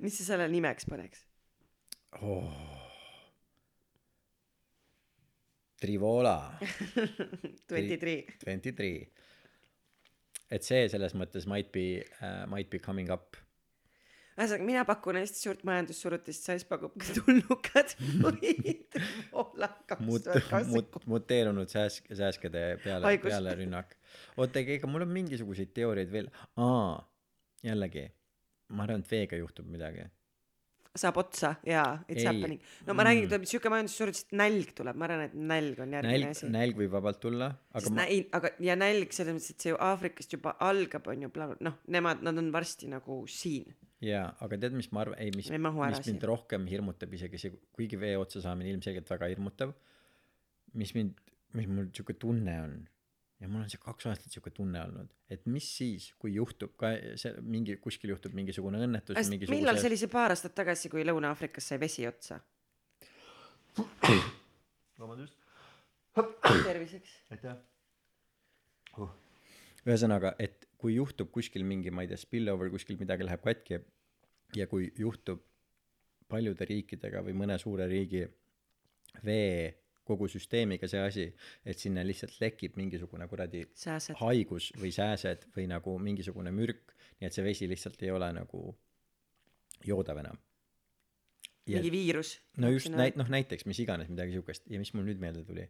mis sa selle nimeks paneks? oh.. Trivola Twenty three. twenty three. et see selles mõttes might be uh,, might be coming up. ühesõnaga, mina pakun hästi suurt majandussurutist, Sais pakub ka tulnukad või Poola kaks tuhat, kakskümmend. muteerunud sääsk- sääskede peale peale rünnak oota aga ega mul on mingisuguseid teooriaid veel aa jällegi ma arvan et veega juhtub midagi saab otsa jaa, it's Ei. happening. no ma räägin, Mm. tuleb siuke majandussurutis, et nälg tuleb, ma arvan, et nälg on järgmine nälg asi. nälg võib vabalt tulla aga sest ma näi-, aga ja nälg selles mõttes, et see ju Aafrikast juba algab, on ju, noh, nemad, nad on varsti nagu siin. jaa aga tead mis ma arvan ei mis mis mind rohkem hirmutab isegi see kuigi vee otsa saamine ilmselgelt väga hirmutav mis mind mis mul siuke tunne on ja mul on see kaks aastat siuke tunne olnud et mis siis kui juhtub ka see mingi kuskil juhtub mingisugune õnnetus millal see mingisuguse oli see paar aastat tagasi, kui Lõuna-Aafrikas sai vesi otsa? vabandust terviseks. aitäh uh. ühesõnaga et kui juhtub kuskil mingi ma ei tea spillover kuskil midagi läheb katki ja kui juhtub paljude riikidega või mõne suure riigi vee kogu süsteemiga see asi et sinna lihtsalt lekib mingisugune kuradi sääsed. haigus või sääsed või nagu mingisugune mürk nii et see vesi lihtsalt ei ole nagu joodav enam mingi viirus. no just näit- noh näiteks mis iganes midagi siukest ja mis mul nüüd meelde tuli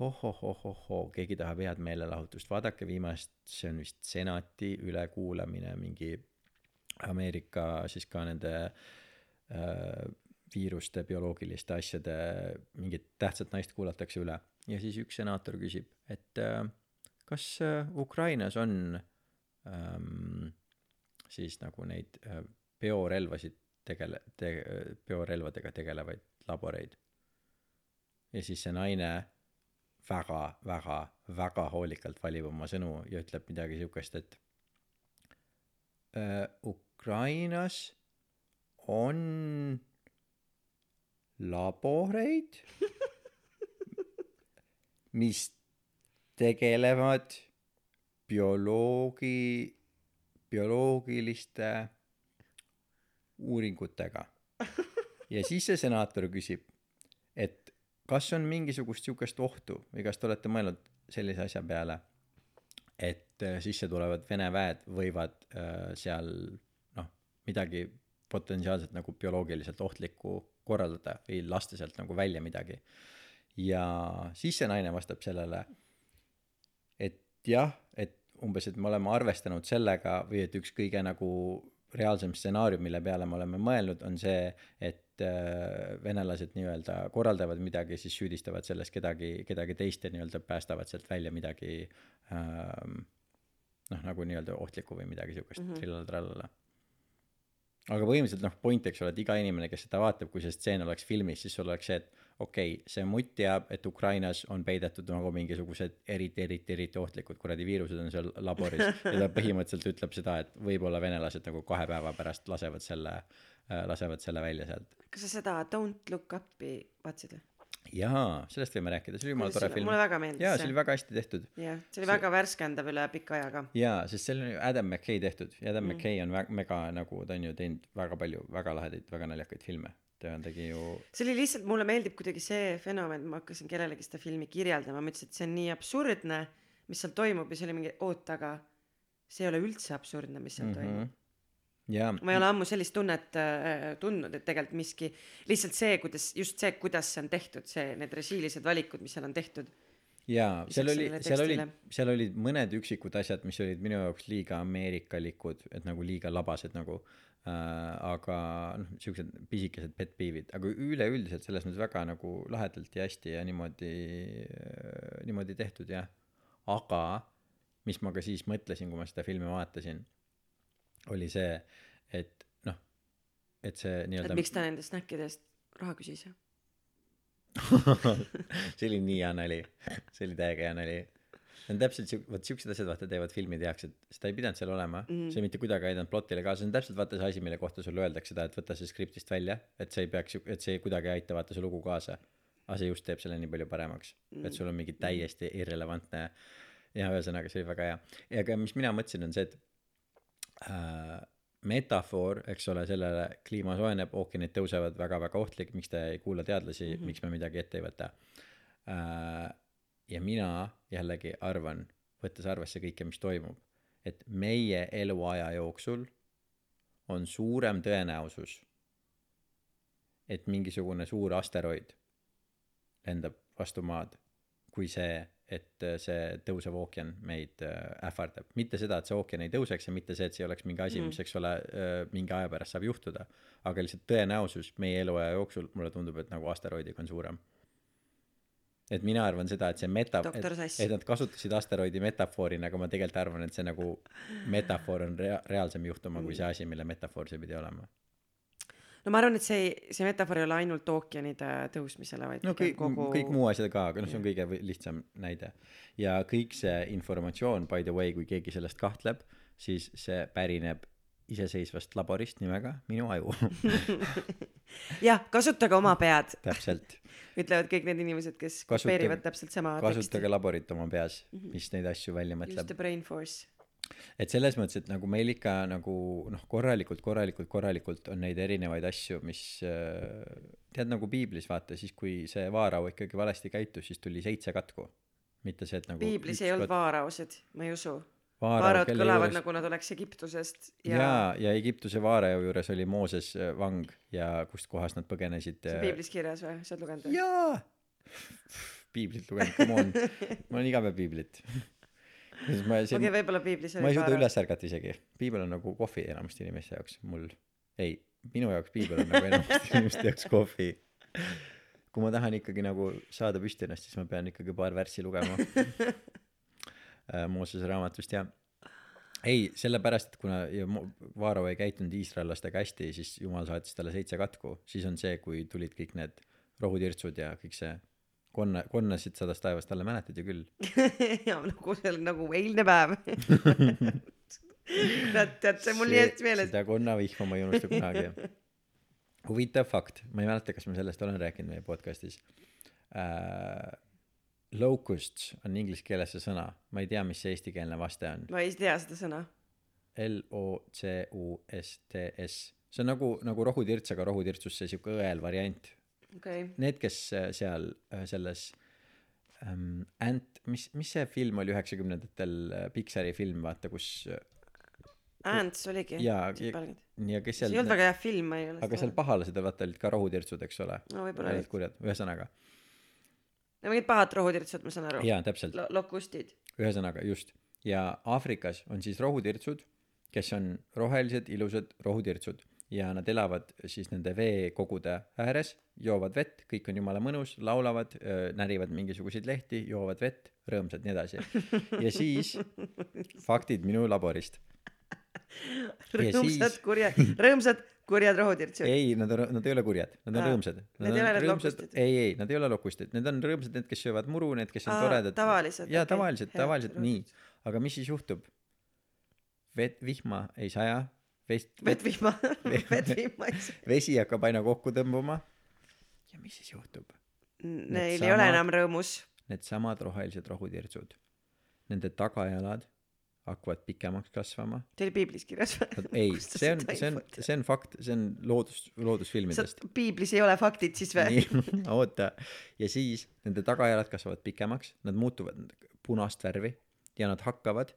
hohohohohoo keegi tahab head meelelahutust vaadake viimast see on vist senati ülekuulamine mingi Ameerika siis ka nende äh, viiruste bioloogiliste asjade mingit tähtsat naist kuulatakse üle. Ja siis üks senaator küsib et äh, kas äh, Ukrainas on ähm, siis nagu neid äh, biorelvasid tegele- te- biorelvadega tegelevaid laboreid? Ja siis see naine väga väga väga hoolikalt valib oma sõnu ja ütleb midagi siukest et äh, Ukrainas on laboreid mis tegelevad bioloogi bioloogiliste uuringutega. Ja siis see senaator küsib et kas on mingisugust sihukest ohtu või kas te olete mõelnud sellise asja peale et äh, sisse tulevad vene väed võivad äh, seal noh midagi potentsiaalselt nagu bioloogiliselt ohtlikku korraldada või lasta sealt nagu välja midagi ja siis see naine vastab sellele et jah et umbes et me oleme arvestanud sellega või et üks kõige nagu reaalsem stsenaarium, mille peale me oleme mõelnud, on see, et äh, venelased nii-öelda korraldavad midagi, siis süüdistavad selles kedagi, kedagi teist ja nii-öelda päästavad sealt välja midagi ähm, noh, nagu nii-öelda ohtlikku või midagi siukest mm -hmm. trillala-trallala. Aga põhimõtteliselt noh, point, eks ole, et iga inimene, kes seda vaatab, kui see stseen oleks filmis, siis sul oleks see, et okei okay,, see mutt teab, et Ukrainas on peidetud nagu mingisugused eriti, eriti, eriti ohtlikud kuradi viirused on seal laboris ja ta põhimõtteliselt ütleb seda, et võib-olla venelased nagu kahe päeva pärast lasevad selle, lasevad selle välja sealt. kas sa seda Don't look up'i vaatasid või? jaa, sellest võime rääkida, see oli jumala tore film mulle. väga meeldis jaa, see oli väga hästi tehtud. jah, see oli väga värskendav üle pika aja ka. jaa, sest seal on ju Adam McKay tehtud ja Adam mm. McKay on väga, mega nagu ta on ju teinud väga palju väga lahedaid, väga naljakaid filme. ta tegi ju, see oli lihtsalt, mulle meeldib kuidagi see fenomen, ma hakkasin kellelegi seda filmi kirjeldama, ma ütlesin, et see on nii absurdne, mis seal toimub ja siis oli mingi, oota, aga see ei ole üldse absurdne, mis seal mm -hmm. toimub. jaa, ma ei ole ammu sellist tunnet äh, tundnud, et tegelikult miski, lihtsalt see, kuidas, just see, kuidas see on tehtud, see, need režiilised valikud, mis seal on tehtud. jaa, seal oli seal olid seal olid mõned üksikud asjad, mis olid minu jaoks liiga ameerikalikud, et nagu liiga labased nagu äh,. aga noh, siuksed pisikesed pet peeve'id, aga üleüldiselt selles mõttes väga nagu lahedalt ja hästi ja niimoodi, niimoodi tehtud jah. aga mis ma ka siis mõtlesin, kui ma seda filmi vaatasin, oli see, et noh, et see et nii-öelda miks ta nende snäkkide eest raha küsis. see oli nii hea nali, see oli täiega hea nali. see on täpselt siuk-, vot siuksed asjad vaata teevad filmid heaks, et seda ei pidanud seal olema mm., see mitte kuidagi ei aidanud plotile kaasa, see on täpselt vaata see asi, mille kohta sulle öeldakse seda, et võta see skriptist välja, et see ei peaks, et see kuidagi ei aita vaata su lugu kaasa. aga see just teeb selle nii palju paremaks mm., et sul on mingi täiesti irrelevantne ja ühesõnaga see oli väga hea. ja ka mis mina mõtlesin, on see, et äh, metafoor, eks ole, sellele kliima soojeneb, ookeanid tõusevad väga-väga ohtlik, miks te ei kuula teadlasi mm, -hmm. miks me midagi ette ei võta äh,. ja mina jällegi arvan, võttes arvesse kõike, mis toimub, et meie eluaja jooksul on suurem tõenäosus, et mingisugune suur asteroid lendab vastu maad, kui see, et äh, see tõusev ookean meid äh, ähvardab. mitte seda, et see ookean ei tõuseks ja mitte see, et see oleks mingi asi, mis, eks ole, mingi aja pärast saab juhtuda, aga lihtsalt tõenäosus meie eluaja jooksul, mulle tundub, et nagu asteroidiga on suurem. et mina arvan seda, et see meta, et, et nad kasutasid asteroidi metafoorina, aga ma tegelikult arvan, et see nagu metafoor on rea-, reaalsem juhtuma kui see asi, mille metafoor see pidi olema. No ma arvan, et see, see metafoor ei ole ainult ookeanide tõusmisele, vaid no kõik pigem, kõik muu asjad ka, aga noh, see on kõige lihtsam näide. ja kõik see informatsioon, by the way, kui keegi sellest kahtleb, siis see pärineb iseseisvast laborist nimega Minu aju. jah, kasutage oma pead, täpselt, ütlevad kõik need inimesed, kes Kasutage- kopeerivad täpselt sama kasutage laborit oma peas, mis neid asju välja Use mõtleb the. brain force. Et selles mõttes, et nagu meil ikka nagu noh, korralikult, korralikult, korralikult on neid erinevaid asju, mis äh, tead nagu piiblis vaata, siis kui see vaarau ikkagi valesti käitus, siis tuli seitse katku. mitte see, et nagu piiblis ei olnud vaaraosid, ma ei usu. vaarau, vaaraod kelle kõlavad juures nagu nad oleks Egiptusest ja, ja, ja Egiptuse vaarau juures oli Mooses äh, vang ja kust kohast nad põgenesid. see on piiblis kirjas või, sa oled lugenud või? jaa, piiblit lugenud, come on, ma olen iga päev piiblit. ma okei, siin, võib-olla piiblis ma ei suuda üles ärgata isegi, piibel on nagu kohvi enamasti inimeste jaoks, mul, ei, minu jaoks piibel on nagu enamasti inimeste jaoks kohvi. kui ma tahan ikkagi nagu saada püsti ennast, siis ma pean ikkagi paar värssi lugema. Moosese raamatust ja ei, sellepärast, et kuna Vaaro ei käitunud iisraellastega hästi, siis jumal saatis talle seitse katku, siis on see, kui tulid kõik need rohutirtsud ja kõik see konna, konnasid sadas taevast alla, mäletad ju küll. ja nagu see on nagu eilne päev. tead, tead, see mul nii hästi meeles. seda konnavihma ma ei unusta kunagi. huvitav fakt, ma ei mäleta, kas ma sellest olen rääkinud meie podcast'is äh,. Locusts on inglise keeles see sõna, ma ei tea, mis see eestikeelne vaste on. ma ei tea seda sõna. L O C U S T S, see on nagu, nagu rohutirts, aga rohutirtsust see siuke õel variant. okay., Need, kes äh, seal äh, selles ähm, Ant, mis, mis see film oli üheksakümnendatel, Pixari film, vaata, kus äh, Ants oligi. Jaa, see ja- kes ei seal olnud väga hea film, ma ei ole aga seal pahalased vaata olid ka rohutirtsud, eks ole. no võib-olla olid kurjad, ühesõnaga, no mingid pahad rohutirtsud, ma saan aru. jaa, täpselt, lokustid. ühesõnaga just. ja Aafrikas on siis rohutirtsud kes on rohelised ilusad rohutirtsud ja nad elavad siis nende veekogude ääres joovad vett kõik on jumala mõnus laulavad närivad mingisuguseid lehti joovad vett rõõmsad nii edasi. Ja siis faktid minu laborist. Rõõmsad siis- kurjad rõõmsad kurjad rohutirtsud ei nad on nad ei ole kurjad nad on Aa, rõõmsad. need ei ole need lokustid? ei ei nad ei ole lokustid need on rõõmsad need kes söövad muru need kes on Aa, toredad. tavalised, jaa okei. tavalised Hea, tavaliselt rõõmsad. nii. Aga mis siis juhtub? Vett vihma ei saja vest vett vihma vett vihma ei saa vesi hakkab aina kokku tõmbuma. Ja mis siis juhtub? Neil ei samad- ole enam rõõmus. Needsamad rohelised rohutirtsud. Nende tagajalad hakkavad pikemaks kasvama. See oli piiblis kirjas Nad- ei see on see on see on fakt see on loodus loodusfilmidest. Piiblis ei ole faktid siis või? Oota. Ja siis nende tagajalad kasvavad pikemaks nad muutuvad punast värvi ja nad hakkavad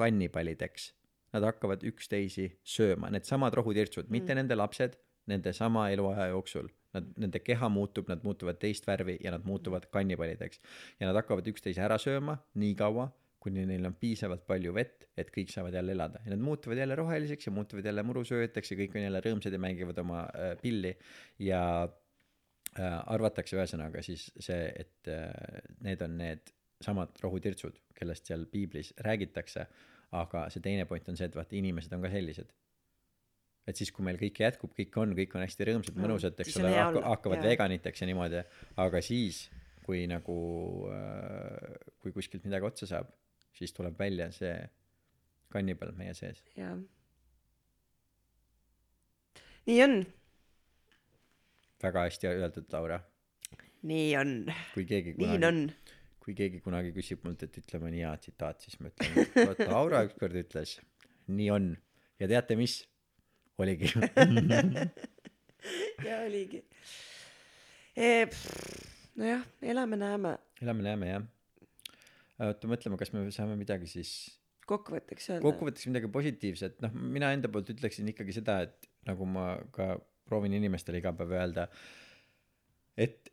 kannipalideks nad hakkavad üksteisi sööma. Needsamad rohutirtsud mm. mitte nende lapsed nende sama eluaja jooksul. Nad nende keha muutub nad muutuvad teist värvi ja nad muutuvad kannipalideks ja nad hakkavad üksteise ära sööma nii kaua kuni neil on piisavalt palju vett et kõik saavad jälle elada. Ja nad muutuvad jälle roheliseks ja muutuvad jälle murusööjateks ja kõik on jälle rõõmsad ja mängivad oma äh, pilli. Ja äh, arvatakse ühesõnaga siis see, et äh, need on need samad rohutirtsud, kellest seal piiblis räägitakse, aga see teine point on see, et vaata, inimesed on ka sellised. et siis, kui meil kõik jätkub, kõik on, kõik on hästi rõõmsad, No, mõnusad, eks ole, hakkavad jaa. veganiteks ja niimoodi, aga siis, kui nagu äh, kui kuskilt midagi otsa saab, siis tuleb välja see kannibal meie sees. jah nii on väga hästi öeldud, Laura. nii on kui keegi nii kunagi on kui keegi kunagi küsib mult, et ütle mõni hea tsitaat, siis ma ütlen, vot Laura ükskord ütles, nii on. ja teate mis? oligi ja oligi e,. nojah, elame-näeme elame-näeme jah. oota, mõtleme, kas me saame midagi siis kokkuvõtteks öelda. kokkuvõtteks midagi positiivset, noh, mina enda poolt ütleksin ikkagi seda, et nagu ma ka proovin inimestele iga päev öelda, et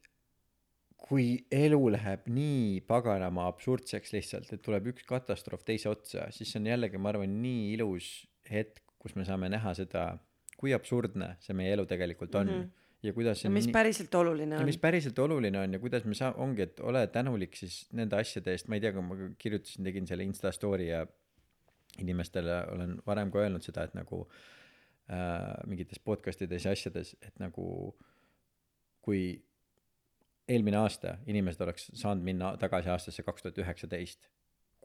kui elu läheb nii paganama absurdseks lihtsalt, et tuleb üks katastroof teise otsa, siis on jällegi, ma arvan, nii ilus hetk, kus me saame näha seda, kui absurdne see meie elu tegelikult on mm. -hmm. ja kuidas see on mis nii päriselt oluline ja on mis. päriselt oluline on ja kuidas me saa-, ongi, et ole tänulik siis nende asjade eest, ma ei tea, kui ma kirjutasin, tegin selle Insta story ja inimestele olen varem ka öelnud seda, et nagu äh, mingites podcast ides ja asjades, et nagu kui eelmine aasta inimesed oleks saanud minna tagasi aastasse kaks tuhat üheksateist,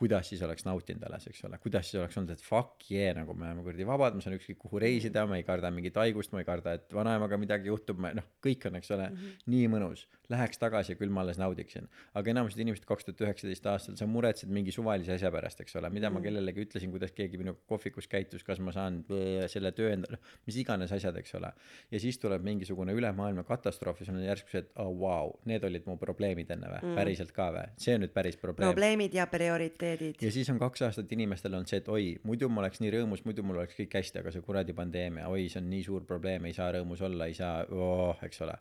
kuidas siis oleks nautinud alles, eks ole, kuidas siis oleks olnud, et fuck yeah, nagu me oleme kuradi vabad, ma saan ükskõik kuhu reisida, ma ei karda mingit haigust, ma ei karda, et vanaemaga midagi juhtub, ma noh, kõik on, eks ole mm, -hmm. nii mõnus. Läheks tagasi ja küll ma alles naudiksin. aga enamused inimesed kaks tuhat üheksateist aastal, sa muretsed mingi suvalise asja pärast, eks ole, mida mm -hmm. ma kellelegi ütlesin, kuidas keegi minuga kohvikus käitus, kas ma saan blõ, selle töö endale, mis iganes asjad, eks ole. ja siis tuleb mingisugune ülemaailmne katastroof ja sul on järsku see, et oh, vau, need olid mu probleemid enne või mm., päriselt ka või, see on nüüd päris probleem probleemid ja prioriteedid. ja siis on kaks aastat inimestel on see, et oi, muidu ma oleks nii rõõmus, muidu mul oleks kõik hästi, aga see kuradi pandeemia, oi, see on nii suur probleem, ei saa rõõmus olla, ei saa oh,, eks ole.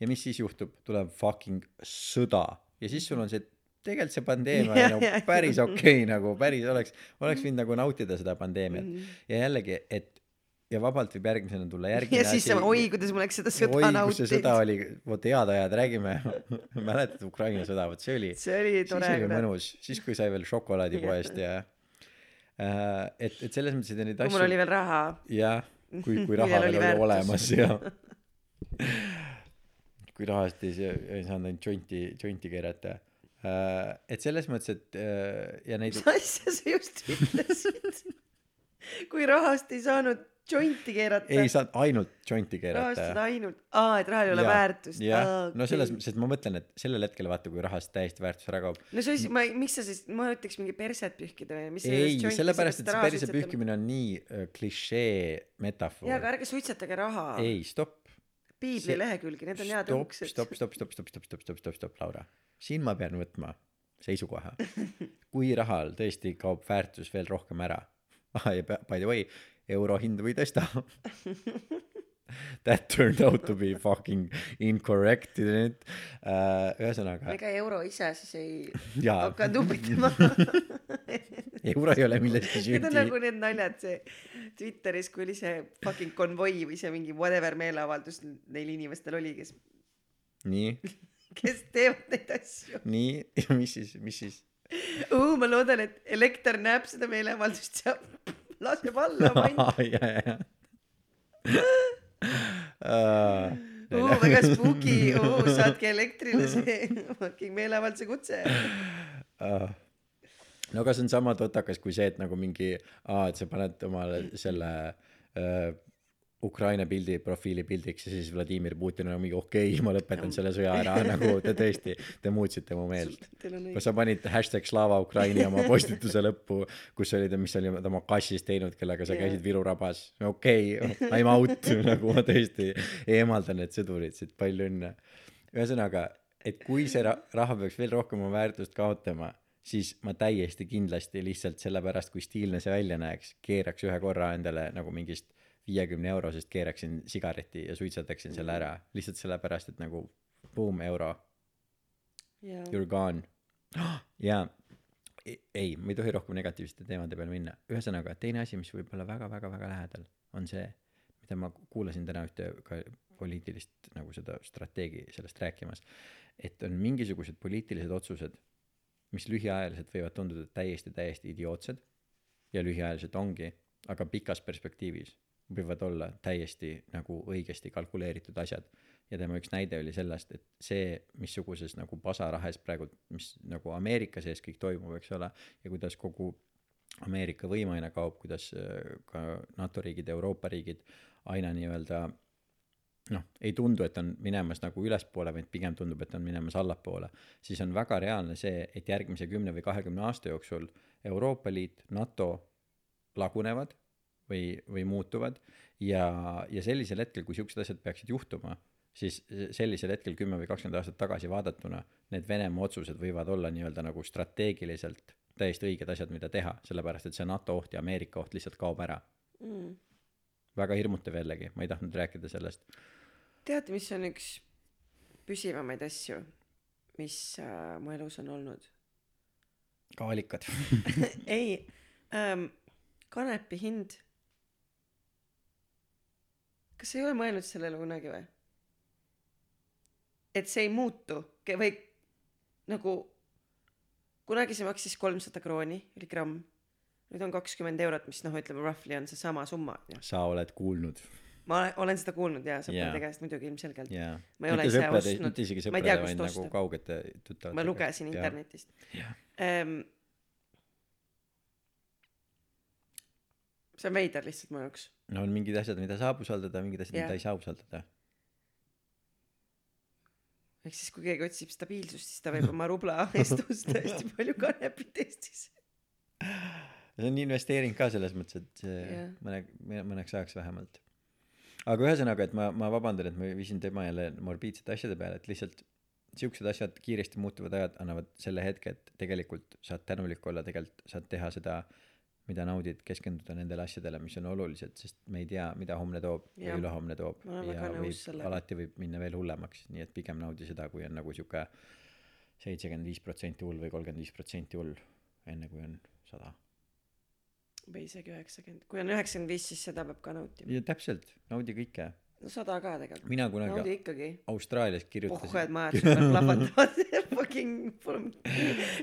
ja mis siis juhtub, tuleb fucking sõda ja siis sul on see, tegelikult see pandeemia on nagu päris okei okay, nagu päris oleks, oleks võinud nagu nautida seda pandeemiat Mhm. ja jällegi, et ja vabalt võib järgmisena tulla järgmine ja siis sa, oi, kuidas mul läks seda sõda oi, kus see sõda oli, vot head ajad, räägime mäletad Ukraina sõda, vot see oli see oli siis tore oli. mõnus, siis kui sai veel šokolaadipoest ja äh, et, et selles mõttes, et neid kui mul oli asju veel raha. jah, kui, kui raha oli veel oli väärtus. olemas ja kui rahast ei, ei saanud ainult džonti, džonti keerata äh,. et selles mõttes, et äh, ja neid mis asja sa just ütlesid? kui rahast ei saanud džonti keerata. ei saanud ainult rahast keerata saada ainult, aa, et rahal ei ole Jaa, väärtust. jah, no selles mõttes, et ma mõtlen, et sellel hetkel vaata, kui rahast täiesti väärtus ära kaob. no see asi, ma, miks sa siis, ma ütleks mingi perset pühkida või mis ei sellepärast, et see perse pühkimine on nii äh, klišee metafoor jaa, aga ärge suitsetage raha. ei, stopp. piibli see- lehekülgi, need on head õuksed. stopp, stopp, stopp, stopp, stopp, stopp, stopp, stopp, stopp, Laura. siin ma pean võtma seisukoha. kui rahal tõesti kaob väärtus veel rohkem ära, ja pe- by the way, euro hinda või tõsta. That turned out to be fucking incorrect, didn't it uh,? ühesõnaga, ega euro ise siis ei jaa, hakanud upitama. euro ei ole milleski Need on süüdi nagu need naljad see Twitteris, kui oli see fucking konvoi või see mingi whatever meeleavaldus neil inimestel oli, kes, nii kes teevad neid asju. nii ja mis siis mis siis ma loodan, et elekter näeb seda meeleavaldust ja laseb alla, ja oo, väga spooky, oo, saatke elektrile see fucking meeleavalduse kutse. uh, no aga see on sama totakas kui see, et nagu mingi, et sa paned omale selle uh, Ukraina pildi profiilipildiks ja siis Vladimir Putin on mingi okei okay,, ma lõpetan selle sõja ära, nagu te tõesti, te muutsite mu meelt. Kas sa panid hashtag Slava Ukraini oma postituse lõppu, kus oli ta, mis sa olid oma kassis teinud, kellega sa Jaa. käisid Viru rabas, okei okay,, I m out, nagu ma tõesti eemaldan need sõdurid siit, palju õnne. ühesõnaga, et kui see ra- raha peaks veel rohkem oma väärtust kaotama, siis ma täiesti kindlasti lihtsalt sellepärast, kui stiilne see välja näeks, keeraks ühe korra endale nagu mingist viiekümne eurosest keeraksin sigareti ja suitsetaksin selle ära, lihtsalt sellepärast, et nagu boom, euro jaa, You are gone. jaa, ei, me ei tohi rohkem negatiivsete teemade peale minna. ühesõnaga, teine asi, mis võib olla väga-väga-väga lähedal, on see, mida ma kuulasin täna ühte ka poliitilist nagu seda strateegi sellest rääkimas, et on mingisugused poliitilised otsused, mis lühiajaliselt võivad tunduda täiesti, täiesti idiootsed ja lühiajaliselt ongi, aga pikas perspektiivis võivad olla täiesti nagu õigesti kalkuleeritud asjad. Ja tema üks näide oli sellest, et see, missuguses nagu pasarahes praegu, mis nagu Ameerika sees kõik toimub, eks ole, ja kuidas kogu Ameerika võim aina kaob, kuidas äh, ka NATO riigid, Euroopa riigid aina nii-öelda noh, ei tundu, et on minemas nagu ülespoole, vaid pigem tundub, et on minemas allapoole, siis on väga reaalne see, et järgmise kümne või kahekümne aasta jooksul Euroopa Liit, NATO lagunevad või, või muutuvad ja, ja sellisel hetkel, kui siuksed asjad peaksid juhtuma, siis sellisel hetkel kümme või kakskümmend aastat tagasi vaadatuna need Venemaa otsused võivad olla nii-öelda nagu strateegiliselt täiesti õiged asjad, mida teha, sellepärast et see NATO oht ja Ameerika oht lihtsalt kaob ära. Mm. väga hirmutav jällegi, ma ei tahtnud rääkida sellest. tead, mis on üks püsivamaid asju, mis äh, mu elus on olnud? kaalikad. ei ähm,, kanepi hind. Kas sa ei ole mõelnud sellele kunagi või? et see ei muutu või nagu kunagi see maksis kolmsada krooni, oli gramm. nüüd on kakskümmend eurot, mis noh, ütleme roughly on seesama summa sa oled kuulnud ma olen- olen seda kuulnud ja sõprade Jaa. käest muidugi ilmselgelt. jaa. Ma ei ole ise ostnud. Ma ei tea, kust nagu osta. tuttavate. ma lugesin. internetist Jah. ähm,. See on veider lihtsalt mu jaoks. no on mingid asjad, mida saab usaldada, mingid asjad, Jah. mida ei saa usaldada. ehk siis, kui keegi otsib stabiilsust, siis ta võib oma rubla eest osta hästi palju kanepit Eestis. see on investeering ka selles mõttes, et see Jah. mõne, mõneks ajaks vähemalt. aga ühesõnaga, et ma, ma vabandan, et ma viisin tema jälle morbiidsete asjade peale, et lihtsalt siuksed asjad, kiiresti muutuvad ajad annavad selle hetke, et tegelikult saad tänulik olla, tegelikult saad teha seda, mida naudid, keskenduda nendele asjadele, mis on olulised, sest me ei tea, mida homne toob ja Jah. ülehomne toob ja võib alati võib minna veel hullemaks, nii et pigem naudi seda, kui on nagu sihuke seitsekümmend viis protsenti hull või kolmkümmend viis protsenti hull, enne kui on sada. või isegi üheksakümmend, kui on üheksakümmend viis, siis seda peab ka nautima. ja täpselt, naudi kõike. no sada ka tegelikult. mina kunagi. Austraalias pohhu, kirjutasin et majad plahvatavad. Fucking,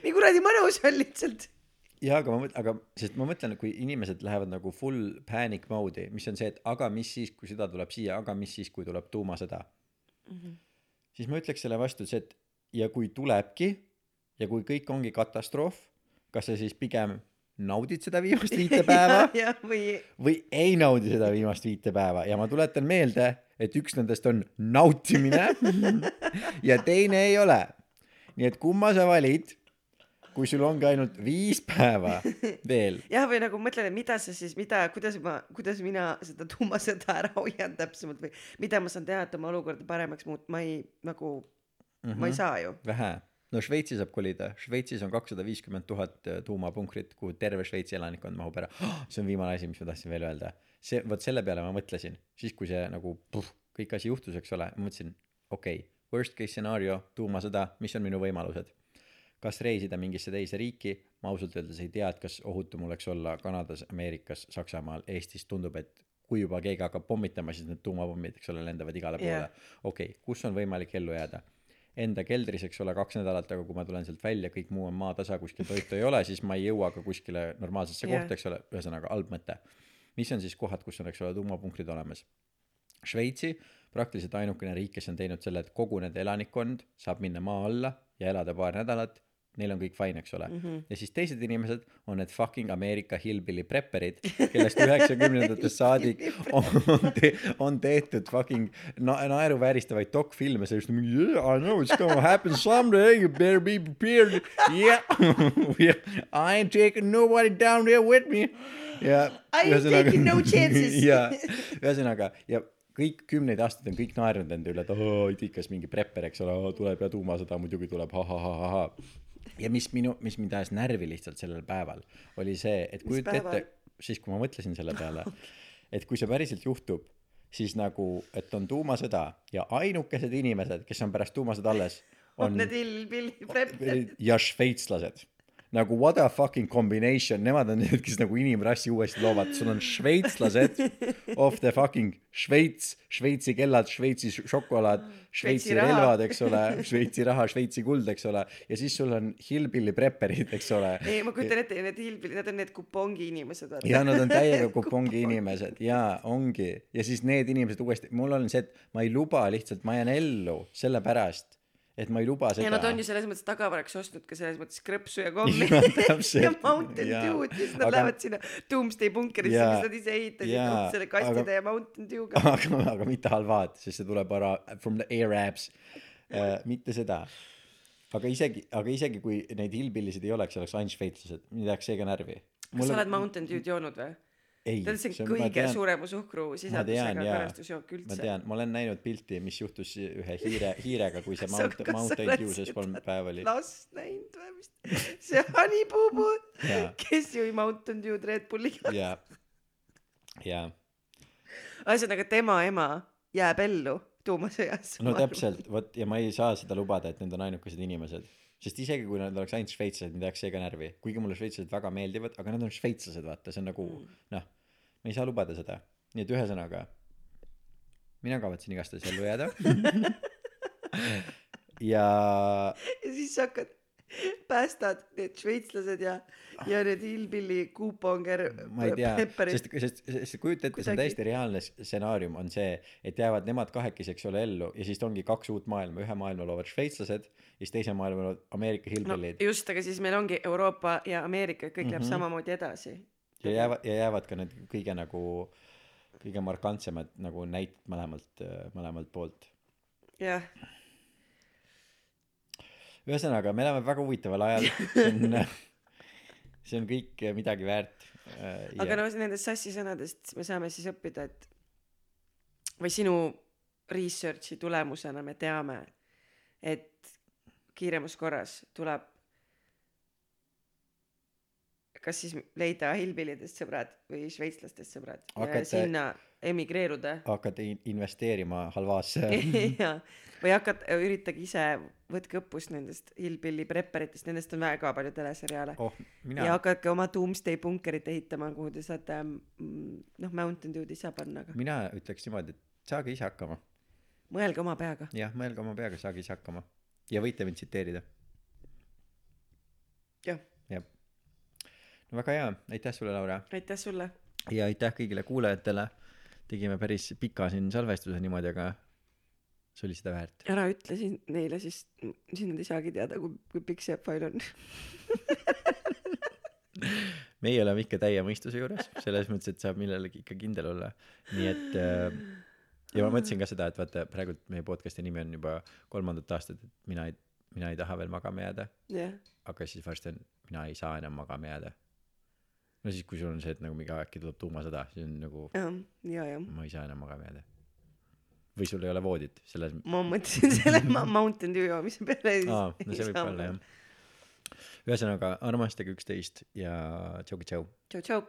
nii kuradi mõnus on lihtsalt. jaa, aga ma mõtlen, aga sest ma mõtlen, kui inimesed lähevad nagu full panic mode'i, mis on see, et aga mis siis, kui sõda tuleb siia, aga mis siis, kui tuleb tuumasõda mm. -hmm. siis ma ütleks selle vastu see, et ja kui tulebki ja kui kõik ongi katastroof, kas sa siis pigem naudid seda viimast viite päeva jah, või või ei naudi seda viimast viite päeva ja ma tuletan meelde, et üks nendest on nautimine ja teine ei ole. nii et kumma sa valid, kui sul ongi ainult viis päeva veel jah, või nagu mõtlen, et mida sa siis, mida, kuidas ma, kuidas mina seda tuumasõda ära hoian täpsemalt või mida ma saan teha, et oma olukorda paremaks muuta, ma ei nagu mm, -hmm. ma ei saa ju. vähe. no Šveitsi saab kolida, Šveitsis on kakssada viiskümmend tuhat tuumapunkrit, kuhu terve Šveitsi elanikkond mahub ära oh,. see on viimane asi, mis ma tahtsin veel öelda. see, vot selle peale ma mõtlesin, siis kui see nagu puh, kõik asi juhtus, eks ole, ma mõtlesin, okei okay,, worst case scenario, tuumasõda, mis on minu võimalused? Kas reisida mingisse teise riiki, ma ausalt öeldes ei tea, et kas ohutum oleks olla Kanadas, Ameerikas, Saksamaal, Eestis, tundub, et kui juba keegi hakkab pommitama, siis need tuumapommid, eks ole, lendavad igale poole yeah.. okei okay,, kus on võimalik ellu jääda? Enda keldris, eks ole, kaks nädalat, aga kui ma tulen sealt välja, kõik muu on maatasa, kuskil toitu ei ole, siis ma ei jõua ka kuskile normaalsesse Jah. kohta, eks ole, ühesõnaga halb mõte. mis on siis kohad, kus on, eks ole, tuumapunktid olemas? Šveitsi praktiliselt ainukene riik, kes on teinud selle, et kogu nende elanikkond saab minna maa alla ja elada paar nädalat, neil on kõik fine, eks ole mm. -hmm. ja siis teised inimesed on need fucking Ameerika hillbilly prepperid, kellest üheksakümnendatest saadik on, on, te, on tehtud fucking na naeruvääristavaid dokfilme, sellest mingi yeah, I know it's gonna happen someday, you better be prepared, yeah I ain't taking nobody down there with me. ja taking no chances. ja ühesõnaga ja kõik kümneid aastaid on kõik naernud nende üle, et oo, itikas mingi prepper, eks ole, tuleb ja tuumasõda muidugi tuleb ha,, ha-ha-ha-ha-ha. Ja mis minu, mis mind ajas närvi lihtsalt sellel päeval, oli see, et kujuta ette, siis kui ma mõtlesin selle peale, et kui see päriselt juhtub, siis nagu, et on tuumasõda ja ainukesed inimesed, kes on pärast tuumasõda alles, on need prepperid. ja šveitslased nagu what a fucking combination, nemad on need, kes nagu inimrassi uuesti loovad, sul on šveitslased of the fucking Šveits, Šveitsi kellad, Šveitsi šokolaad, Šveitsi relvad, eks ole, Šveitsi raha, Šveitsi kuld, eks ole, ja siis sul on hillbilly prepperid, eks ole. ei, ma kujutan ette, need hillbilly, need on need kupongi inimesed. ja nad on täiega kupongi inimesed. Ja ongi. Ja siis need inimesed uuesti, mul on see, et ma ei luba lihtsalt, ma jään ellu sellepärast, et ma ei luba seda. ja nad on ju selles mõttes tagavaraks ostnud ka selles mõttes krõpsu ja kommi täpselt. ja Mountain. Dew'd ja siis nad Aga- lähevad sinna Doomsday punkerisse, Jaa. mis nad ise ehitasid Jaa, koos selle kastide aga- ja Mountain Dew'ga. aga, aga mitte halvad, sest see tuleb ära from the Arabs uh,, mitte seda. aga isegi, aga isegi kui neid hillbillisid ei oleks, oleks ainult šveitslased, mind ajaks see ka närvi. kas sa oled Mountain Dew'd joonud või? ei, see on kõige suurema suhkrusisaldusega karastusjook ma üldse. tean, ma olen näinud pilti, mis juhtus ühe hiire, hiirega, kui see Mount, Mountain oled Dew see seda kolm päeva oli. last näinud või mis? see Jaa., kes jõi Mountain Dew'd Red Bulliga. ja, ja ühesõnaga tema ema jääb ellu tuumasõjas. no täpselt, vot ja ma ei saa seda lubada, et need on ainukesed inimesed. sest isegi kui nad oleks ainult šveitslased, mind ajaks see ka närvi, kuigi mulle šveitslased väga meeldivad, aga nad on šveitslased, vaata, see on nagu Mm. noh, ma ei saa lubada seda. nii et ühesõnaga, mina kavatsen igastahes ellu jääda. ja ja siis sa hakkad, päästad need šveitslased ja, ja need hillbilly kuuponger. ma ei tea, sest, sest, sest kujuta ette, see on täiesti reaalne stsenaarium on see, et jäävad nemad kahekesi, eks ole, ellu ja siis ongi kaks uut maailma, ühe maailma loovad šveitslased ja siis teise maailma loovad Ameerika no hillbillid just, aga siis meil ongi Euroopa ja Ameerika, kõik mm -hmm. läheb Mhm. samamoodi edasi. Ja jäävad ja jäävad ka need kõige nagu kõige markantsemad nagu näited mõlemalt mõlemalt poolt. Jah, ühesõnaga me elame väga huvitaval ajal. See on see on kõik midagi väärt äh, aga ja- no nendest sassi sõnadest me saame siis õppida, et või sinu research'i tulemusena me teame, et kiiremas korras tuleb kas siis leida hillbillidest sõbrad või šveitslastest sõbrad ja Hakata- sinna emigreeruda. hakata in- investeerima halvaasse ja või hakata, üritage ise, võtke õppust nendest hillbilly prepperitest, nendest on väga palju teleseriaale. Oh ja mina hakake oma Doomsday punkerit ehitama, kuhu te saate mm, noh, Mountain Dew'd ise panna, aga mina ütleks niimoodi et saage ise hakkama. Mõelge oma peaga. jah mõelge oma peaga saage ise hakkama. Ja võite mind tsiteerida. Jah, jah väga hea. Aitäh sulle Laura. Aitäh sulle. ja aitäh kõigile kuulajatele. Tegime päris pika siin salvestuse niimoodi aga see oli seda väärt. Ära ütle siin neile, siis siis nad ei saagi teada, kui, kui pikk see fail on. meie oleme ikka täie mõistuse juures. Selles mõttes et saab millelegi ikka kindel olla. Nii et äh, ja ma mõtlesin ka seda et vaata praegult meie podcast'i nimi on juba kolmandat aastat et mina ei mina ei taha veel magama jääda. Jah, aga siis varsti on mina ei saa enam magama jääda no siis kui sul on see et nagu mingi äkki tuleb tuumasõda siis on nagu ja, ja, ma ei saa enam magama jääda või sul ei ole voodit selles ma mõtlesin selle Mountain Dew joomise peale. aa no see võib olla jah ühesõnaga armastage üksteist ja tšau-tšau tšau, tšau.